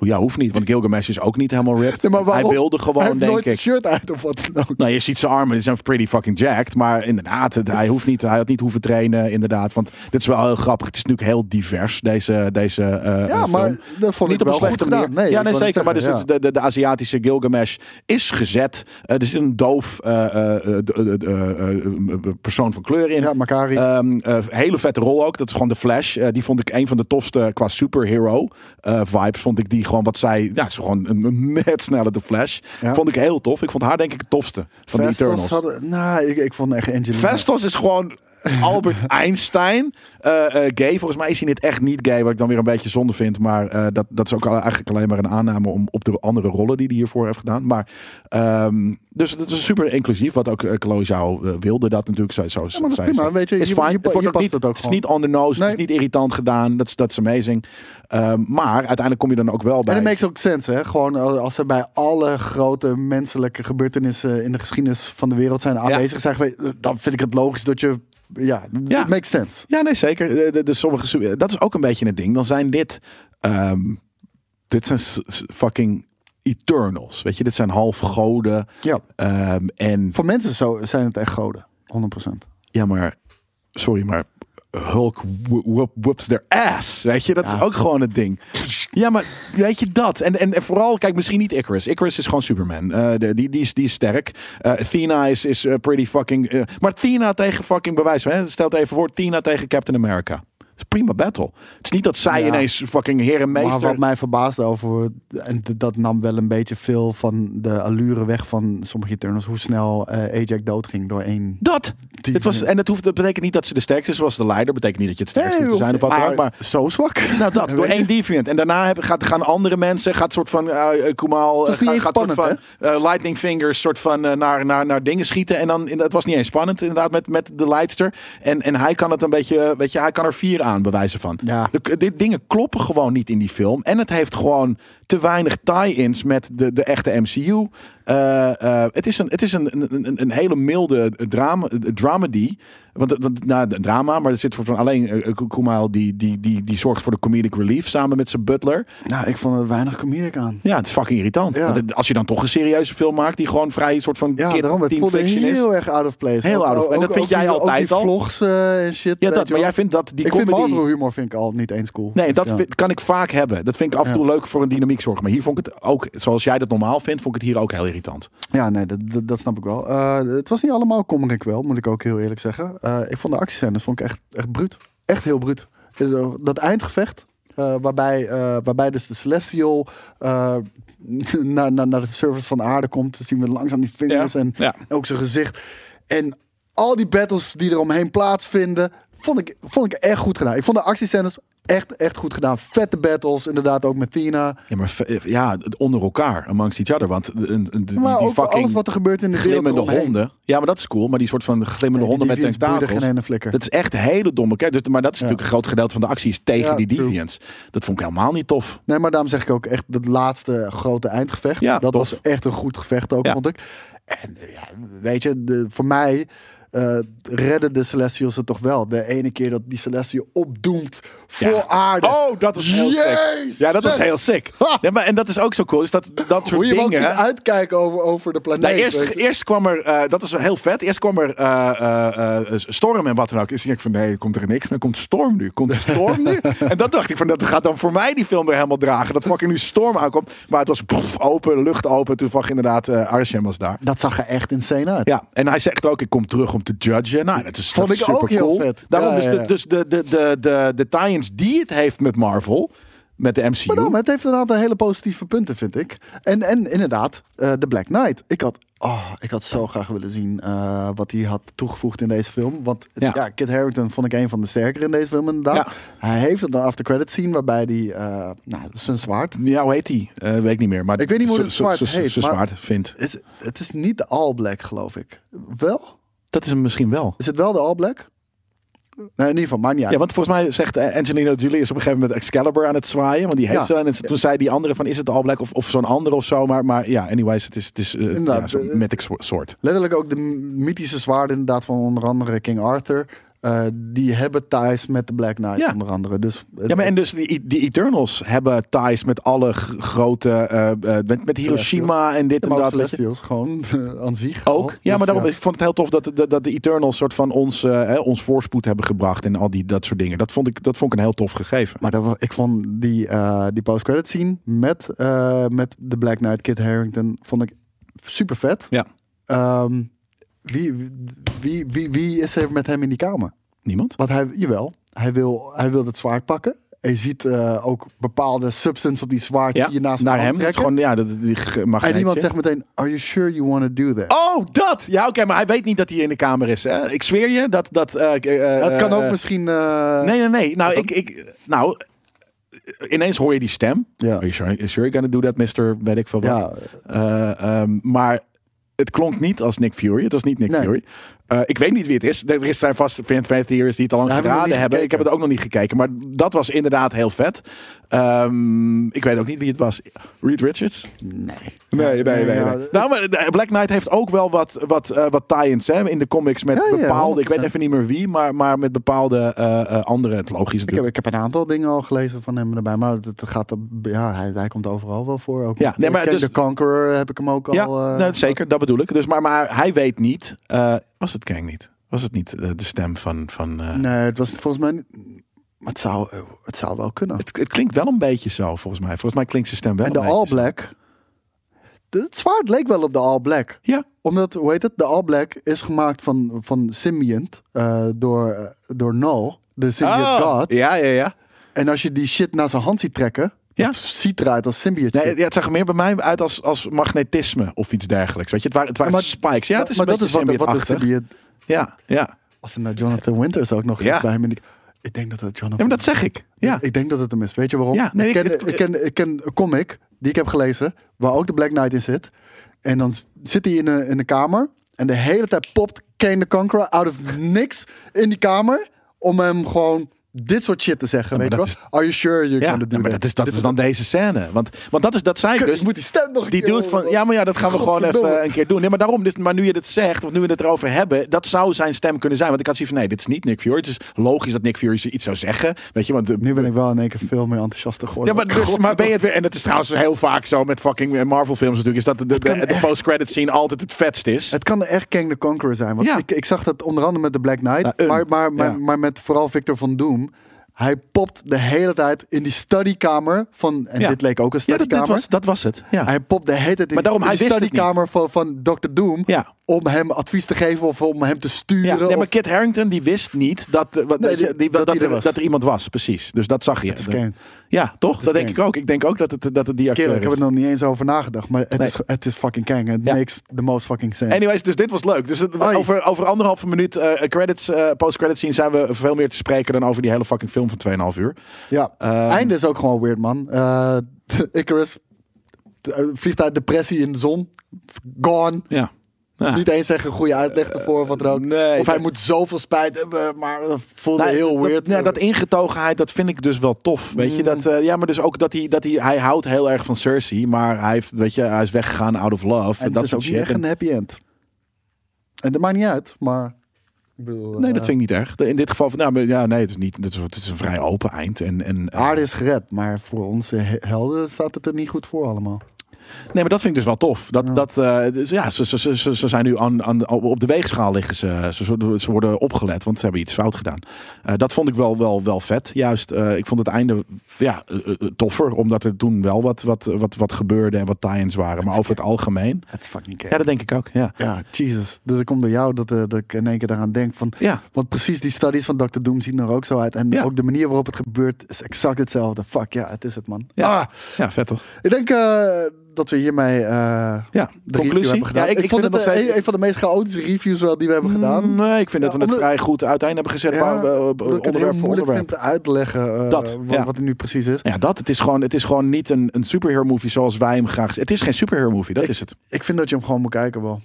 Ja, hoeft niet, want Gilgamesh is ook niet helemaal ripped. Maar? Hij wilde hij gewoon, heeft denk nooit een ik. shirt uit of wat dan ook. Nou, je ziet zijn armen, die zijn pretty fucking jacked. Maar inderdaad, het- hij, hoeft niet, hij had niet hoeven trainen, inderdaad. Want dit is wel heel grappig. Het is natuurlijk heel divers, deze, deze eh, Ja, film. maar dat vond niet ik op een slechte goed manier. gedaan. Nee, ja, nee, zeker. Maar dus de, de, de Aziatische Gilgamesh is gezet. Eh, er zit een doof eh, eh, eh, eh, eh, persoon van kleur in. ja. Makari. Ehm, eh, hele vette rol ook. Dat is gewoon de Flash. Eh, die vond ik een van de tofste qua superhero eh, vibes. Vond ik die gewoon wat zij... Ja, ze is gewoon een, net sneller de Flash. Ja. Vond ik heel tof. Ik vond haar denk ik het tofste van de Vestos Eternals. hadden... Nou, ik, ik vond echt Angelina... Vestos is gewoon <laughs> Albert Einstein. eh, eh, gay. Volgens mij is hij niet echt niet gay, wat ik dan weer een beetje zonde vind. Maar eh, dat, dat is ook eigenlijk alleen maar een aanname om, op de andere rollen die hij hiervoor heeft gedaan. Maar, ehm, dus het is super inclusief, wat ook Chloe wilde dat natuurlijk. Zo, zo, Ja, maar dat is prima. Weet je, is je- het wordt ook past niet, het ook het is niet on the nose, Nee. het is niet irritant gedaan. Dat is dat amazing. Ehm, maar uiteindelijk kom je dan ook wel bij. En dat makes ook sense, hè? Gewoon als ze bij alle grote menselijke gebeurtenissen in de geschiedenis van de wereld zijn aanwezig, we, dan vind ik het logisch dat je, ja, Ja. makes sense. Ja, nee, zeker. De, de, sommige, dat is ook een beetje het ding. Dan zijn dit, ehm, dit zijn fucking Eternals. Weet je, dit zijn half goden. Ja, Ehm, en voor mensen zo zijn het echt goden, 100%. ja, maar sorry, maar Hulk who- whoop- whoops their ass. Weet je, dat is ook gewoon het ding. Ja, maar weet je dat? En, en, en vooral, kijk, misschien niet Icarus. Icarus is gewoon Superman. Eh, de- die, die, is, die is sterk. Eh Athena is, is eh, pretty fucking. maar Athena tegen fucking bewijs. Hè? Stelt even voor, Athena tegen Captain America. Dat is prima battle. Het is niet dat zij Ja. ineens fucking heer en Maar meester. wat mij verbaasde over, en dat nam wel een beetje veel van de allure weg van sommige Eternals, hoe snel eh Ajax doodging door één Dat! Het was, en het hoeft, dat betekent niet dat ze de sterkste is, zoals de leider. betekent niet dat je het sterkste Nee, moet zijn of wat ook. Maar zo zwak. Nou, dat, <laughs> door één deviant. En daarna hebben, gaat, gaan andere mensen, gaat soort van eh eh, Kumal, Het is niet gaat, soort van lightning fingers, soort van naar, naar, naar dingen schieten. En dan, in- het was niet eens spannend inderdaad met, met de leidster. En, en hij kan het een beetje, weet je, hij kan er vier aan bewijzen van. Ja. De, dit dingen kloppen gewoon niet in die film. En het heeft gewoon te weinig tie-ins met de, de echte MCU. Eh, eh, het is, een, het is een, een, een, hele milde drama, dramedy. Want dat, dat- nou, drama, maar er zit voor van alleen eh, Kumail die, die, die, die zorgt voor de comedic relief samen met zijn butler. Nou, ik vond er weinig comedic aan. Ja, het is fucking irritant. Ja. Want het- als je dan toch een serieuze film maakt die gewoon vrij een soort van Ja, kid daarom. Het voelde fiction is. heel erg out of place. Heel out of- en dat vind jij die, altijd die al? vlogs en shit. Ja, dat, maar jij vindt dat die ik comedy... vind Marvel humor vind ik al niet eens cool. Nee, dat Ja. vind- kan ik vaak hebben. Dat vind ik af en toe leuk voor een dynamiek zorgen. Maar hier vond ik het ook, zoals jij dat normaal vindt, vond ik het hier ook heel irritant. Ja, nee, dat, dat, dat snap ik wel. Eh, het was niet allemaal comic wel, moet ik ook heel eerlijk zeggen. Eh, ik vond de actiescènes vond ik echt, echt bruut. Echt heel bruut. Dus, eh, Dat eindgevecht, waarbij, waarbij dus de Celestial <laughs> naar, naar, naar de surface van de aarde komt. Dan zien we langzaam die vingers Ja, en ja. ook zijn gezicht. En al die battles die er omheen plaatsvinden, vond ik, vond ik echt goed gedaan. Ik vond de actiescènes echt, echt goed gedaan. Vette battles, inderdaad ook met Tina. Ja, maar v- ja, onder elkaar, amongst each other. Want een, een, die, Maar die ook fucking alles wat er gebeurt in de glimmende honden. Ja, maar dat is cool. Maar die soort van glimmende Nee, honden met tentakels. geen ene flikker. Dat is echt hele domme. Kijk, dus- maar dat is Ja. natuurlijk een groot gedeelte van de actie is tegen Ja, die true. deviants. Dat vond ik helemaal niet tof. Nee, maar daarom zeg ik ook echt dat laatste grote eindgevecht. Ja, dat tof. was echt een goed gevecht ook, vond ik. En eh, ja, weet je, de, voor mij eh redden de Celestials het toch wel. De ene keer dat die Celestial opdoemt voor Ja. aarde. Oh, dat was heel sick. Ja, dat was heel sick. Ja, maar, en dat is ook zo cool. Is dat, dat soort Hoe je dingen... ziet uitkijken over, over de planeet. Nou, eerst, eerst kwam er, eh, dat was heel vet. Eerst kwam er eh, storm en wat dan ook. Dus ik van nee, komt er niks meer. Komt storm nu? Komt er storm nu? <laughs> en dat dacht ik van dat gaat dan voor mij die film weer helemaal dragen. Dat fucking nu storm aankomt. Maar het was poef, open, lucht open. Toen vag inderdaad uh, Arshem was daar. Dat zag er echt insane uit. Ja, en hij zegt ook, ik kom terug om te judgen. Nou, dat is, Vond dat is ik ook super heel cool. vet. Daarom ja, de, dus de, de, de, de, de tie-ins die het heeft met Marvel, met de MCU. Maar dan, het heeft een aantal hele positieve punten, vind ik. En, en inderdaad, eh de Black Knight. Ik had, oh, ik had zo graag willen zien eh, wat hij had toegevoegd in deze film. Want Ja. ja. Kit Harington vond ik een van de sterkere in deze film inderdaad. Ja. Hij heeft het dan after credit scene waarbij hij eh, nou, zijn zwaard... Ja, hoe heet? Eh, weet ik niet meer. Maar Ik weet niet hoe het zwaard heet, Zijn zwaard vindt. Is, het is niet de All Black, geloof ik. Wel? Dat is hem misschien wel. Is het wel de All Black? Nee, in ieder geval, maakt niet uit. Ja, want volgens mij zegt eh, Angelina Jolie is op een gegeven moment Excalibur aan het zwaaien. Want die heeft Ja. ze. En toen zei die andere van, is het All Black of, of zo'n andere of zo. Maar, maar ja, anyways, het is, het is Inderdaad, ja, zo'n mythic swo- soort. Letterlijk ook de mythische zwaarden inderdaad van onder andere King Arthur. Eh, die hebben ties met de Black Knight Ja. onder andere. Dus, Ja, maar en dus die, die Eternals hebben ties met alle grote, eh, eh, met, met Hiroshima en dit en dat. Celestials gewoon aan zich. Ook. Ja, Dus maar daarom, ik vond het heel tof dat, dat, dat de Eternals soort van ons, hè, ons voorspoed hebben gebracht en al die dat soort dingen. Dat vond ik, dat vond ik een heel tof gegeven. Maar dat, ik vond die, die post-credit scene met, met de Black Knight, Kit Harington, vond ik super vet. Ja. Ehm, wie, wie, wie, wie is er met hem in die kamer? Niemand? Want hij, jawel, hij wil, hij wil het zwaard pakken. En je ziet eh, ook bepaalde substance op die zwaard Ja, die je naast naar hem. Is trekken. gewoon, ja, dat, die ge- En magneetje. iemand zegt meteen, are you sure you want to do that? Oh, dat! Ja, oké, maar hij weet niet dat hij in de kamer is. Hè? Ik zweer je dat... dat het kan ook misschien... Nee, nee, nee. Nou, ik, ik, nou, ineens hoor je die stem. Ja. Are you sure, you sure you're gonna do that, mister? Weet ik veel wat. Ja, Eh, ehm, maar het klonk niet als Nick Fury. Het was niet Nick Nee. Fury. Eh, ik weet niet wie het is. Er zijn vast fan theories die het al lang Ja, geraden hebben. Ik heb het ook nog niet gekeken. Maar dat was inderdaad heel vet. Ehm, ik weet ook niet wie het was. Reed Richards? nee. Nee, nee, nee. ja. Nou, maar de- Black Knight heeft ook wel wat, wat, eh, wat tie-ins hè, in de comics met Ja, bepaalde... ik weet 100%. even niet meer wie, maar, maar met bepaalde eh, andere... Het logisch Ik heb, ik heb een aantal dingen al gelezen van hem erbij, maar het gaat, ja, hij, hij komt overal wel voor. Ook Ja, nee, maar dus- The Conqueror heb ik hem ook al. zeker, dat bedoel ik. Dus, maar, maar hij weet niet... was het Kang niet? Was het niet eh, de stem van... van eh, Nee, het was volgens mij niet. Maar het zou, eh, het zou wel kunnen. het, het klinkt wel een beetje zo, volgens mij. Volgens mij klinkt zijn stem wel en de een All. Black. de- het zwaard leek wel op de All Black. Ja, Omdat, hoe heet het? De All Black is gemaakt van, van Symbiont door, door Null, de Symbiont Oh, God. ja, ja, ja. En als je die shit naar zijn hand ziet trekken, Ja. het ziet eruit als Symbiont. Nee, ja, het zag er meer bij mij uit als, als magnetisme of iets dergelijks. Weet je, het waren, het waren Maar- spikes. Ja, het is maar dat is wat, wat de. Ja, ja. Als er naar Jonathan Winters ook nog Ja. is bij hem. Ik denk dat het Jonathan... ja, maar dat zeg ik. Ja. Ik denk dat het hem is. Weet je waarom? Ja, nee, ik, ken, het- ik, ken, ik ken een comic die ik heb gelezen, waar ook de Black Knight in zit. En dan zit hij in een, in een kamer. En de hele tijd popt Kane the Conqueror out of niks in die kamer. Om hem gewoon dit soort shit te zeggen. Ja, weet je wel? dat Are you sure you're Ja, gonna do ja, maar that? dat is, dat Dit is dan deze scène. Want, want dat, is, dat Kut, dus. moet die stem nog Die dude van, ja, maar ja, dat gaan we gewoon even een keer doen. Nee, maar daarom, dus, maar nu je het zegt, of nu we het erover hebben, dat zou zijn stem kunnen zijn. Want ik had zoiets van, nee, dit is niet Nick Fury. Het is logisch dat Nick Fury iets zou zeggen. Weet je, want de, Nu ben ik wel in één keer veel meer enthousiaster geworden. Ja, maar, dus, maar ben je het weer... En het is trouwens heel vaak zo met fucking Marvel films natuurlijk... is dat de, de, de, post-credit scene altijd het vetst is. Het kan echt Kang the Conqueror zijn. Want ik, ik zag dat onder andere met de Black Knight. Een. maar, maar, maar, maar met vooral Victor van Doom. Hij popt de hele tijd in die studykamer van... En Ja. dit leek ook een ja, dat, studykamer. dit was, dat was het. Ja. Hij popt de hele tijd in, Maar daarom, in hij het studykamer van, van Dr. Doom. Ja. Om hem advies te geven of om hem te sturen. Ja, nee, maar Kit Harrington die wist niet dat, eh, wat, Nee, die- die, dat er dat iemand was. Precies. Dus dat zag je. Het is. Ja, toch? Dat, denk ik ook. Ik denk ook dat het, dat het die acteur Kerel, ik heb is. er nog niet eens over nagedacht. Maar het, Nee. is, het is fucking Kang. Het Ja. makes the most fucking sense. Anyways, dus dit was leuk. Dus het- over, over anderhalve minuut eh, credits, eh, post-credit scene zijn we veel meer te spreken dan over die hele fucking film van 2,5 uur. Ja, Ehm, einde is ook gewoon weird, man. Eh <laughs> Icarus vliegt uit depressie in de zon. Gone. Ja. Ja. Niet eens zeggen een goede uitleg ervoor of wat dan ook. nee, of hij moet zoveel spijt hebben, maar dat voelde Nou, heel dat, weird. Ja, dat ingetogenheid, dat vind ik dus wel tof. Weet je, Mm. dat, eh, ja, maar dus ook dat hij, dat hij, hij houdt heel erg van Cersei, maar hij heeft, weet je, hij is weggegaan out of love. en dat dat is soort ook niet echt En- een happy end. En dat maakt niet uit, maar... Ik bedoel, nee, eh, dat vind ik niet erg. In dit geval, van, nou, maar ja, nee, het is niet. Het is, het is een vrij open eind. En, en, eh, Aarde is gered, maar voor onze he- helden staat het er niet goed voor allemaal. Nee, maar dat vind ik dus wel tof. Dat, Ja. dat, eh, dus ja, ze, ze, ze, ze zijn nu aan, aan, op de weegschaal liggen ze, ze. Ze worden opgelet, want ze hebben iets fout gedaan. Eh, dat vond ik wel, wel, wel vet. Juist, eh, ik vond het einde ja, toffer, omdat er toen wel wat, wat, wat, wat gebeurde en wat tie-ins waren. Maar over het algemeen, Het is fucking ja, dat denk ik ook. Ja, Ja, Jesus. Dat komt door jou dat, dat ik in één keer daaraan denk van... ja. Want precies die studies van Dr. Doom zien er ook zo uit. En Ja. ook de manier waarop het gebeurt is exact hetzelfde. Fuck, ja, het is het, man. Ja. Ah, ja vet toch? ik denk dat we hiermee eh Ja, de conclusie. hebben gedaan. Ja, ik, ik, vond vind het het steeds... een, van de meest chaotische reviews wel die we hebben gedaan. Nee, ik vind dat we het vrij goed uiteen hebben gezet. Ja, het onderwerp heel voor moeilijk onderwerp. vind uit te leggen eh, Dat, wat, wat het nu precies is. Ja, dat. Het is gewoon, het is gewoon niet een, een superhero movie zoals wij hem graag... Het is geen superhero movie, dat is het. Ik vind dat je hem gewoon moet kijken wel.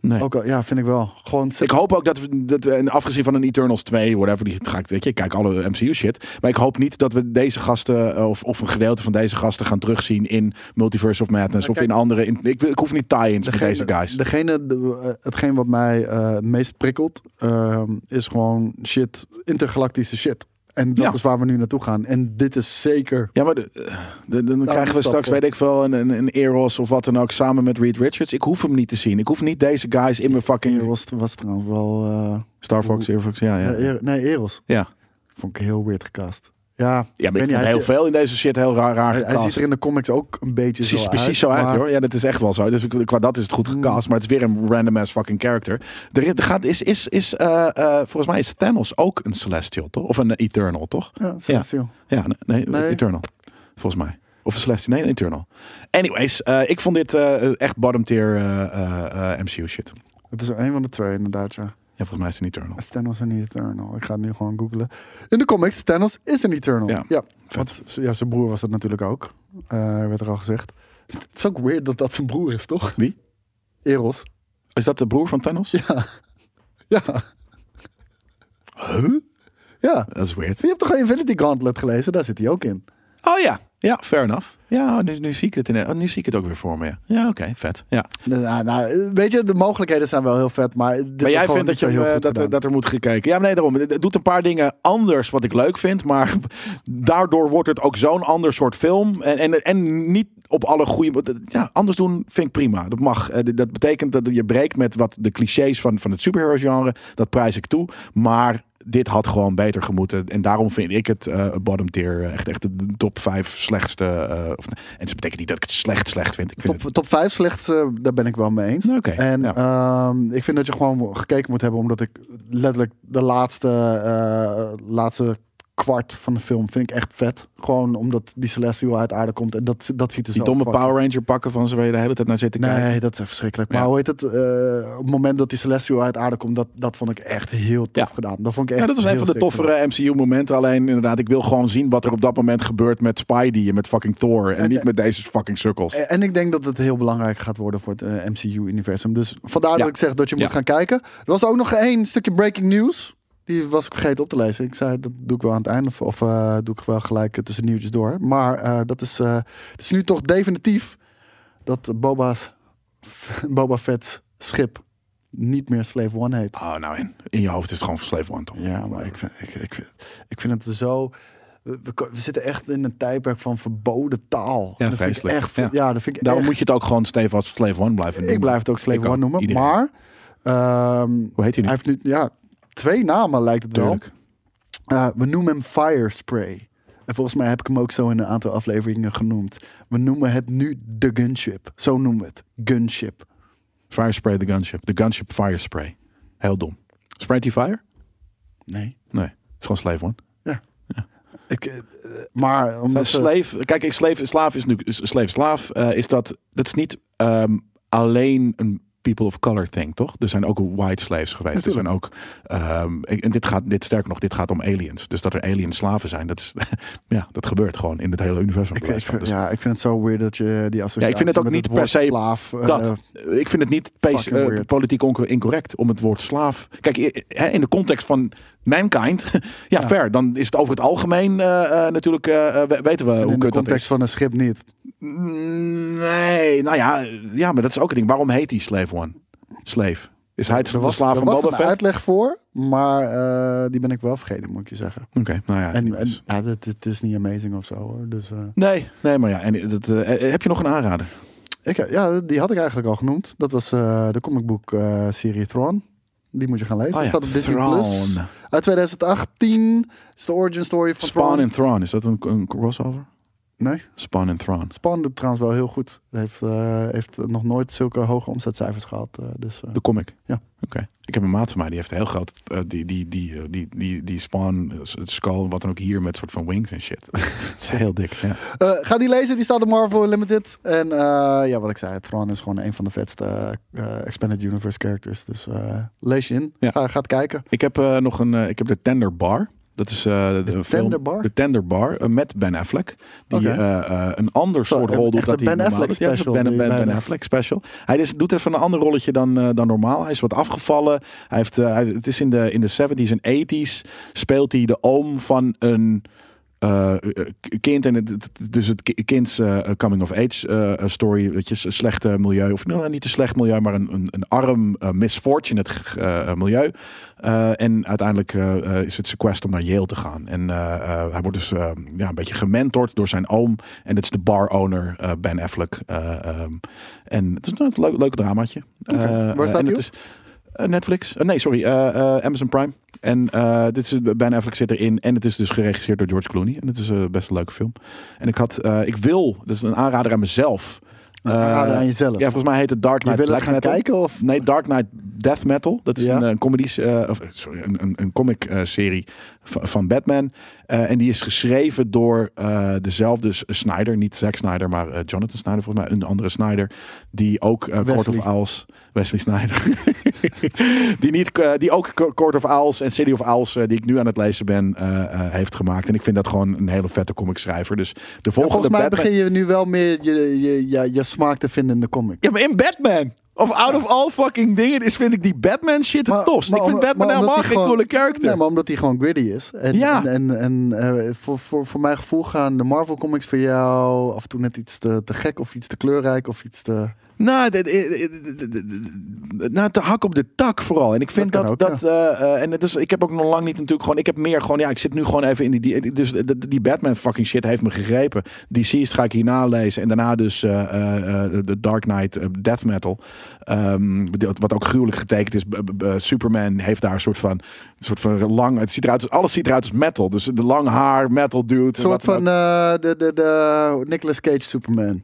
Nee. Ook al, ja, vind ik wel. Gewoon Ik hoop ook dat we, dat we, en afgezien van een Eternals 2, whatever, die ga ik, weet je, ik kijk alle MCU shit. Maar ik hoop niet dat we deze gasten, eh, of, of een gedeelte van deze gasten gaan terugzien in Multiverse of Madness of kijk, in andere. In, ik, ik hoef niet tie-ins met deze guys. Degene, de- eh, hetgeen wat mij eh, het meest prikkelt, ehm, is gewoon shit, intergalactische shit. En dat Ja. is waar we nu naartoe gaan. En dit is zeker. Ja, maar de, de- de- dan krijgen we straks, weet ik veel, een, een, een Eros of wat dan ook, samen met Reed Richards. Ik hoef hem niet te zien. Ik hoef niet deze guys in mijn fucking was, was trouwens wel. eh, Star Fox, Air Fox, ja, ja. eh, Eros- nee, Eros. Ja. Vond ik heel weird gecast. Ja, Ja, maar ik vind hij heel veel in deze shit heel raar, raar Hij, hij ziet er in de comics ook een beetje Precies, zo precies uit. zo uit maar- hoor. Ja, dat is echt wel zo. Dus ik- qua dat is het goed gecast, maar het is weer een random ass fucking character. Er, er gaat, is, is, is, eh, eh, volgens mij is Thanos ook een Celestial, toch? Of een Eternal, toch? Ja, Celestial. Ja, nee, nee, Nee. Eternal. Volgens mij. Of een Celestial, nee, Eternal. Anyways, eh, ik vond dit echt bottom tier MCU shit. Het is een van de twee inderdaad, ja. Ja, volgens mij is het een Eternal. Is Thanos een Eternal? Ik ga het nu gewoon googlen. In de comics, Thanos is een Eternal. Ja, Ja, want ja, zijn broer was dat natuurlijk ook. Eh, werd er al gezegd. Het is ook weird dat dat zijn broer is, toch? Wie? Eros. Is dat de broer van Thanos? Ja. Ja. Huh? Ja. Dat is weird. Je hebt toch Infinity Gauntlet gelezen? Daar zit hij ook in. Oh ja, ja, fair enough. Ja, nu, nu zie ik het in, oh, nu zie ik het ook weer voor me. Ja, ja oké, vet. Ja. Nou, nou, weet je, de mogelijkheden zijn wel heel vet, maar... Dit Maar jij vindt dat, je, heel eh, dat, er, gedaan. dat er moet gekeken. Ja, nee, daarom. Het doet een paar dingen anders wat ik leuk vind. Maar <laughs> daardoor wordt het ook zo'n ander soort film. En, en, en niet op alle goede... Ja, anders doen vind ik prima. Dat mag. Eh, Dat betekent dat je breekt met wat de clichés van, van het superhero genre. Dat prijs ik toe. Maar dit had gewoon beter gemoeten. En daarom vind ik het eh, bottom tier eh, echt, echt de top 5 slechtste. eh, of, en dat betekent niet dat ik het slecht slecht vind. Ik vind Top, top 5 slecht, daar ben ik wel mee eens. het... En ja. ehm, ik vind dat je gewoon gekeken moet hebben, omdat ik letterlijk de laatste, laatste kwart van de film vind ik echt vet. Gewoon omdat die Celestial uit aarde komt en dat, dat ziet er Die zo domme fucking- Power Ranger pakken van ze waar je de hele tijd naar zit te kijken. Nee, dat is verschrikkelijk. Maar hoe heet het? eh, op het moment dat die Celestial uit aarde komt, dat, dat vond ik echt heel tof Ja. gedaan. Dat vond ik echt Ja, dat was een van de toffere MCU-momenten. Alleen inderdaad, ik wil gewoon zien wat er op dat moment gebeurt met Spidey en met fucking Thor. En En- niet met deze fucking sukkels. En- En ik denk dat het heel belangrijk gaat worden voor het eh, MCU-universum. Dus vandaar dat ik zeg dat je moet gaan kijken. Er was ook nog één stukje breaking news. Die was ik vergeten op te lezen. Ik zei, dat doe ik wel aan het einde. Of, of eh, doe ik wel gelijk eh, tussen nieuwtjes door. Maar eh, dat is, het is nu toch definitief dat Boba, <laughs> Boba Fett's schip niet meer Slave One heet. Oh, nou in, in je hoofd is het gewoon Slave One, toch? Ja, maar ik vind, ik, ik, vind, ik vind het zo... We, we, we zitten echt in een tijdperk van verboden taal. Ja, dat vind ik vreselijk. echt, Ja. ja. dat vind ik Daarom echt moet je het ook gewoon als Slave One blijven noemen. ik blijf het ook Slave Ik One noemen. iedereen. Maar ehm, Hoe heet hij nu? hij heeft nu ja, twee namen lijkt het wel. Eh, we noemen hem Fire Spray. En volgens mij heb ik hem ook zo in een aantal afleveringen genoemd. We noemen het nu de Gunship. Zo noemen we het. Gunship. Fire Spray, de gunship. De gunship Fire Spray. Heel dom. Sprayt hij fire? Nee. Nee, het is gewoon Slave One. Ik, eh, maar omdat slave, kijk, ik slave, slaaf is nu is slave slaaf. eh, is dat dat is niet ehm, alleen een people of color thing, toch? Er zijn ook white slaves geweest. Er zijn ook ehm, en dit gaat dit sterker nog, dit gaat om aliens. Dus dat er alien slaven zijn, dat is <laughs> ja, dat gebeurt gewoon in het hele universum. ik, ik, Dus ja, ik vind het zo weird dat je die associatie vind het ook niet per se slaaf, eh, dat. ik vind het niet pe- eh, politiek incorrect om het woord slaaf. Kijk, in de context van mankind, <laughs> ja, Ja. fair. Dan is het over het algemeen eh, eh, natuurlijk eh, eh, we- weten we en hoe in de context van een schip niet. Nee, nou ja, ja, maar dat is ook het ding. Waarom heet die Slave One? Slave. Is hij het Er was, slaaf er van was Boba een Fett? uitleg voor, maar eh, die ben ik wel vergeten, moet ik je zeggen. Oké, nou ja. En, en anyways. ja, het, het is niet amazing of zo hoor. Dus, eh, nee, nee, maar ja. En, dat, eh, heb je nog een aanrader? ik, ja, die had ik eigenlijk al genoemd. Dat was de comicboek serie Thrawn. Die moet je gaan lezen. Oh ja, staat op Disney Thrawn. Plus. Uit 2018 is de origin story van Spawn Thrawn. en Thrawn. Is dat een, een crossover? Nee, Spawn en Thrawn. Spawn doet trouwens wel heel goed. Heeft, eh, heeft nog nooit zulke hoge omzetcijfers gehad. eh, dus, eh, De comic? Ja. Oké. Ik heb een maat van mij, die heeft heel groot... die, die, die, die, die, die Spawn, het skull, wat dan ook hier met soort van wings en shit. <laughs> Het is heel dik, ja. Ga die lezen, die staat op Marvel Limited. En ja, wat ik zei, Thrawn is gewoon een van de vetste Expanded Universe characters. Dus lees je in. Ja. Ga, ga het kijken. Ik heb nog een... ik heb de Tender Bar. Dat is eh, de, film- Tender Bar? De Tender Bar eh, met Ben Affleck. Die eh, een ander soort rol doet dat hij Ben normaal Affleck special Ben, ben. Affleck special. Hij is, doet even een ander rolletje dan, dan normaal. Hij is wat afgevallen. Hij heeft, hij, het is in de, in de 70s en 80s. Speelt hij de oom van een eh, eh, kind. En het, dus het ki- kinds eh, coming of age story. Weet je, een slechte milieu. Of nou, niet een slecht milieu, maar een, een, een arm, misfortunate milieu. En uiteindelijk is het zijn quest om naar Yale te gaan. En hij wordt dus ja, een beetje gementord door zijn oom. En dat is de bar owner Ben Affleck. Eh, ehm, en het is een leuk, leuk dramaatje. Waar staat het is, Netflix. Nee, sorry. Amazon Prime. En eh, dit is, Ben Affleck zit erin. En het is dus geregisseerd door George Clooney. En het is eh, best een leuke film. En ik had, eh, ik wil, dat is een aanrader aan mezelf. Een aanrader Eh, aan jezelf. Ja, volgens mij heet het Dark Je Knight wil er Black gaan Metal. kijken of... Nee, Dark Knight Death Metal. Dat is Ja. een, een comedy, eh, of, sorry, een, een, een comic eh, serie van, Batman. Eh, en die is geschreven door eh, dezelfde Snyder, niet Zack Snyder, maar eh, Jonathan Snyder volgens mij, een andere Snyder, die ook Court of. Owls, Wesley Snyder, <laughs> die, niet, die ook Co- Court of Owls en City of Owls, die ik nu aan het lezen ben, heeft gemaakt. En ik vind dat gewoon een hele vette comic schrijver. Dus de Ja, volgens mij Batman... begin je nu wel meer je, je, je, je smaak te vinden in de comic. Ja, maar in Batman. Of out of all fucking dingen is, vind ik die Batman shit het tofst. ik vind Batman helemaal geen coole character. Nee, maar omdat hij gewoon gritty is. En, Ja. en, en, en eh, voor, voor, voor mijn gevoel gaan de Marvel comics voor jou af en toe net iets te, te gek of iets te kleurrijk of iets te... Nou, nou, te hak op de tak vooral. En ik vind Dat dat... kan dat, ook, eh, eh, en het is, ik heb ook nog lang niet natuurlijk gewoon... Ik heb meer gewoon... Ja, ik zit nu gewoon even in die... die dus die Batman fucking shit heeft me gegrepen. Die Deceased ga ik hierna lezen. En daarna dus eh, de Dark Knight Death Metal. Ehm, wat- ook gruwelijk getekend is. Superman heeft daar een soort van... Een soort van lang... Het ziet eruit als, alles ziet eruit als metal. Dus de lang haar, metal dude. Een soort van de, de, de Nicolas Cage Superman.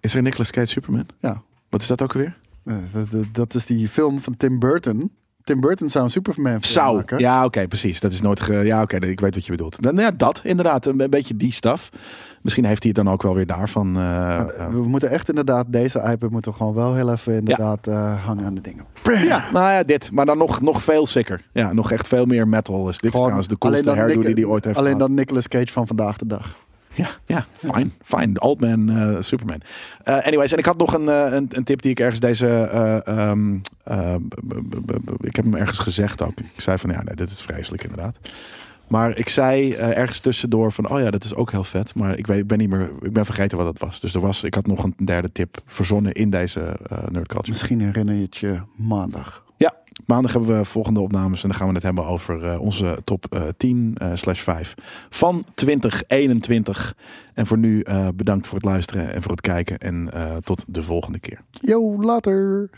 Is er Nicolas Cage Superman? Ja. Wat is dat ook weer? Dat- dat- dat is die film van Tim Burton. Tim Burton zou een Superman film Zou. maken. Ja, oké, precies. Dat is nooit. Ge... Ja, oké, ik weet wat je bedoelt. Dan, ja, dat inderdaad. Een, een beetje die staf. Misschien heeft hij het dan ook wel weer daarvan. eh, eh, We moeten echt inderdaad, deze iPad moeten we gewoon wel heel even inderdaad eh, hangen aan de dingen. ja, nou ja, dit. Maar dan nog, nog veel sicker. Ja, nog echt veel meer metal. Dus dit is trouwens de coolste hairdo die hij ooit heeft Alleen gehad. dan Nicolas Cage van vandaag de dag. Ja, ja, fijn. Fijn. Old man eh, Superman. Eh, anyways, en ik had nog een, eh, een, een tip die ik ergens deze... eh, ehm, eh, ik heb hem ergens gezegd ook. Ik zei van, ja, nee, dit is vreselijk inderdaad. Maar ik zei ergens tussendoor van, oh ja, dat is ook heel vet. Maar ik, weet, ik ben niet meer, ik ben vergeten wat het was. Dus er was, ik had nog een derde tip verzonnen in deze eh Nerd Culture. Misschien herinner je het je maandag. Maandag hebben we volgende opnames en dan gaan we het hebben over eh, onze top eh, 10 eh, slash 5 van 2021. En voor nu eh, bedankt voor het luisteren en voor het kijken en eh, tot de volgende keer. Yo, later.